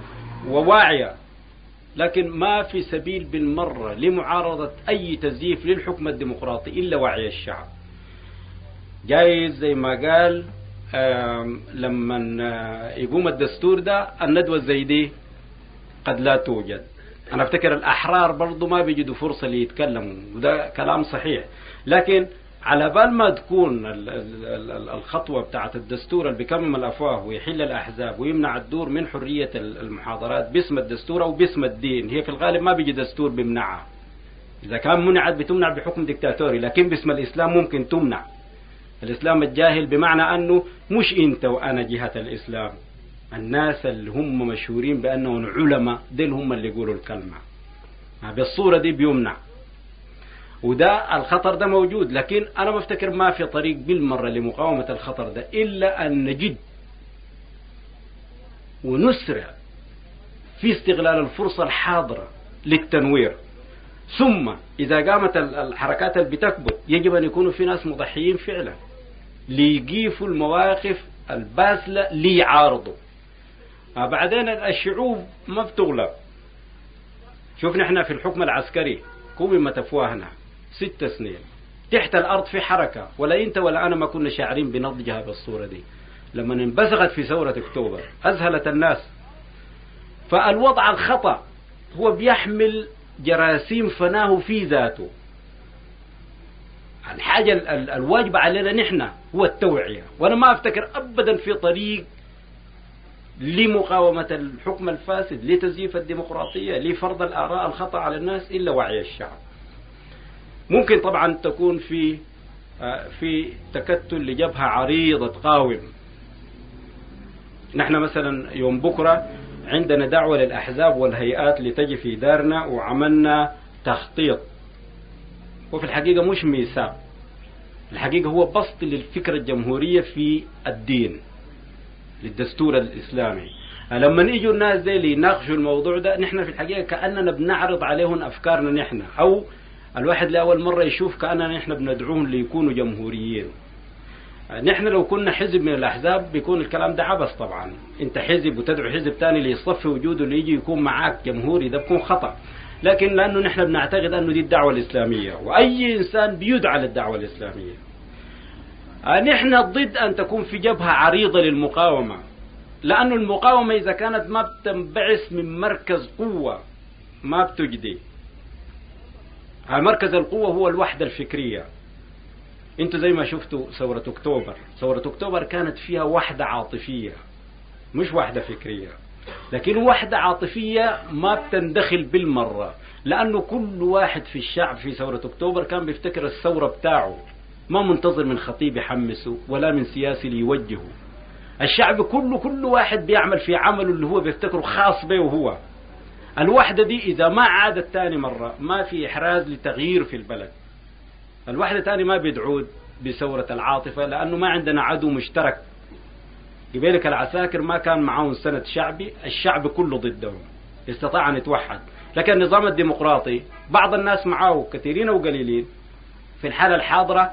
وواعية. لكن ما في سبيل بالمرة لمعارضة أي تزييف للحكم الديمقراطي إلا وعي الشعب. جايز زي ما قال لما آه، يقوم الدستور ده الندوة زي دي قد لا توجد. أنا أفتكر الأحرار برضو ما بيجدوا فرصة ليتكلموا وده كلام صحيح. لكن على بال ما تكون ال- ال- ال- الخطوة بتاعت الدستور اللي بيكمم الأفواه ويحل الأحزاب ويمنع الدور من حرية ال- المحاضرات باسم الدستور أو باسم الدين هي في الغالب ما بيجي دستور بيمنعها. إذا كان منعت بتمنع بحكم ديكتاتوري لكن باسم الإسلام ممكن تمنع. الإسلام الجاهل بمعنى أنه مش أنت وأنا جهة الإسلام. الناس اللي هم مشهورين بأنهم علماء ديل هم اللي يقولوا الكلمة. بالصورة دي بيمنع. وده الخطر ده موجود لكن أنا بفتكر ما في طريق بالمرة لمقاومة الخطر ده إلا أن نجد ونسرع في استغلال الفرصة الحاضرة للتنوير. ثم إذا قامت الحركات اللي بتكبت يجب أن يكونوا في ناس مضحيين فعلا ليقيفوا المواقف الباسلة ليعارضوا. بعدين الشعوب ما بتغلب. شوفنا إحنا في الحكم العسكري قوم تفواهنا ست سنين. تحت الأرض في حركة. ولا أنت ولا أنا ما كنا شاعرين بنضجها بالصورة دي. لما انبثقت في ثورة أكتوبر أذهلت الناس. فالوضع الخطأ. هو بيحمل جراثيم فناه في ذاته. الحاجة الواجبة علينا نحن هو التوعية. وأنا ما أفتكر أبدا في طريق لمقاومة الحكم الفاسد لتزييف الديمقراطية لفرض الآراء الخطأ على الناس إلا وعي الشعب. ممكن طبعا تكون في في تكتل لجبهة عريضة تقاوم نحن مثلا يوم بكرة عندنا دعوة للأحزاب والهيئات لتجي في دارنا وعملنا تخطيط. وفي الحقيقة مش ميثاق. الحقيقة هو بسط للفكرة الجمهورية في الدين. للدستور الإسلامي. لما يجوا الناس دي يناقشوا الموضوع ده نحن في الحقيقة كأننا بنعرض عليهم أفكارنا نحن. أو الواحد لأول مرة يشوف كأننا نحن بندعوهم ليكونوا جمهوريين. نحن لو كنا حزب من الأحزاب بيكون الكلام ده عبث طبعا. أنت حزب وتدعو حزب ثاني ليصفي وجوده اللي يجي يكون معاك جمهوري ده بيكون خطأ. لكن لأنه نحن بنعتقد أنه دي الدعوة الإسلامية. وأي إنسان بيدعى للدعوة الإسلامية. نحن ضد أن تكون في جبهة عريضة للمقاومة لأن المقاومة إذا كانت ما بتنبعث من مركز قوة ما بتجدي. مركز القوة هو الوحدة الفكرية. أنتوا زي ما شفتوا ثورة أكتوبر. ثورة أكتوبر كانت فيها وحدة عاطفية مش وحدة فكرية. لكن وحدة عاطفية ما بتندخل بالمرة لأنه كل واحد في الشعب في ثورة أكتوبر كان بيفتكر الثورة بتاعه. ما منتظر من خطيب يحمسه ولا من سياسي ليوجهه. الشعب كله كل واحد بيعمل في عمله اللي هو بيفتكره خاص به هو الوحدة دي إذا ما عادت تاني مرة ما في إحراز لتغيير في البلد. الوحدة تاني ما بيدعود بثورة العاطفة لأنه ما عندنا عدو مشترك. قبيلك العساكر ما كان معاهم سند شعبي الشعب كله ضدهم استطاع أن يتوحد. لكن النظام الديمقراطي بعض الناس معاه كثيرين وقليلين. في الحالة الحاضرة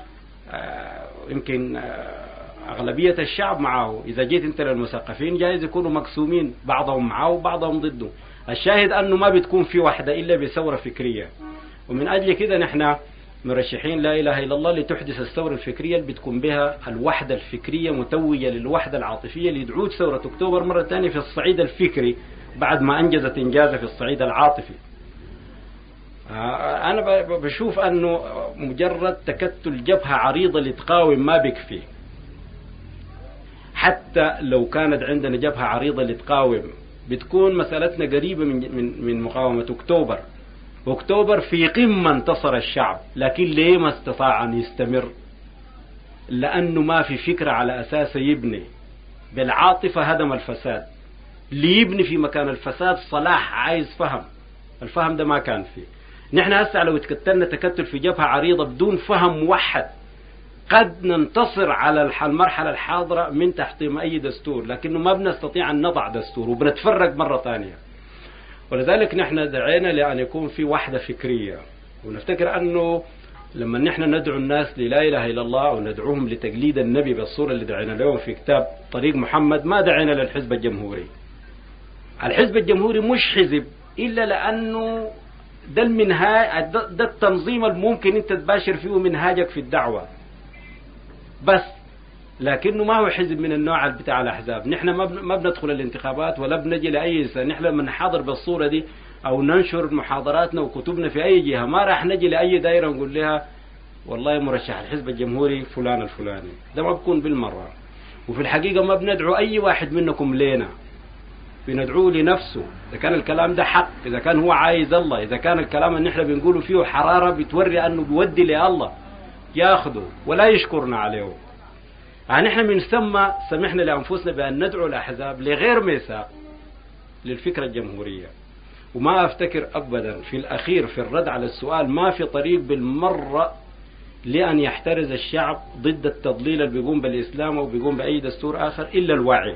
يمكن آه أغلبية الشعب معه. إذا جيت أنت للمثقفين جايز يكونوا مقسومين بعضهم معه وبعضهم ضده. الشاهد أنه ما بتكون في وحدة إلا بثورة فكرية. ومن أجل كده نحن مرشحين لا إله إلا الله لتحدث الثورة الفكرية اللي بتكون بها الوحدة الفكرية متوجة للوحدة العاطفية لتعود ثورة أكتوبر مرة ثانية في الصعيد الفكري بعد ما أنجزت إنجازها في الصعيد العاطفي. أنا بشوف أنه مجرد تكتل جبهة عريضة لتقاوم ما بيكفي. حتى لو كانت عندنا جبهة عريضة لتقاوم بتكون مسألتنا قريبة من من من مقاومة أكتوبر. أكتوبر في قمة انتصر الشعب لكن ليه ما استطاع أن يستمر؟ لأنه ما في فكرة على أساس يبني. بالعاطفة هدم الفساد. ليبني في مكان الفساد صلاح عايز فهم. الفهم ده ما كان فيه. نحن هسه لو تكتلنا تكتل في جبهة عريضة بدون فهم موحد قد ننتصر على المرحلة الحاضرة من تحطيم أي دستور لكنه ما بنستطيع أن نضع دستور وبنتفرق مرة ثانية. ولذلك نحن دعينا لأن يكون في وحدة فكرية. ونفتكر أنه لما نحن ندعو الناس للا إله إلا الله وندعوهم لتقليد النبي بالصورة اللي دعينا لهم في كتاب طريق محمد ما دعينا للحزب الجمهوري. الحزب الجمهوري مش حزب إلا لأنه ده المنهاج ده التنظيم الممكن انت تباشر فيه منهاجك في الدعوة. بس. لكنه ما هو حزب من النوع بتاع الأحزاب. نحن ما ما بندخل الانتخابات ولا بنجي لأي إنسان. نحن لما نحاضر بالصورة دي أو ننشر محاضراتنا وكتبنا في أي جهة. ما راح نجي لأي دائرة نقول لها والله مرشح الحزب الجمهوري فلان الفلاني. ده ما بكون بالمرة. وفي الحقيقة ما بندعو أي واحد منكم لينا. بندعوه لنفسه. إذا كان الكلام ده حق إذا كان هو عايز الله إذا كان الكلام اللي إحنا بنقوله فيه حرارة بتوري أنه بيودي لله ياخده ولا يشكرنا عليه. يعني إحنا من ثم سمحنا لأنفسنا بأن ندعو الأحزاب لغير ميثاق للفكرة الجمهورية. وما أفتكر أبدا في الأخير في الرد على السؤال ما في طريق بالمرة لأن يحترز الشعب ضد التضليل اللي بيقوم بالإسلام أو بيقوم بأي دستور آخر إلا الوعي.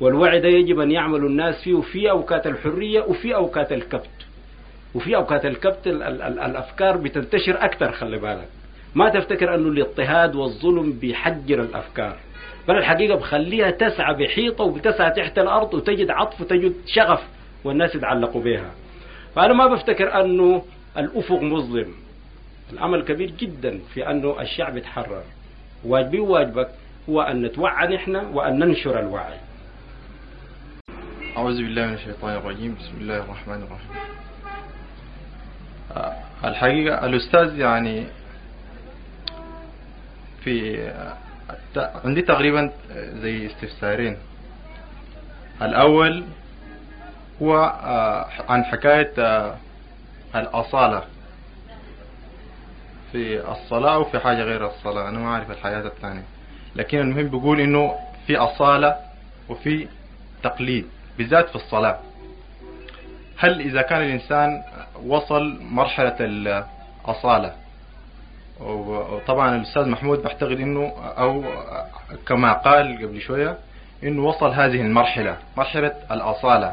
والوعي ده يجب أن يعمل الناس فيه في أوقات الحرية وفي أوقات الكبت. وفي أوقات الكبت ال ال ال الأفكار بتنتشر أكثر خلي بالك. ما تفتكر أنه الاضطهاد والظلم بيحجر الأفكار. بل الحقيقة بخليها تسعى بحيطة وبتسعى تحت الأرض وتجد عطف وتجد شغف والناس يتعلقوا بها. فأنا ما بفتكر أنه الأفق مظلم. العمل كبير جدا في أنه الشعب يتحرر. واجبي وواجبك هو أن نتوعى نحن وأن ننشر الوعي. أعوذ بالله من الشيطان الرجيم. بسم الله الرحمن الرحيم. آه، الحقيقة الأستاذ يعني في الت- عندي تقريبا زي استفسارين. الأول هو آه، عن حكاية آه، الأصالة. في الصلاة وفي حاجة غير الصلاة. أنا ما أعرف الحياة الثانية. لكن المهم بيقول إنه في أصالة وفي تقليد. بالذات في الصلاة. هل إذا كان الإنسان وصل مرحلة الأصالة؟ وطبعا الأستاذ محمود بعتقد إنه أو كما قال قبل شوية إنه وصل هذه المرحلة مرحلة الأصالة.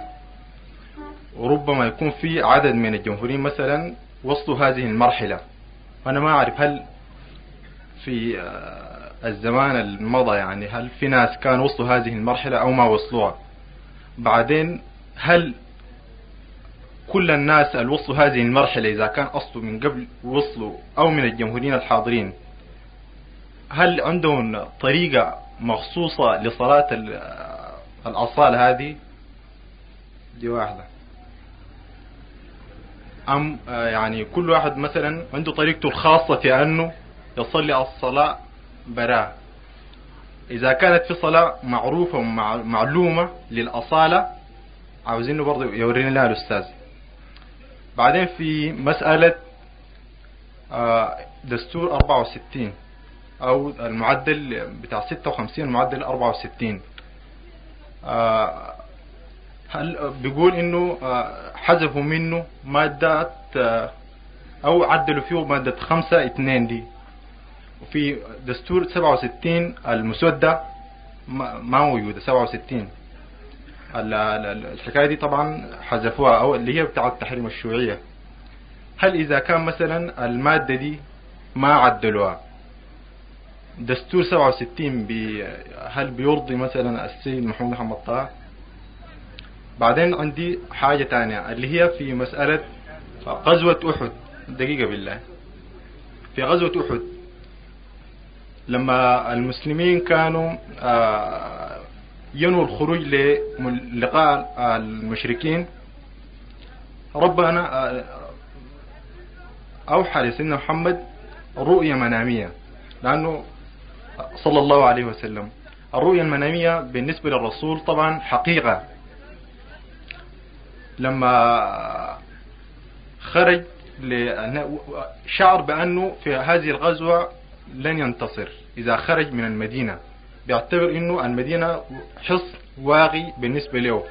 وربما يكون في عدد من الجمهوريين مثلا وصلوا هذه المرحلة. وأنا ما أعرف هل في الزمان المضى يعني هل في ناس كانوا وصلوا هذه المرحلة أو ما وصلوها؟ بعدين هل كل الناس اللي وصلوا هذه المرحلة إذا كان أصله من قبل وصلوا أو من الجمهوريين الحاضرين هل عندهم طريقة مخصوصة لصلاة ال- الأصالة هذه؟ دي واحدة. أم آه، يعني كل واحد مثلا عنده طريقته الخاصة في أنه يصلي الصلاة براه إذا كانت في صلاة معروفة ومعلومة للأصالة عاوزينه برضه يورينا لها الأستاذ. بعدين في مسألة آه، دستور 64 أو المعدل بتاع 56 المعدل 64 آه، هل بيقول إنه آه، حذفوا منه مادة آه، أو عدلوا فيه مادة 5 2 دي. وفي دستور 67 المسودة ما موجودة 67 ال- ال- الحكاية دي طبعا حذفوها أو اللي هي بتاعة تحريم الشيوعية. هل إذا كان مثلا المادة دي ما عدلوها؟ دستور 67 بي هل بيرضي مثلا السيد محمد محمد طه؟ بعدين عندي حاجة تانية اللي هي في مسألة غزوة أحد. دقيقة بالله. في غزوة أحد لما المسلمين كانوا آه، ينووا الخروج للقاء المشركين. ربنا آه، أوحى لسيدنا محمد رؤية منامية لأنه صلى الله عليه وسلم. الرؤية المنامية بالنسبة للرسول طبعا حقيقة. لما خرج شعر بأنه في هذه الغزوة لن ينتصر. إذا خرج من المدينة بيعتبر أنه المدينة حصن واغي بالنسبة له.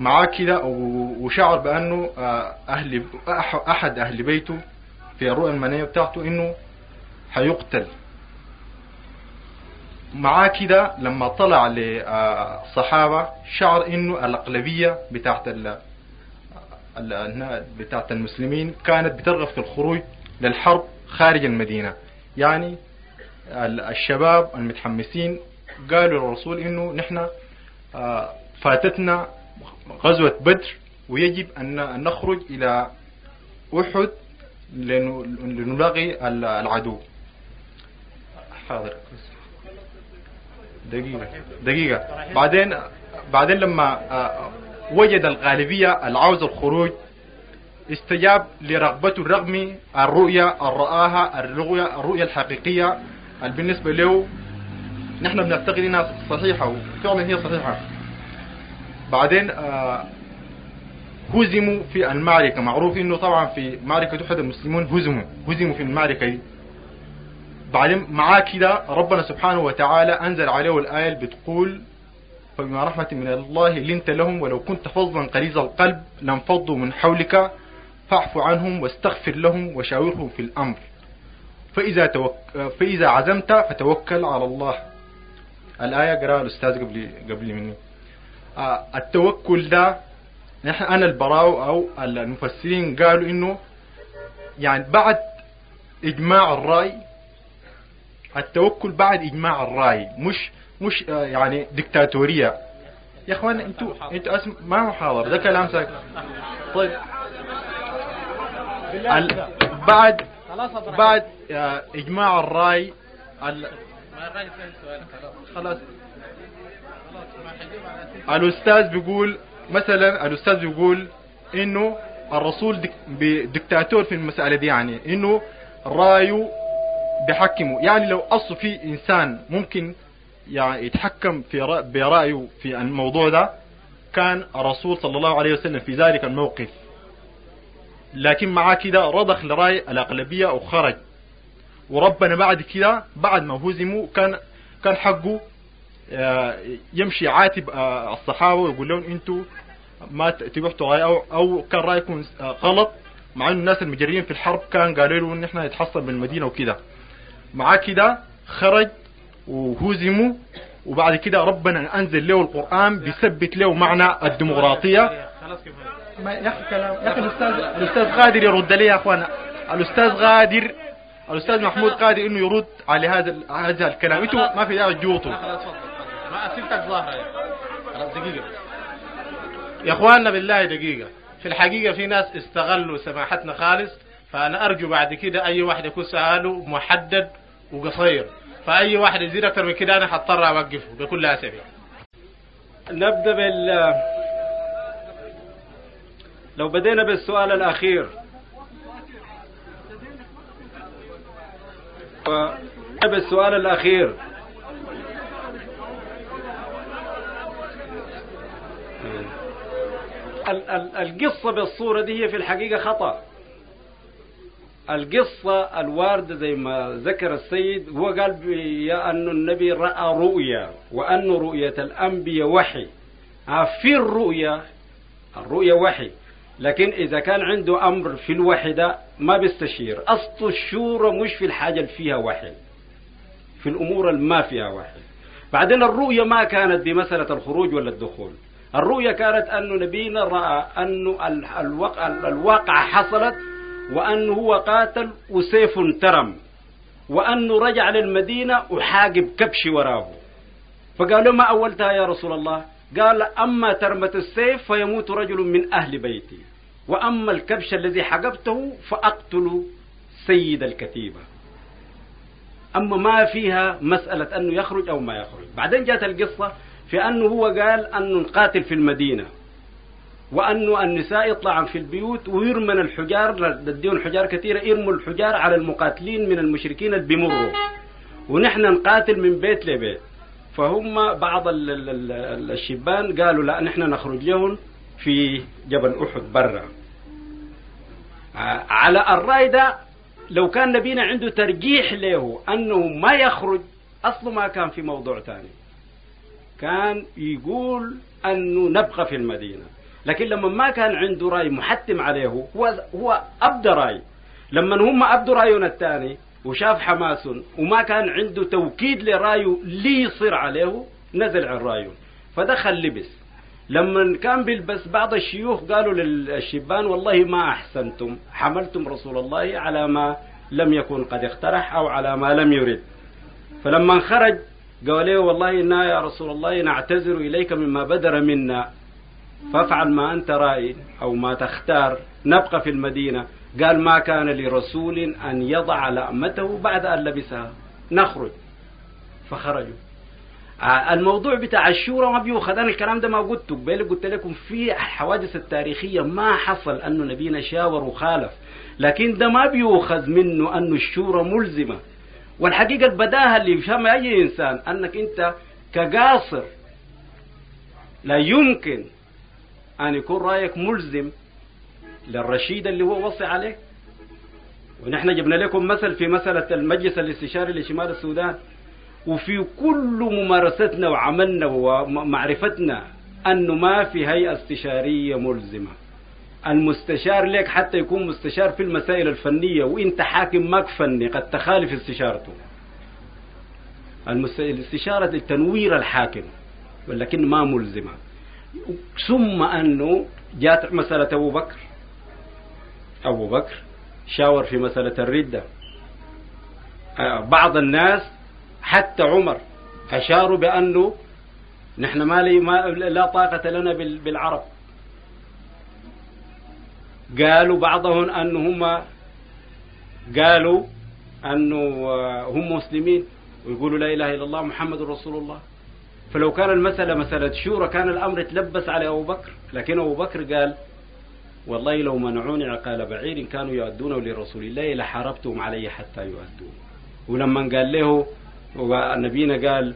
معاه كده وشعر بأنه آه، أهل أح- أحد أهل بيته في الرؤية المنامية بتاعته أنه حيقتل معاه كده لما طلع للصحابة شعر إنه الأغلبية بتاعت ال- بتاعت المسلمين كانت بترغب في الخروج للحرب. خارج المدينة. يعني ال- الشباب المتحمسين قالوا للرسول إنه نحن آه، فاتتنا غزوة بدر ويجب أن نخرج إلى أحد لن- لنلاقي ال- العدو. حاضر. دقيقة. دقيقة. بعدين بعدين لما آه، وجد الغالبية العاوزة الخروج استجاب لرغبته رغم الرؤية الرآها الرؤية الرؤية الحقيقية. بالنسبة له نحن بنعتقد انها صحيحة وفعلا هي صحيحة؟ بعدين آه هزموا في المعركة. معروف إنه طبعا في معركة أحد المسلمون هزموا هزموا في المعركة. دي بعدين معاه كده ربنا سبحانه وتعالى أنزل عليه الآية اللي بتقول فبما رحمة من الله لنت لهم ولو كنت فظا غليظ القلب لانفضوا من حولك فاعف عنهم واستغفر لهم وشاورهم في الأمر. فإذا, توك... فإذا عزمت فتوكل على الله. الآية قرأها الأستاذ قبل قبل مني. آه التوكل ده نحن أنا البراو أو المفسرين قالوا إنه يعني بعد إجماع الرأي التوكل بعد إجماع الرأي مش مش آه يعني دكتاتورية. يا إخوان أنتوا أنتوا اسم ما محاضرة ده كلام ساكت. طيب. بعد بعد آه إجماع الرأي ال... خلاص. الأستاذ بيقول مثلا الأستاذ بيقول إنه الرسول دك... دكتاتور في المسألة دي يعني إنه رأيه بيحكمه يعني لو أصل في إنسان ممكن يعني يتحكم في رأ... برأيه في الموضوع ده كان الرسول صلى الله عليه وسلم في ذلك الموقف. لكن معاه كده رضخ لرأي الأغلبية وخرج وربنا بعد كده بعد ما هزموا كان كان حقه يمشي عاتب الصحابة ويقول لهم أنتوا ما تبحتوا رأي أو, أو كان رأيكم غلط مع انه الناس المجرين في الحرب كان قالوا له إن إحنا نتحصل بالمدينة وكده. معاه كده خرج وهزموا وبعد كده ربنا أنزل له القرآن بيثبت له معنى الديمقراطية. ما يا أخي كلام. يا أخي الاستاذ الأستاذ غادر يرد لي يا أخوانا. الأستاذ غادر الأستاذ محمود قادر إنه يرد على هذا هذا الكلام. أنتوا ما في داعي تجوطوا. ما اسئلتك ظاهرة. خلاص دقيقة. يا أخواننا بالله دقيقة. في الحقيقة في ناس استغلوا سماحتنا خالص فأنا أرجو بعد كده أي واحد يكون سؤاله محدد وقصير. فأي واحد يزيد أكثر من كده أنا حضطر أوقفه بكل أسف. نبدأ بال لو بدينا بالسؤال الأخير. بالسؤال الأخير. ال- ال- القصة بالصورة دي هي في الحقيقة خطأ. القصة الواردة زي ما ذكر السيد هو قال أن النبي رأى رؤيا وأن رؤية الأنبياء وحي. في الرؤيا الرؤيا وحي. لكن إذا كان عنده أمر في الوحي ده ما بيستشير. أصل الشورى مش في الحاجة اللي فيها وحي في الأمور اللي ما فيها وحي. بعدين الرؤيا ما كانت بمسألة الخروج ولا الدخول. الرؤيا كانت أن نبينا رأى أن الواقع, الواقع حصلت وأنه هو قاتل وسيف ترم وأنه رجع للمدينة وحاجب كبش وراه. فقالوا ما أولتها يا رسول الله؟ قال أما ترمة السيف فيموت رجل من أهل بيتي. وأما الكبش الذي حجبته فأقتل سيد الكتيبة. أما ما فيها مسألة أنه يخرج أو ما يخرج. بعدين جاءت القصة في أنه هو قال أنه نقاتل في المدينة. وأنه النساء يطلعن في البيوت ويرمن الحجار لديهم حجار كثيرة يرموا الحجار على المقاتلين من المشركين اللي بيمروا. ونحن نقاتل من بيت لبيت. فهم بعض ال ال ال الشبان قالوا لا نحن نخرج لهم في جبل أحد برا. على الرأي ده لو كان نبينا عنده ترجيح له أنه ما يخرج أصله ما كان في موضوع ثاني كان يقول أنه نبقى في المدينة. لكن لما ما كان عنده رأي محتم عليه هو هو أبدى رأي. لما هم أبدوا رأيهم الثاني وشاف حماس وما كان عنده توكيد لرأيه لي يصير عليه نزل عن رأيه. فدخل لبس. لما كان بيلبس بعض الشيوخ قالوا للشبان والله ما أحسنتم حملتم رسول الله على ما لم يكن قد اقترح أو على ما لم يرد. فلما خرج قال له والله إنا يا رسول الله نعتذر إليك مما بدر منا فافعل ما أنت رأي أو ما تختار نبقى في المدينة. قال ما كان لرسول أن يضع لأمته بعد أن لبسها. نخرج. فخرجوا. الموضوع بتاع الشورى ما بيؤخذ. أنا الكلام ده ما قلته قبل قلت لكم في الحوادث التاريخية ما حصل انه نبينا شاور وخالف. لكن ده ما بيؤخذ منه انه الشورى ملزمة. والحقيقة البداهة اللي يفهمها أي إنسان أنك أنت كقاصر لا يمكن أن يكون رأيك ملزم للرشيد اللي هو وصي عليك ونحن جبنا لكم مثل في مسألة المجلس الاستشاري لشمال السودان. وفي كل ممارستنا وعملنا ومعرفتنا أنه ما في هيئة استشارية ملزمة. المستشار لك حتى يكون مستشار في المسائل الفنية وانت حاكم ماك فني قد تخالف استشارته. الاستشارة لتنوير الحاكم ولكن ما ملزمة. ثم أنه جاءت مسألة أبو بكر. أبو بكر شاور في مسألة الردة. بعض الناس حتى عمر أشاروا بأنه نحن ما, لي ما لا طاقة لنا بالعرب. قالوا بعضهم أنه هم قالوا أنه هم مسلمين ويقولوا لا إله إلا الله محمد رسول الله. فلو كان المسألة مسألة شورى كان الأمر تلبس على أبو بكر. لكن أبو بكر قال والله لو منعوني عقال بعير كانوا يؤدونه لرسول الله لحاربتهم علي حتى يؤدون ولما قال له نبينا قال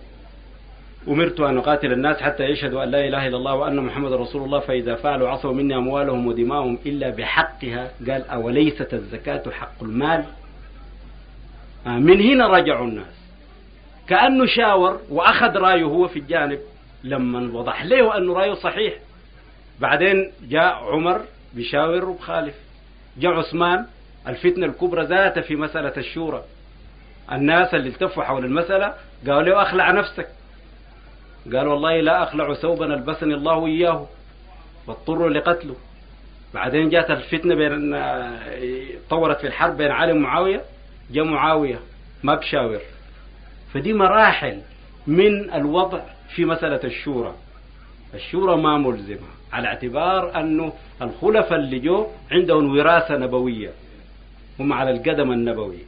أمرت أن أقاتل الناس حتى يشهدوا أن لا إله إلا الله وأن محمد رسول الله فإذا فعلوا عصوا مني أموالهم ودماءهم إلا بحقها. قال أوليست الزكاة حق المال؟ من هنا رجعوا الناس. كأنه شاور وأخذ رأيه هو في الجانب لما وضح له أنه رأيه صحيح. بعدين جاء عمر بيشاور وبخالف جاء عثمان الفتنة الكبرى ذات في مسألة الشورى. الناس اللي التفوا حول المسألة قالوا له أخلع نفسك. قال والله لا أخلع ثوبا ألبسني الله إياه واضطر لقتله. بعدين جاءت الفتنة بين طورت في الحرب بين علي ومعاوية. جاء معاوية ما بشاور. فدي مراحل من الوضع في مسألة الشورى. الشورى ما ملزمة. على اعتبار أنه الخلفاء اللي جو عندهم وراثة نبوية هم على القدم النبوي.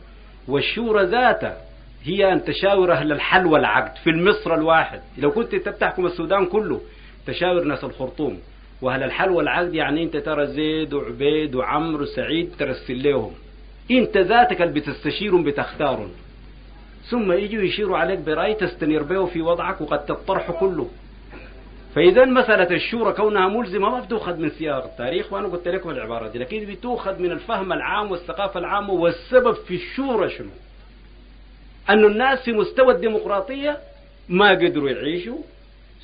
والشورى ذاتها هي أن تشاور أهل الحل والعقد في المصر الواحد. لو كنت تحكم السودان كله تشاور ناس الخرطوم. وأهل الحل والعقد يعني أنت ترى زيد وعبيد وعمرو وسعيد ترسل لهم. أنت ذاتك اللي بتستشيرهم بتختارهم. ثم يجوا يشيروا عليك برأي تستنير به في وضعك وقد تطرح كله. فإذا مسألة الشورى كونها ملزمة ما بتؤخذ من سياق التاريخ وأنا قلت لكم العبارة دي لكن بتؤخذ من الفهم العام والثقافة العامة والسبب في الشورى شنو؟ أن الناس في مستوى الديمقراطية ما قدروا يعيشوا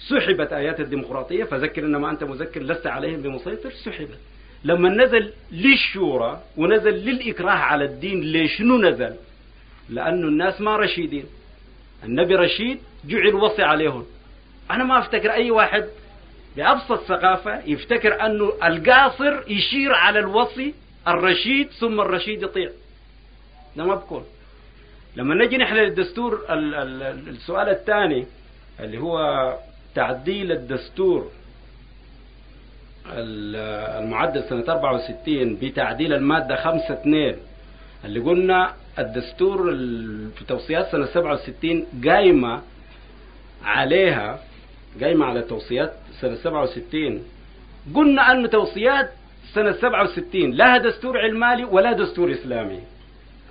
سحبت آيات الديمقراطية فذكر إنما أنت مذكر لست عليهم بمسيطر سحبت. لما نزل للشورى ونزل للإكراه على الدين ليش نزل؟ لأن الناس ما رشيدين. النبي رشيد جعل وصي عليهم. أنا ما أفتكر أي واحد بأبسط ثقافة يفتكر أنه القاصر يشير على الوصي الرشيد ثم الرشيد يطيع ده ما بكون لما نجي نحن للدستور السؤال الثاني اللي هو تعديل الدستور المعدل سنة 64 بتعديل المادة 5 2 اللي قلنا الدستور في توصيات سنة 67 قايمة عليها قايمة على توصيات سنة 67 قلنا أن توصيات سنة 67 لا دستور علماني ولا دستور إسلامي.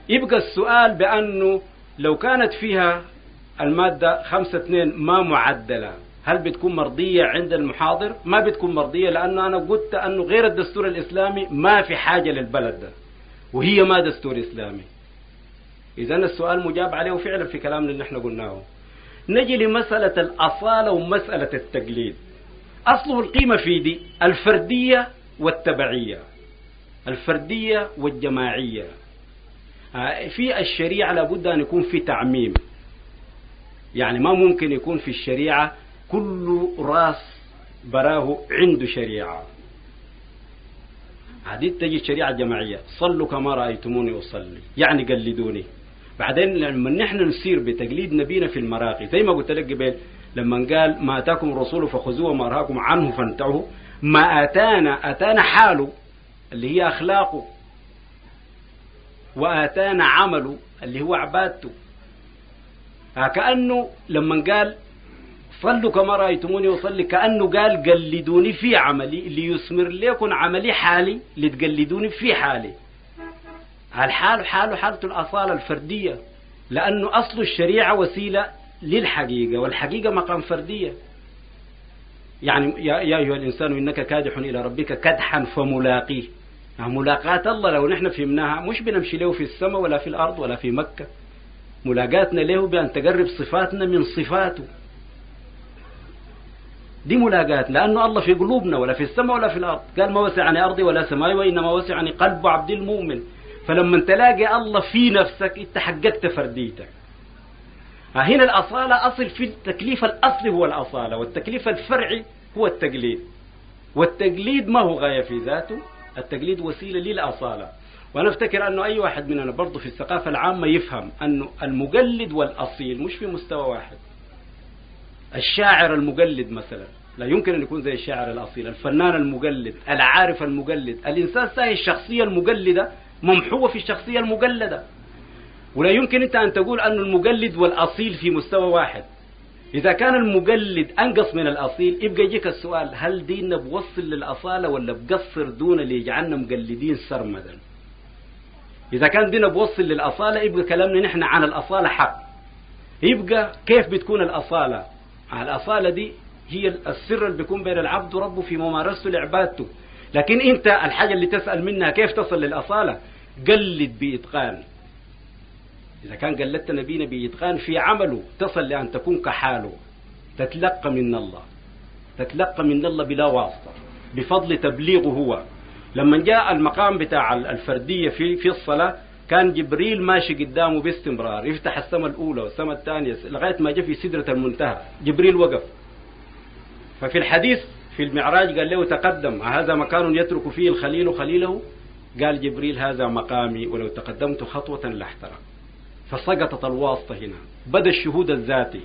يبقى السؤال بأنه لو كانت فيها المادة 5 2 ما معدلة هل بتكون مرضية عند المحاضر؟ ما بتكون مرضية لأنه أنا قلت أنه غير الدستور الإسلامي ما في حاجة للبلد ده وهي ما دستور إسلامي. إذا السؤال مجاب عليه فعلا في كلامنا اللي إحنا قلناه. نجي لمسألة الأصالة ومسألة التقليد. أصله القيمة في دي الفردية والتبعية. الفردية والجماعية. في الشريعة لابد أن يكون في تعميم. يعني ما ممكن يكون في الشريعة كل راس براه عنده شريعة. هذه تجي الشريعة الجماعية صلوا كما رأيتموني أصلي. يعني قلدوني. بعدين لما نحن نسير بتقليد نبينا في المراقي زي ما قلت لك قبل لما قال ما آتاكم الرسول فخذوه وما نهاكم عنه فانتهوا ما آتانا آتانا حاله اللي هي أخلاقه وآتانا عمله اللي هو عبادته. كانه لما قال صلوا كما رأيتموني أصلي كأنه قال قلدوني في عملي ليثمر لكم عملي حالي لتقلدوني في حالي. الحال حاله حالة الأصالة الفردية؟ لأنه أصل الشريعة وسيلة للحقيقة والحقيقة مقام فردية. يعني يا أيها الإنسان إنك كادح إلى ربك كدحا فملاقيه. يعني ملاقاة الله لو نحن فهمناها مش بنمشي له في السماء ولا في الأرض ولا في مكة. ملاقاتنا له بأن تقرب صفاتنا من صفاته. دي ملاقات لأنه الله في قلوبنا ولا في السماء ولا في الأرض. قال ما وسعني أرضي ولا سماي وإنما وسعني قلب عبد المؤمن. فلما تلاقي الله في نفسك انت حققت فرديتك. هنا الأصالة أصل في التكليف الأصلي هو الأصالة والتكليف الفرعي هو التقليد. والتقليد ما هو غاية في ذاته؟ التقليد وسيلة للأصالة. وأنا أفتكر أنه أي واحد مننا برضه في الثقافة العامة يفهم أنه المقلد والأصيل مش في مستوى واحد. الشاعر المقلد مثلا لا يمكن أن يكون زي الشاعر الأصيل الفنان المقلد العارف المقلد الإنسان ساهي الشخصية المقلدة ممحوة في الشخصية المقلدة ولا يمكن أنت أن تقول أن المقلد والأصيل في مستوى واحد. إذا كان المقلد أنقص من الأصيل يبقى يجيك السؤال هل ديننا بوصل للأصالة ولا بقصر دون اللي يجعلنا مقلدين سرمدا؟ إذا كان ديننا بوصل للأصالة يبقى كلامنا نحن عن الأصالة حق. يبقى كيف بتكون الأصالة؟ الأصالة دي هي السر اللي بيكون بين العبد وربه في ممارسته لعبادته. لكن انت الحاجة اللي تسأل منها كيف تصل للأصالة؟ قلد بإتقان. إذا كان قلدت نبينا بإتقان في عمله تصل لأن تكون كحاله. تتلقى من الله. تتلقى من الله بلا واسطة بفضل تبليغه هو. لما جاء المقام بتاع الفردية في في الصلاة كان جبريل ماشي قدامه باستمرار يفتح السماء الأولى والسماء الثانية لغاية ما جاء في سدرة المنتهى. جبريل وقف. ففي الحديث في المعراج قال له تقدم. هذا مكان يترك فيه الخليل خليله؟ قال جبريل هذا مقامي ولو تقدمت خطوة لاحترق فسقطت الواسطة هنا. بدأ الشهود الذاتي.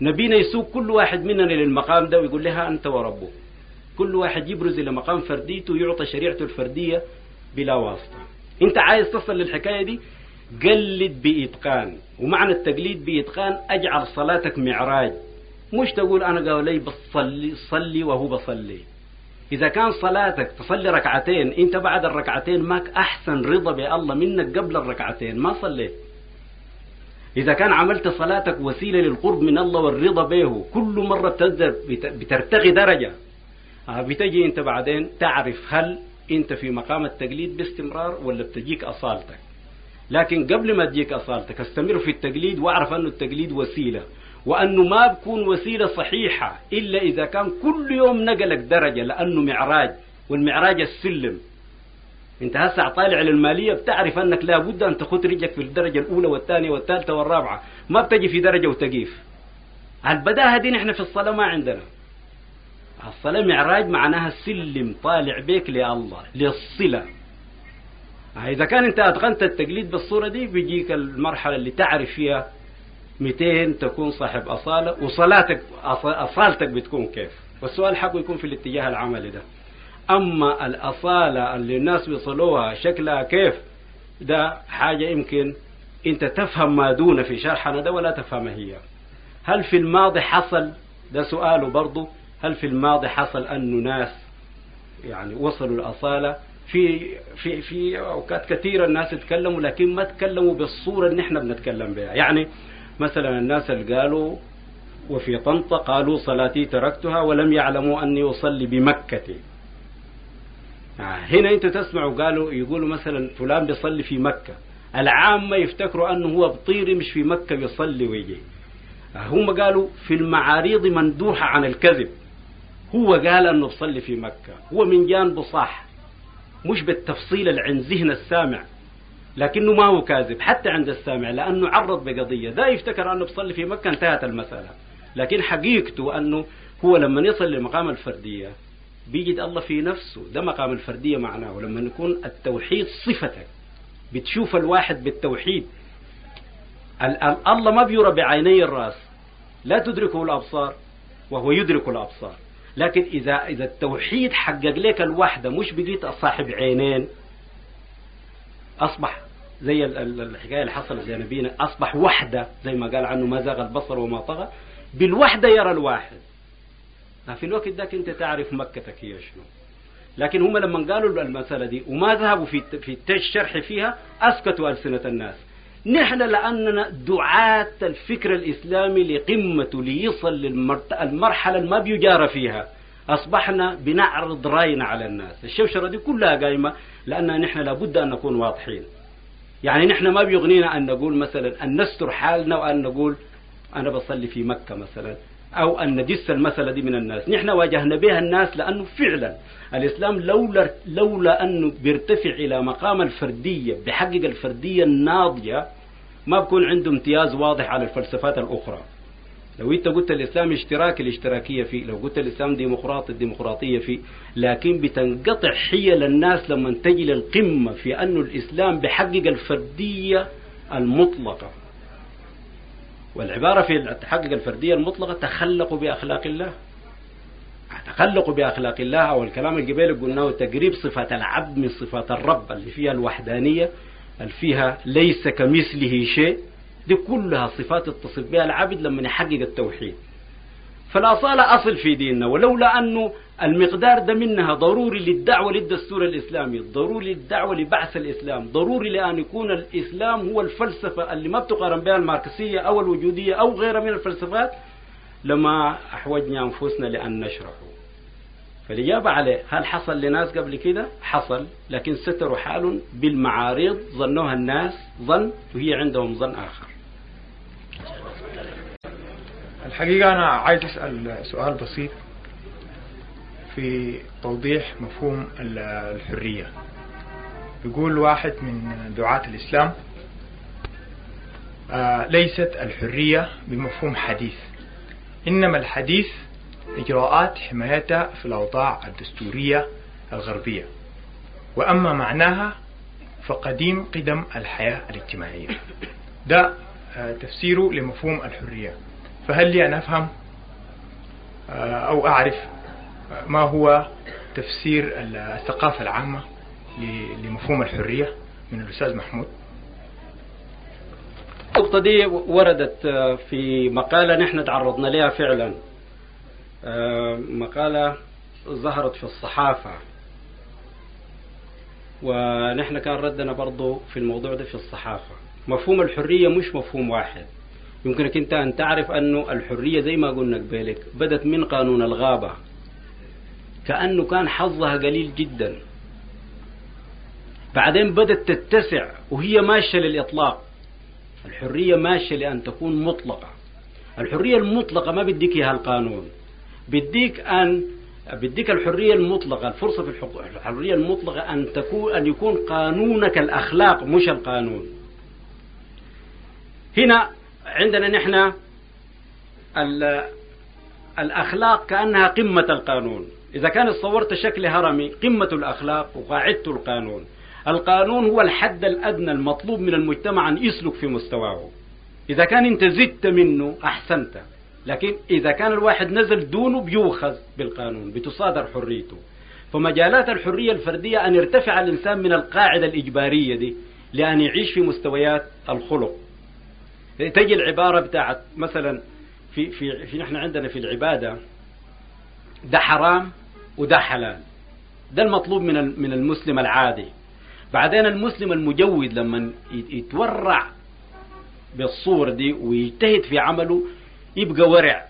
نبينا يسوق كل واحد مننا للمقام ده ويقول لها أنت وربه كل واحد يبرز إلى مقام فرديته ويعطى شريعته الفردية بلا واسطة. أنت عايز تصل للحكاية دي؟ قلد بإتقان. ومعنى التقليد بإتقان أجعل صلاتك معراج. مش تقول أنا قال لي بصلي صلي وهو بصلي. إذا كان صلاتك تصلي ركعتين أنت بعد الركعتين ماك أحسن رضا بالله منك قبل الركعتين ما صليت. إذا كان عملت صلاتك وسيلة للقرب من الله والرضا به كل مرة بترتقي درجة. بتجي أنت بعدين تعرف هل أنت في مقام التقليد باستمرار ولا بتجيك أصالتك. لكن قبل ما تجيك أصالتك أستمر في التقليد وأعرف أنه التقليد وسيلة. وأنه ما بكون وسيلة صحيحة إلا إذا كان كل يوم نقلك درجة لأنه معراج والمعراج السلم. أنت هسه طالع للمالية بتعرف أنك لابد أن تخط رجلك في الدرجة الأولى والثانية والثالثة والرابعة. ما بتجي في درجة وتقيف. البداهة دي نحن في الصلاة ما عندنا. الصلاة معراج معناها سلم طالع بيك لله للصلة. إذا كان أنت أتقنت التقليد بالصورة دي بيجيك المرحلة اللي تعرف فيها 200 تكون صاحب أصالة وصلاتك أصالتك بتكون كيف؟ والسؤال حقه يكون في الاتجاه العملي ده. أما الأصالة اللي الناس بيصلوها شكلها كيف؟ ده حاجة يمكن أنت تفهم ما دون في شرحنا ده ولا تفهمها هي. هل في الماضي حصل؟ ده سؤاله برضه هل في الماضي حصل أنه ناس يعني وصلوا الأصالة؟ في في في أوقات كثيرة الناس يتكلموا لكن ما تكلموا بالصورة اللي إحنا بنتكلم بها. يعني مثلا الناس اللي قالوا وفي طنطا قالوا صلاتي تركتها ولم يعلموا أني أصلي بمكة. هنا أنتوا تسمعوا قالوا يقولوا مثلا فلان بيصلي في مكة. العامة يفتكروا أنه هو بطيري مش في مكة بيصلي ويجي. هم قالوا في المعاريض مندوحة عن الكذب. هو قال أنه بصلي في مكة. هو من جانبه صح. مش بالتفصيل اللي عند ذهن السامع. لكنه ما هو كاذب حتى عند السامع لأنه عرض بقضية. ده يفتكر أنه بصلي في مكة انتهت المسألة. لكن حقيقته أنه هو لما يصل لمقام الفردية بيجد الله في نفسه. ده مقام الفردية معناه ولما يكون التوحيد صفتك بتشوف الواحد بالتوحيد. الله ما بيرى بعيني الرأس لا تدركه الأبصار وهو يدرك الأبصار. لكن إذا إذا التوحيد حقق لك الوحدة مش بقيت صاحب عينين أصبح زي الحكاية اللي حصلت لنبينا أصبح وحدة زي ما قال عنه ما زاغ البصر وما طغى. بالوحدة يرى الواحد. في الوقت ذاك أنت تعرف مكتك هي شنو. لكن هم لما قالوا المسألة دي وما ذهبوا في في الشرح فيها أسكتوا ألسنة الناس. نحن لأننا دعاة الفكر الإسلامي لقمته ليصل للمرحلة اللي ما بيجار فيها. أصبحنا بنعرض رأينا على الناس. الشوشرة دي كلها قايمة لأن نحن لابد أن نكون واضحين. يعني نحن ما بيغنينا أن نقول مثلا أن نستر حالنا وأن نقول أنا بصلي في مكة مثلا أو أن ندس المسألة دي من الناس. نحن واجهنا بها الناس لأنه فعلا الإسلام لولا, لولا أنه بيرتفع إلى مقام الفردية بحقق الفردية الناضجة ما بكون عنده امتياز واضح على الفلسفات الأخرى. لو انت قلت الإسلام اشتراكي الاشتراكية فيه لو قلت الإسلام ديمقراطي الديمقراطية فيه لكن بتنقطع حيل الناس لما تجي للقمه في انه الإسلام بحقق الفردية المطلقة. والعبارة في تحقق الفردية المطلقة تخلقوا بأخلاق الله. تخلقوا بأخلاق الله أو الكلام القبيل قلناه تقريب صفات العبد من صفات الرب اللي فيها الوحدانية اللي فيها ليس كمثله شيء. دي كلها صفات اتصف بها العبد لما يحقق التوحيد. فالأصالة أصل في ديننا ولولا أنه المقدار ده منها ضروري للدعوة للدستور الإسلامي ضروري للدعوة لبعث الإسلام ضروري لأن يكون الإسلام هو الفلسفة اللي ما بتقارن بها الماركسية أو الوجودية أو غيرها من الفلسفات لما أحوجنا أنفسنا لأن نشرحه. فالإجابة عليه هل حصل لناس قبل كده؟ حصل لكن ستروا حالهم بالمعارض ظنوها الناس ظن وهي عندهم ظن آخر. الحقيقة أنا عايز أسأل سؤال بسيط في توضيح مفهوم الحرية. يقول واحد من دعاة الإسلام آه ليست الحرية بمفهوم حديث إنما الحديث إجراءات حمايتها في الأوضاع الدستورية الغربية. وأما معناها فقديم قدم الحياة الاجتماعية. ده آه تفسيره لمفهوم الحرية. فهل لي أن أفهم؟ أو أعرف ما هو تفسير الثقافة العامة لمفهوم الحرية من الأستاذ محمود؟ النقطة دي وردت في مقالة نحن تعرضنا لها فعلا. مقالة ظهرت في الصحافة. ونحن كان ردنا برضو في الموضوع ده في الصحافة. مفهوم الحرية مش مفهوم واحد. يمكنك انت أن تعرف أنه الحرية زي ما قلنا قبلك بدت من قانون الغابة. كأنه كان حظها قليل جدا. بعدين بدت تتسع وهي ماشية للإطلاق. الحرية ماشية لأن تكون مطلقة. الحرية المطلقة ما بديك إياها القانون. بديك أن بديك الحرية المطلقة الفرصة في الحرية المطلقة أن تكون أن يكون قانونك الأخلاق مش القانون. هنا عندنا نحن الأخلاق كأنها قمة القانون. إذا كان صورت شكل هرمي قمة الأخلاق وقاعدة القانون. القانون هو الحد الأدنى المطلوب من المجتمع أن يسلك في مستواه. إذا كان أنت زدت منه أحسنت. لكن إذا كان الواحد نزل دونه بيوخذ بالقانون بتصادر حريته. فمجالات الحرية الفردية أن يرتفع الإنسان من القاعدة الإجبارية دي لأن يعيش في مستويات الخلق. تجي العبارة بتاعت مثلا في في في نحن عندنا في العبادة ده حرام وده حلال. ده المطلوب من من المسلم العادي. بعدين المسلم المجود لما يتورع بالصورة دي ويجتهد في عمله يبقى ورع.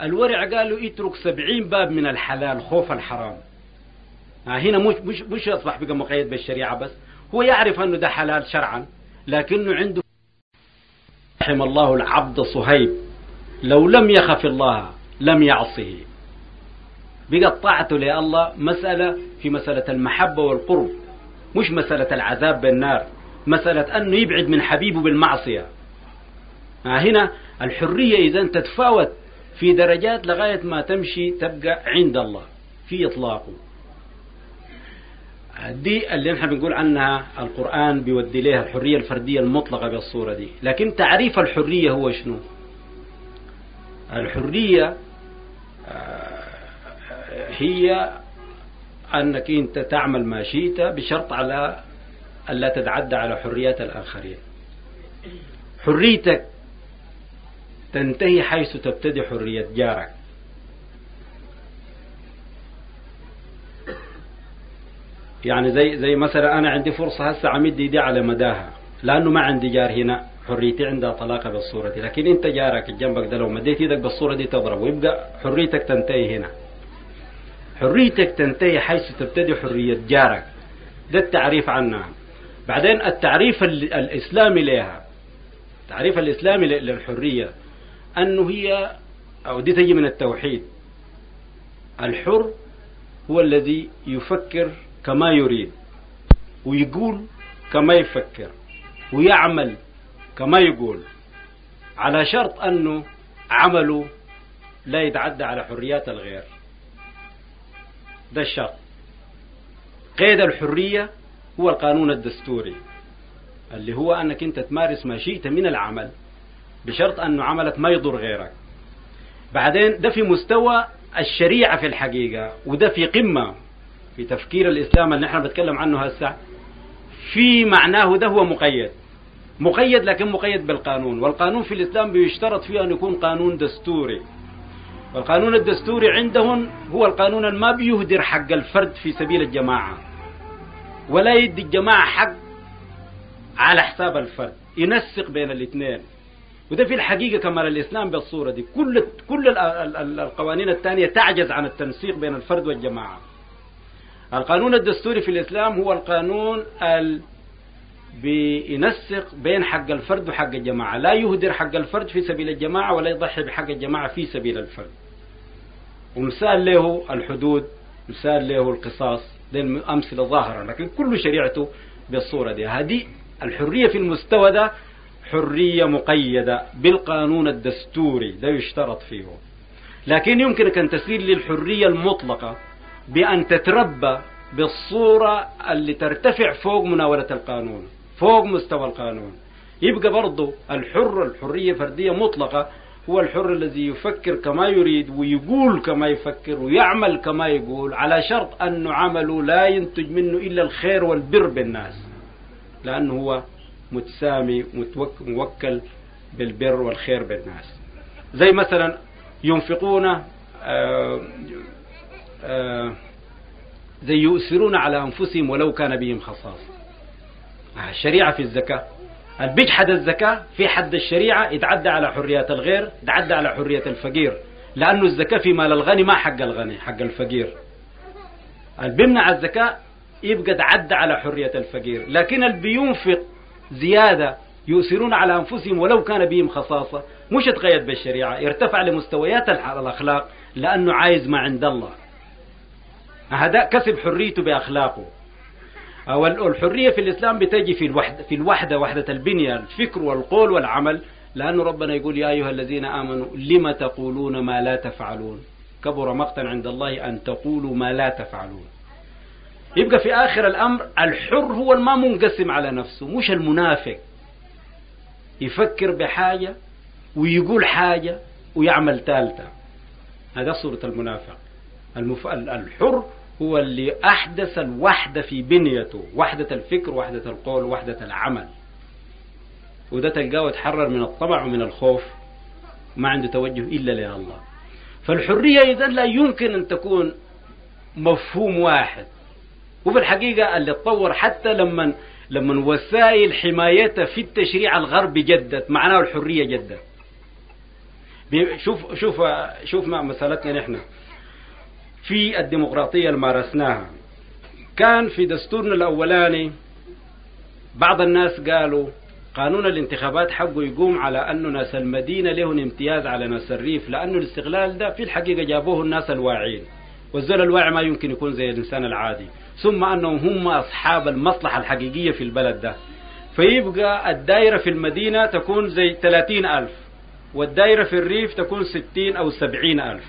الورع قالوا يترك سبعين باب من الحلال خوف الحرام. هنا مش مش مش يصبح بقى مقيد بالشريعة بس. هو يعرف أنه ده حلال شرعا لكنه عنده رحم الله العبد صهيب. لو لم يخف الله لم يعصه. بقت لله مسألة في مسألة المحبة والقرب مش مسألة العذاب بالنار مسألة أنه يبعد من حبيبه بالمعصية. هنا الحرية إذا تتفاوت في درجات لغاية ما تمشي تبقى عند الله في إطلاقه. دي اللي نحن بنقول عنها القرآن بيودي لها الحرية الفردية المطلقة بالصورة دي. لكن تعريف الحرية هو شنو؟ الحرية هي أنك أنت تعمل ما شئت بشرط على ألا تتعدى على حريات الآخرين. حريتك تنتهي حيث تبتدي حرية جارك. يعني زي زي مثلا أنا عندي فرصة هسه عمد ايدي على مداها. لأنه ما عندي جار هنا. حريتي عندها طلاقة بالصورة دي. لكن أنت جارك جنبك ده لو مديت إيدك بالصورة دي تضرب. ويبقى حريتك تنتهي هنا. حريتك تنتهي حيث تبتدي حرية جارك. ده التعريف عنها. بعدين التعريف ال- الإسلامي لها. التعريف الإسلامي ل- للحرية. أنه هي أو دي تجي من التوحيد. الحر هو الذي يفكر كما يريد ويقول كما يفكر ويعمل كما يقول على شرط أنه عمله لا يتعدى على حريات الغير. ده الشرط. قيد الحرية هو القانون الدستوري اللي هو أنك أنت تمارس ما شئت من العمل بشرط أنه عملك ما يضر غيرك. بعدين ده في مستوى الشريعة في الحقيقة وده في قمة. في تفكير الإسلام اللي نحن بنتكلم عنه هسه في معناه ده هو مقيد. مقيد لكن مقيد بالقانون. والقانون في الإسلام بيشترط فيه أن يكون قانون دستوري. والقانون الدستوري عندهم هو القانون اللي ما بيهدر حق الفرد في سبيل الجماعة ولا يدي الجماعة حق على حساب الفرد ينسق بين الاثنين. وده في الحقيقة كمال الإسلام بالصورة دي. كل كل ال- ال- ال- القوانين الثانية تعجز عن التنسيق بين الفرد والجماعة. القانون الدستوري في الإسلام هو القانون ال بينسق بين حق الفرد وحق الجماعة. لا يهدر حق الفرد في سبيل الجماعة ولا يضحي بحق الجماعة في سبيل الفرد. ومثال له الحدود مثال له القصاص دي أمثلة ظاهرة لكن كل شريعته بالصورة دي. هذه الحرية في المستوى ده حرية مقيدة بالقانون الدستوري ده يشترط فيه. لكن يمكنك أن تسير للحرية المطلقة. بأن تتربى بالصورة اللي ترتفع فوق مناولة القانون فوق مستوى القانون. يبقى برضه الحر الحرية فردية مطلقة هو الحر الذي يفكر كما يريد ويقول كما يفكر ويعمل كما يقول على شرط أن عمله لا ينتج منه إلا الخير والبر بالناس. لأنه هو متسامي موكل بالبر والخير بالناس. زي مثلا ينفقون آه، زي يؤثرون على أنفسهم ولو كان بهم خصاصة آه، الشريعة في الزكاة. اللي بيجحد الزكاة؟ في حد الشريعة يتعدى على حريات الغير يتعدى على حرية الفقير. لأنه الزكاة في مال الغني ما حق الغني حق الفقير. اللي بيمنع الزكاة؟ يبقى تعدى على حرية الفقير. لكن اللي بينفق زيادة يؤثرون على أنفسهم ولو كان بهم خصاصة؟ مش يتقيد بالشريعة يرتفع لمستويات الأخلاق لأنه عايز ما عند الله. هذا كسب حريته بأخلاقه. أو ال- الحرية في الإسلام بتجي في الوحدة في الوحدة وحدة البنية الفكر والقول والعمل. لأنه ربنا يقول يا أيها الذين آمنوا لم تقولون ما لا تفعلون؟ كبر مقتا عند الله أن تقولوا ما لا تفعلون. يبقى في آخر الأمر الحر هو الما منقسم على نفسه مش المنافق. يفكر بحاجة ويقول حاجة ويعمل ثالثة. هذا صورة المنافق. المف... ال- الحر هو اللي أحدث الوحدة في بنيته وحدة الفكر وحدة القول وحدة العمل. وده تلقاه يتحرر من الطمع ومن الخوف ما عنده توجه إلا لله. فالحرية إذا لا يمكن أن تكون مفهوم واحد. وفي الحقيقة اللي تطور حتى لما لما وسائل حمايتها في التشريع الغربي جدت معناه الحرية جدت. شوف شوف شوف مسألتنا نحن. في الديمقراطية اللي مارسناها. كان في دستورنا الأولاني بعض الناس قالوا قانون الانتخابات حقه يقوم على أنه ناس المدينة لهم امتياز على ناس الريف لأنه الاستغلال ده في الحقيقة جابوه الناس الواعيين والزول الواعي ما يمكن يكون زي الإنسان العادي. ثم أنهم هم أصحاب المصلحة الحقيقية في البلد ده. فيبقى الدائرة في المدينة تكون زي 30 ألف والدائرة في الريف تكون 60 أو 70 ألف.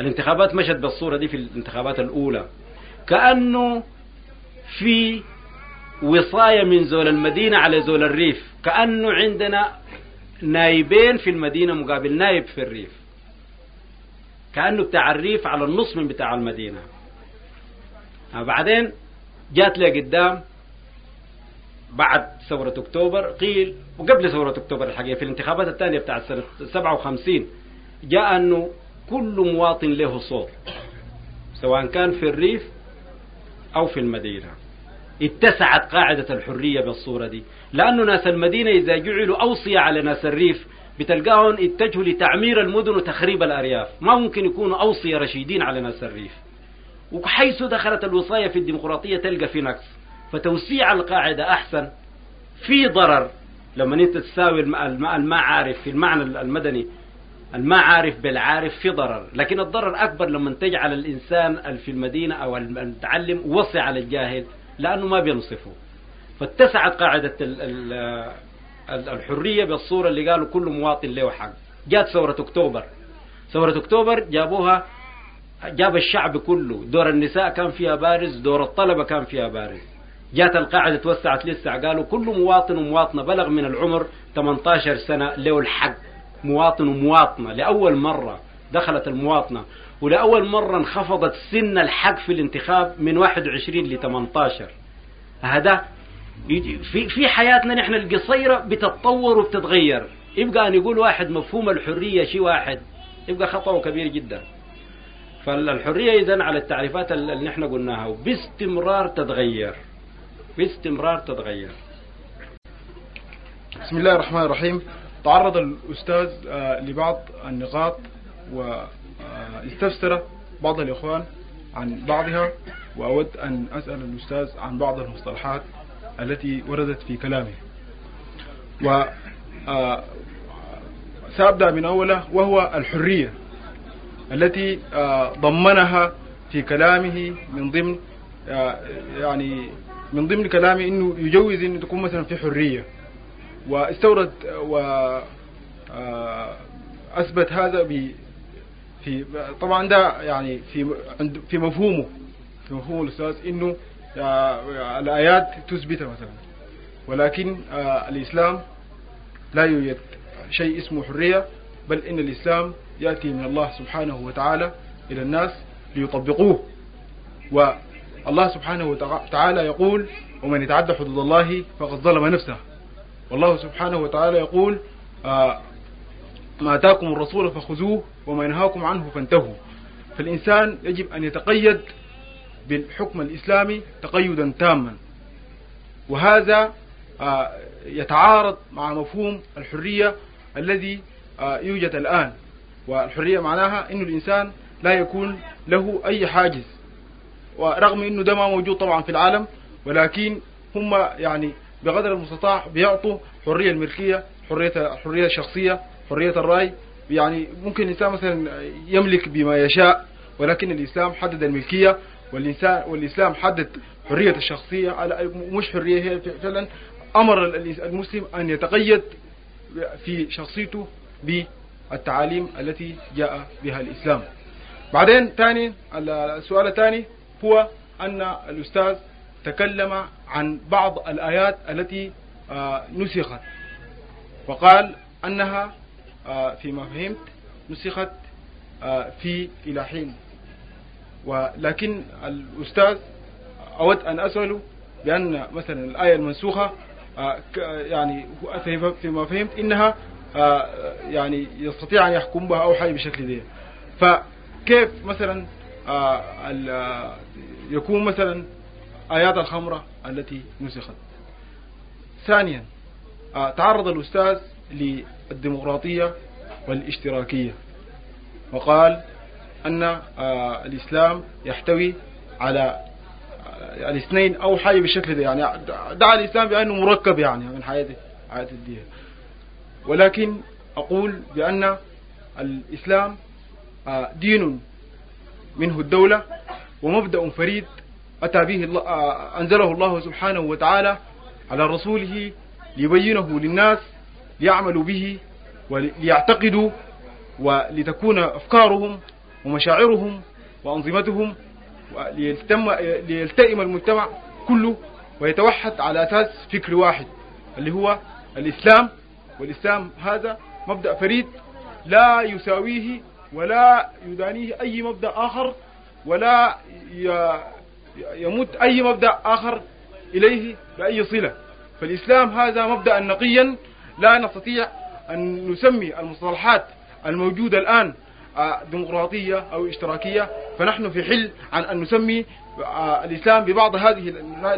الانتخابات مشت بالصورة دي في الانتخابات الأولى. كأنه في وصاية من زول المدينة على زول الريف. كأنه عندنا نايبين في المدينة مقابل نايب في الريف. كأنه بتاع الريف على النص من بتاع المدينة. بعدين جات لي قدام بعد ثورة أكتوبر قيل وقبل ثورة أكتوبر الحقيقة في الانتخابات الثانية بتاعت سنة 57 جاء أنه كل مواطن له صوت سواء كان في الريف أو في المدينة. اتسعت قاعدة الحرية بالصورة دي. لأنه ناس المدينة إذا جعلوا أوصية على ناس الريف بتلقاهم اتجهوا لتعمير المدن وتخريب الأرياف. ما ممكن يكونوا أوصية رشيدين على ناس الريف. وحيث دخلت الوصاية في الديمقراطية تلقى في نقص. فتوسيع القاعدة أحسن. في ضرر. لما أنت تساوي الم- الم- الما عارف في المعنى المدني. الما عارف بالعارف في ضرر لكن الضرر أكبر لما تجعل الإنسان ال- في المدينة أو المتعلم وصي على الجاهل لأنه ما بينصفه. فاتسعت قاعدة ال- ال- ال- الحرية بالصورة اللي قالوا كل مواطن له حق. جات ثورة أكتوبر. ثورة أكتوبر جابوها جاب الشعب كله. دور النساء كان فيها بارز دور الطلبة كان فيها بارز. جات القاعدة توسعت لسه قالوا كل مواطن ومواطنة بلغ من العمر 18 سنة له الحق. مواطن ومواطنة. لأول مرة دخلت المواطنة ولأول مرة انخفضت سن الحق في الانتخاب من 21 ل 18 هذا في في حياتنا نحن القصيرة بتتطور وبتتغير. يبقى أن يقول واحد مفهوم الحرية شيء واحد يبقى خطأه كبير جدا. فالحرية إذا على التعريفات اللي نحن قلناها وباستمرار تتغير. باستمرار تتغير. بسم الله الرحمن الرحيم. تعرض الأستاذ آه، لبعض النقاط واستفسر بعض الإخوان عن بعضها وأود أن أسأل الأستاذ عن بعض المصطلحات التي وردت في كلامه. و آه، سأبدأ من أوله وهو الحرية التي آه، ضمنها في كلامه من ضمن آه، يعني من ضمن كلامه إنه يجوز انه تكون مثلا في حرية. واستورد و آه، أثبت هذا ب في طبعا ده يعني في في مفهومه في مفهوم الأستاذ إنه آه، الآيات تثبتها مثلا ولكن آه، الإسلام لا يوجد شيء اسمه حرية بل إن الإسلام يأتي من الله سبحانه وتعالى إلى الناس ليطبقوه. والله سبحانه وتعالى يقول ومن يتعدى حدود الله فقد ظلم نفسه. والله سبحانه وتعالى يقول آه، ما أتاكم الرسول فخذوه وما ينهاكم عنه فانتهوا. فالإنسان يجب أن يتقيد بالحكم الإسلامي تقيدا تاما. وهذا آه، يتعارض مع مفهوم الحرية الذي آه، يوجد الآن. والحرية معناها أن الإنسان لا يكون له أي حاجز. ورغم أنه ده ما موجود طبعا في العالم ولكن هم يعني بقدر المستطاع بيعطوا حرية الملكية حرية الحرية الشخصية حرية الرأي. يعني ممكن الإنسان مثلا يملك بما يشاء ولكن الإسلام حدد الملكية والإنسان والإسلام حدد حرية الشخصية. على مش حرية هي فعلا أمر المسلم أن يتقيد في شخصيته بالتعاليم التي جاء بها الإسلام. بعدين ثاني السؤال الثاني هو أن الأستاذ تكلم عن بعض الآيات التي آه، نسخت. وقال أنها آه، فيما فهمت نسخت آه، في إلى حين. ولكن الأستاذ أود أن أسأله بأن مثلا الآية المنسوخة يعني فيما- فهمت إنها يعني يستطيع أن يحكم بها أو حي بشكل ذي. فكيف مثلا يكون مثلا آيات الخمرة التي نسخت. ثانيا آه، تعرض الأستاذ للديمقراطية والاشتراكية. وقال أن آه، الإسلام يحتوي على آه، الاثنين أو حي بالشكل ده يعني دعا الإسلام بأنه مركب يعني من حياة حياة الدين. ولكن أقول بأن الإسلام دين منه الدولة ومبدأ فريد أتى به آه، أنزله الله سبحانه وتعالى على رسوله ليبينه للناس ليعملوا به وليعتقدوا ولتكون أفكارهم ومشاعرهم وأنظمتهم ليلتئم المجتمع كله ويتوحد على أساس فكر واحد اللي هو الإسلام. والإسلام هذا مبدأ فريد لا يساويه ولا يدانيه أي مبدأ آخر ولا ي- يمت أي مبدأ آخر إليه بأي صلة. فالإسلام هذا مبدأ نقيا لا نستطيع أن نسمي المصطلحات الموجودة الآن آه، ديمقراطية أو اشتراكية. فنحن في حل عن أن نسمي آه، الإسلام ببعض هذه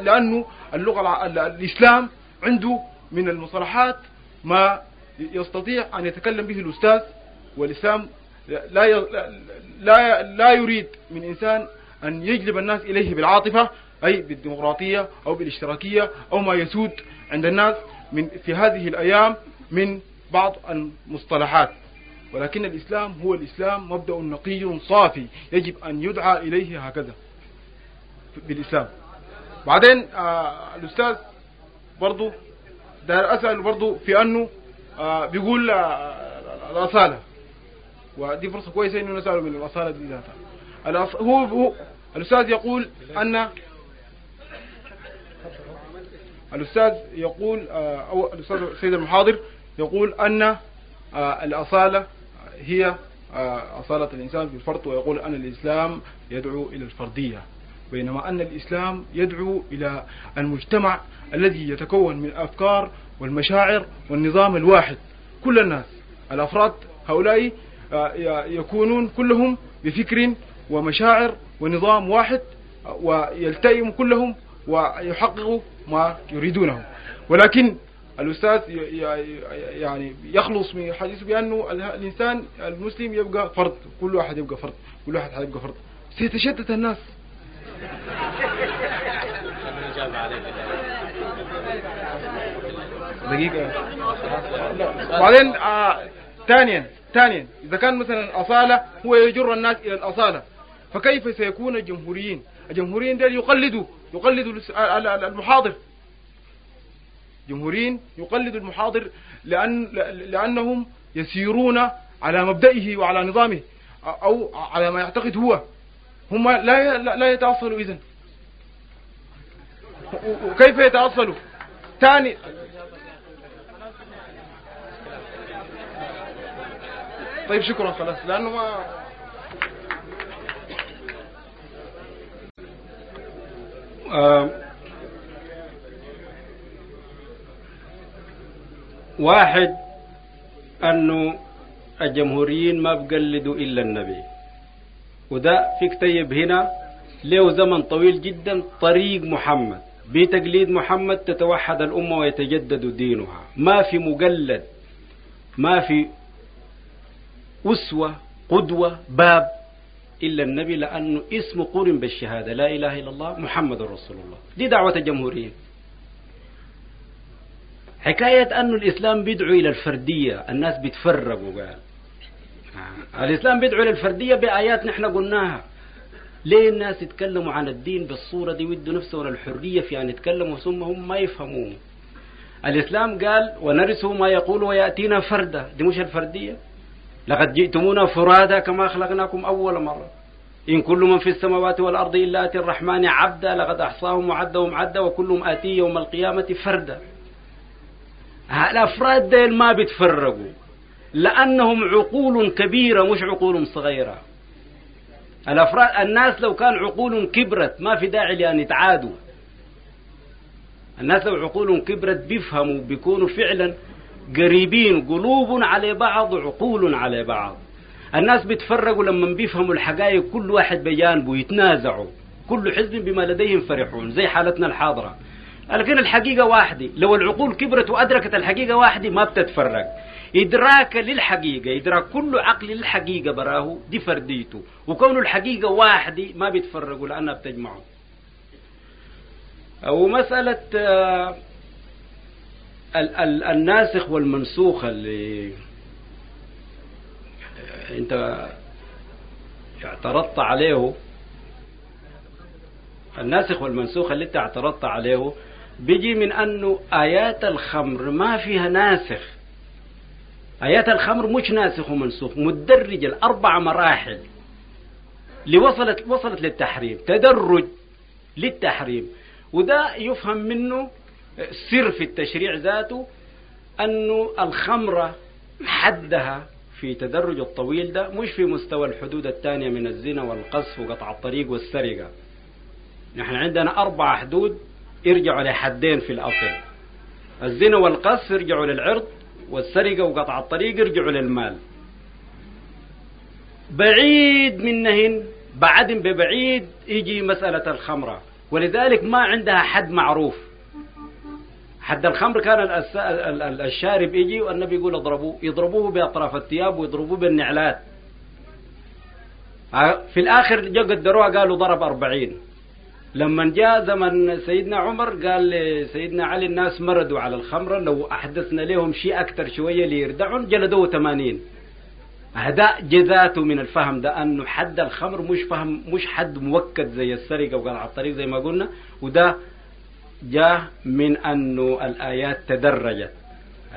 لأنه اللغة الإسلام عنده من المصطلحات ما يستطيع أن يتكلم به الأستاذ. والإسلام لا لا لا يريد من إنسان أن يجلب الناس إليه بالعاطفة أي بالديمقراطية أو بالاشتراكية أو ما يسود عند الناس من في هذه الأيام من بعض المصطلحات. ولكن الإسلام هو الإسلام مبدأ نقي صافي يجب أن يدعى إليه هكذا بالإسلام. بعدين آه الأستاذ برضو دار أسأل برضو في أنه آه بيقول آه الأصالة ودي فرصة كويسة إنه نسأله من الأصالة دي ذاتها. هو الأستاذ يقول أن الأستاذ يقول آه أو الأستاذ سيد المحاضر يقول أن آه الأصالة هي آه أصالة الإنسان في الفرد ويقول أن الإسلام يدعو إلى الفردية بينما أن الإسلام يدعو إلى المجتمع الذي يتكون من الأفكار والمشاعر والنظام الواحد. كل الناس الأفراد هؤلاء يكونون كلهم بفكر ومشاعر ونظام واحد ويلتئم كلهم ويحققوا ما يريدونه. ولكن الأستاذ يعني يخلص من حديثه بأنه الإنسان المسلم يبقى فرد كل واحد يبقى فرد كل واحد حيبقى فرد. سيتشتت الناس. دقيقة. بعدين آه ثانيا ثانيا إذا كان مثلا الأصالة هو يجر الناس إلى الأصالة. فكيف سيكون الجمهوريين؟ الجمهوريين دول يقلدوا يقلدوا المحاضر. جمهوريين يقلدوا المحاضر لأن لأنهم يسيرون على مبدئه وعلى نظامه أو على ما يعتقد هو. هم لا لا يتأصلوا إذن. وكيف يتأصلوا؟ ثاني طيب شكرا خلاص لأنه ما واحد أنه الجمهوريين ما بقلدوا إلا النبي. وده في كتيب هنا له زمن طويل جدا طريق محمد. بتقليد محمد تتوحد الأمة ويتجدد دينها. ما في مقلد ما في أسوة قدوة باب. إلا النبي لأنه اسم قرن بالشهادة. لا إله إلا الله محمد رسول الله. دي دعوة الجمهورية حكاية أنه الإسلام بيدعو إلى الفردية. الناس بيتفرقوا قال الإسلام بيدعو إلى الفردية بآيات نحن قلناها. ليه الناس يتكلموا عن الدين بالصورة دي ويدوا نفسهم الحرية في أن يتكلموا ثم هم ما يفهمون الإسلام قال ونرثه ما يقول ويأتينا فردا. دي مش الفردية. لقد جئتمونا فرادا كما خلقناكم أول مرة. إن كل من في السماوات والأرض إلا آتي الرحمن عبدا لقد أحصاهم وعدهم عدا وكلهم آتي يوم القيامة فردا. الأفراد ديل ما بيتفرقوا لأنهم عقول كبيرة مش عقول صغيرة. الأفراد الناس لو كان عقول كبرت ما في داعي لأن يتعادوا. الناس لو عقول كبرت بيفهموا بيكونوا فعلا قريبين قلوب على بعض وعقول على بعض. الناس بيتفرقوا لما بيفهموا الحقائق كل واحد بجانبه يتنازعوا كل حزب بما لديهم فرحون زي حالتنا الحاضرة. لكن الحقيقة واحدة. لو العقول كبرت وأدركت الحقيقة واحدة ما بتتفرق. إدراك للحقيقة إدراك كل عقل للحقيقة براه دي فرديته. وكون الحقيقة واحدة ما بيتفرقوا لأنها بتجمعه ومسألة الناسخ والمنسوخ اللي انت اعترضت عليه. الناسخ والمنسوخ اللي انت اعترضت عليه بيجي من انه آيات الخمر ما فيها ناسخ. آيات الخمر مش ناسخ ومنسوخ مدرج الأربع مراحل اللي وصلت وصلت للتحريم تدرج للتحريم. وده يفهم منه سر في التشريع ذاته أنه الخمرة حدها في تدرج الطويل ده مش في مستوى الحدود الثانية من الزنا والقذف وقطع الطريق والسرقة. نحن عندنا أربع حدود يرجعوا لحدين في الأصل. الزنا والقذف يرجعوا للعرض والسرقة وقطع الطريق يرجعوا للمال. بعيد منهن بعدين ببعيد يجي مسألة الخمرة. ولذلك ما عندها حد معروف. حد الخمر كان الشارب يجي والنبي يقول اضربوه. يضربوه بأطراف الثياب ويضربوه بالنعلات. في الآخر جو قدروها قالوا ضرب أربعين. لما جاء زمن سيدنا عمر قال لسيدنا علي الناس مردوا على الخمرة لو أحدثنا لهم شيء أكثر شوية ليردعون جلدوه 80 هذا جذاته من الفهم ده أنه حد الخمر مش فهم مش حد موكد زي السرقة وقطع الطريق زي ما قلنا وده جاء من أنه الآيات تدرجت.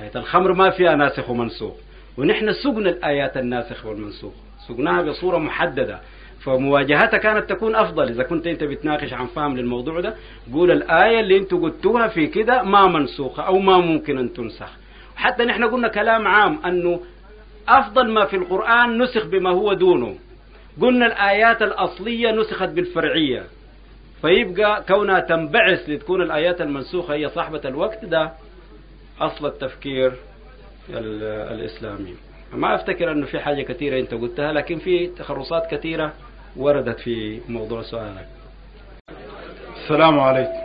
آية الخمر ما فيها ناسخ ومنسوخ. ونحن سقنا الآيات الناسخ والمنسوخ. سقناها بصورة محددة. فمواجهتها كانت تكون أفضل. إذا كنت أنت بتناقش عن فهم للموضوع ده قول الآية اللي أنتوا قلتوها في كده ما منسوخة أو ما ممكن أن تنسخ. حتى نحن قلنا كلام عام أنه أفضل ما في القرآن نسخ بما هو دونه. قلنا الآيات الأصلية نسخت بالفرعية. فيبقى كونها تنبعث لتكون الآيات المنسوخة هي صاحبة الوقت ده أصل التفكير الإسلامي. ما أفتكر أنه في حاجة كثيرة أنت قلتها لكن في تخرصات كثيرة وردت في موضوع سؤالك. السلام عليكم.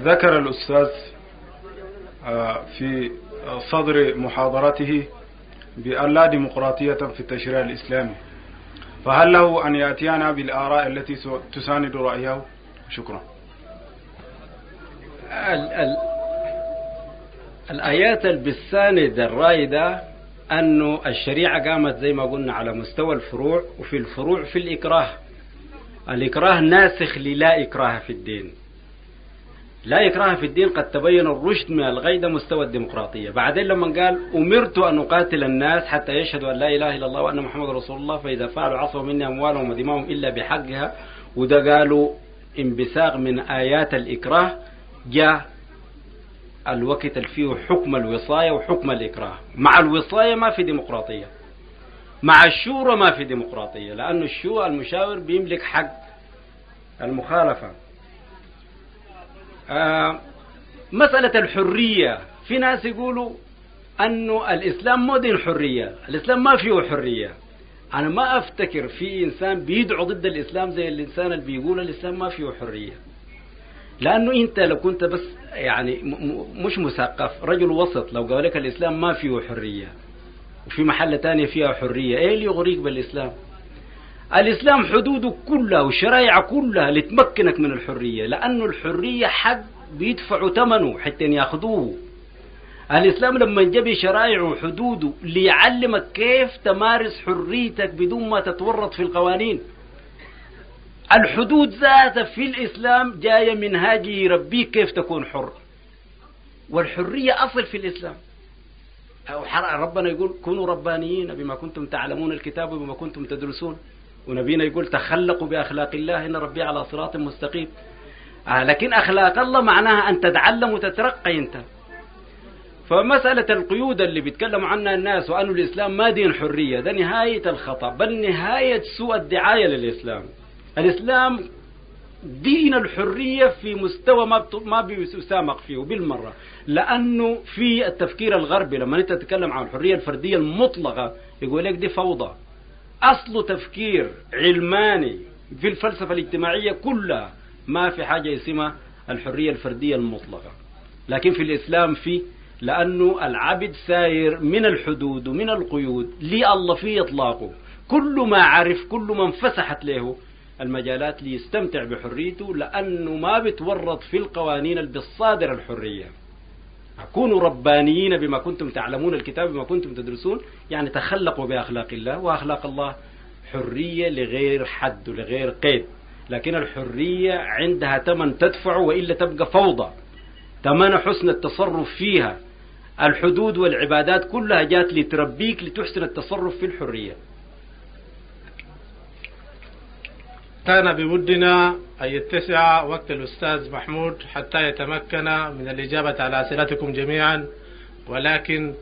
ذكر الأستاذ في صدر محاضرته بأن لا ديمقراطية في التشريع الإسلامي. فهل له أن يأتينا بالآراء التي تساند رأيه؟ شكرا. ال ال الآيات البساند الرايدة أنه الشريعة قامت زي ما قلنا على مستوى الفروع وفي الفروع في الإكراه. الإكراه ناسخ للا إكراه في الدين. لا إكراه في الدين قد تبين الرشد من الغي ده مستوى الديمقراطية. بعدين لما قال أمرت أن أقاتل الناس حتى يشهدوا أن لا إله إلا الله وأن محمد رسول الله فإذا فعلوا عصوا مني أموالهم ودماءهم إلا بحقها وده قالوا انبثاق من آيات الإكراه جاء الوقت اللي فيه حكم الوصاية وحكم الإكراه. مع الوصاية ما في ديمقراطية. مع الشورى ما في ديمقراطية لأنه الشورى المشاور بيملك حق المخالفة. مسألة الحرية. في ناس يقولوا أنه الإسلام مو دين حرية. الإسلام ما فيه حرية. أنا ما أفتكر في إنسان بيدعو ضد الإسلام زي الإنسان اللي بيقول الإسلام ما فيه حرية. لأنه أنت لو كنت بس يعني مش مثقف رجل وسط لو قال لك الإسلام ما فيه حرية. وفي محلة تانية فيها حرية. إيه اللي يغريك بالإسلام؟ الإسلام حدوده كلها وشرائع كلها لتمكنك من الحرية لأنه الحرية حق بيدفعوا ثمنه حتى ياخذوه. الإسلام لما جاب شرائعه وحدوده ليعلمك كيف تمارس حريتك بدون ما تتورط في القوانين. الحدود ذاتها في الإسلام جاية من هاجي يربيك كيف تكون حر. والحرية أصل في الإسلام. أو ربنا يقول كونوا ربانيين بما كنتم تعلمون الكتاب وبما كنتم تدرسون. ونبينا يقول تخلقوا بأخلاق الله إن ربي على صراط مستقيم. آه لكن أخلاق الله معناها أن تتعلم وتترقى أنت. فمسألة القيود اللي بيتكلموا عنها الناس وأن الإسلام ما دين حرية ده نهاية الخطأ بل نهاية سوء الدعاية للإسلام. الإسلام دين الحرية في مستوى ما ما بيسامق فيه بالمرة. لأنه في التفكير الغربي لما أنت تتكلم عن الحرية الفردية المطلقة يقول لك دي فوضى. أصل تفكير علماني في الفلسفة الاجتماعية كلها ما في حاجة اسمها الحرية الفردية المطلقة. لكن في الإسلام في لأنه العبد ساير من الحدود ومن القيود لي الله في إطلاقه. كل ما عرف كل ما انفسحت له المجالات ليستمتع بحريته لأنه ما بتورط في القوانين اللي بالصادر الحرية. كونوا ربانيين بما كنتم تعلمون الكتاب بما كنتم تدرسون يعني تخلقوا بأخلاق الله وأخلاق الله حرية لغير حد ولغير قيد. لكن الحرية عندها ثمن تدفع وإلا تبقى فوضى. ثمن حسن التصرف فيها. الحدود والعبادات كلها جات لتربيك لتحسن التصرف في الحرية. كان بودنا أن يتسع وقت الأستاذ محمود حتى يتمكن من الإجابة على أسئلتكم جميعا. ولكن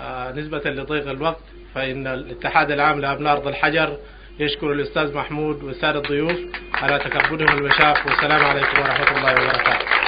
آه نسبة لضيق الوقت فإن الاتحاد العام لأبناء أرض الحجر يشكر الأستاذ محمود والسادة الضيوف على تكبدهم المشاف والسلام عليكم ورحمة الله وبركاته.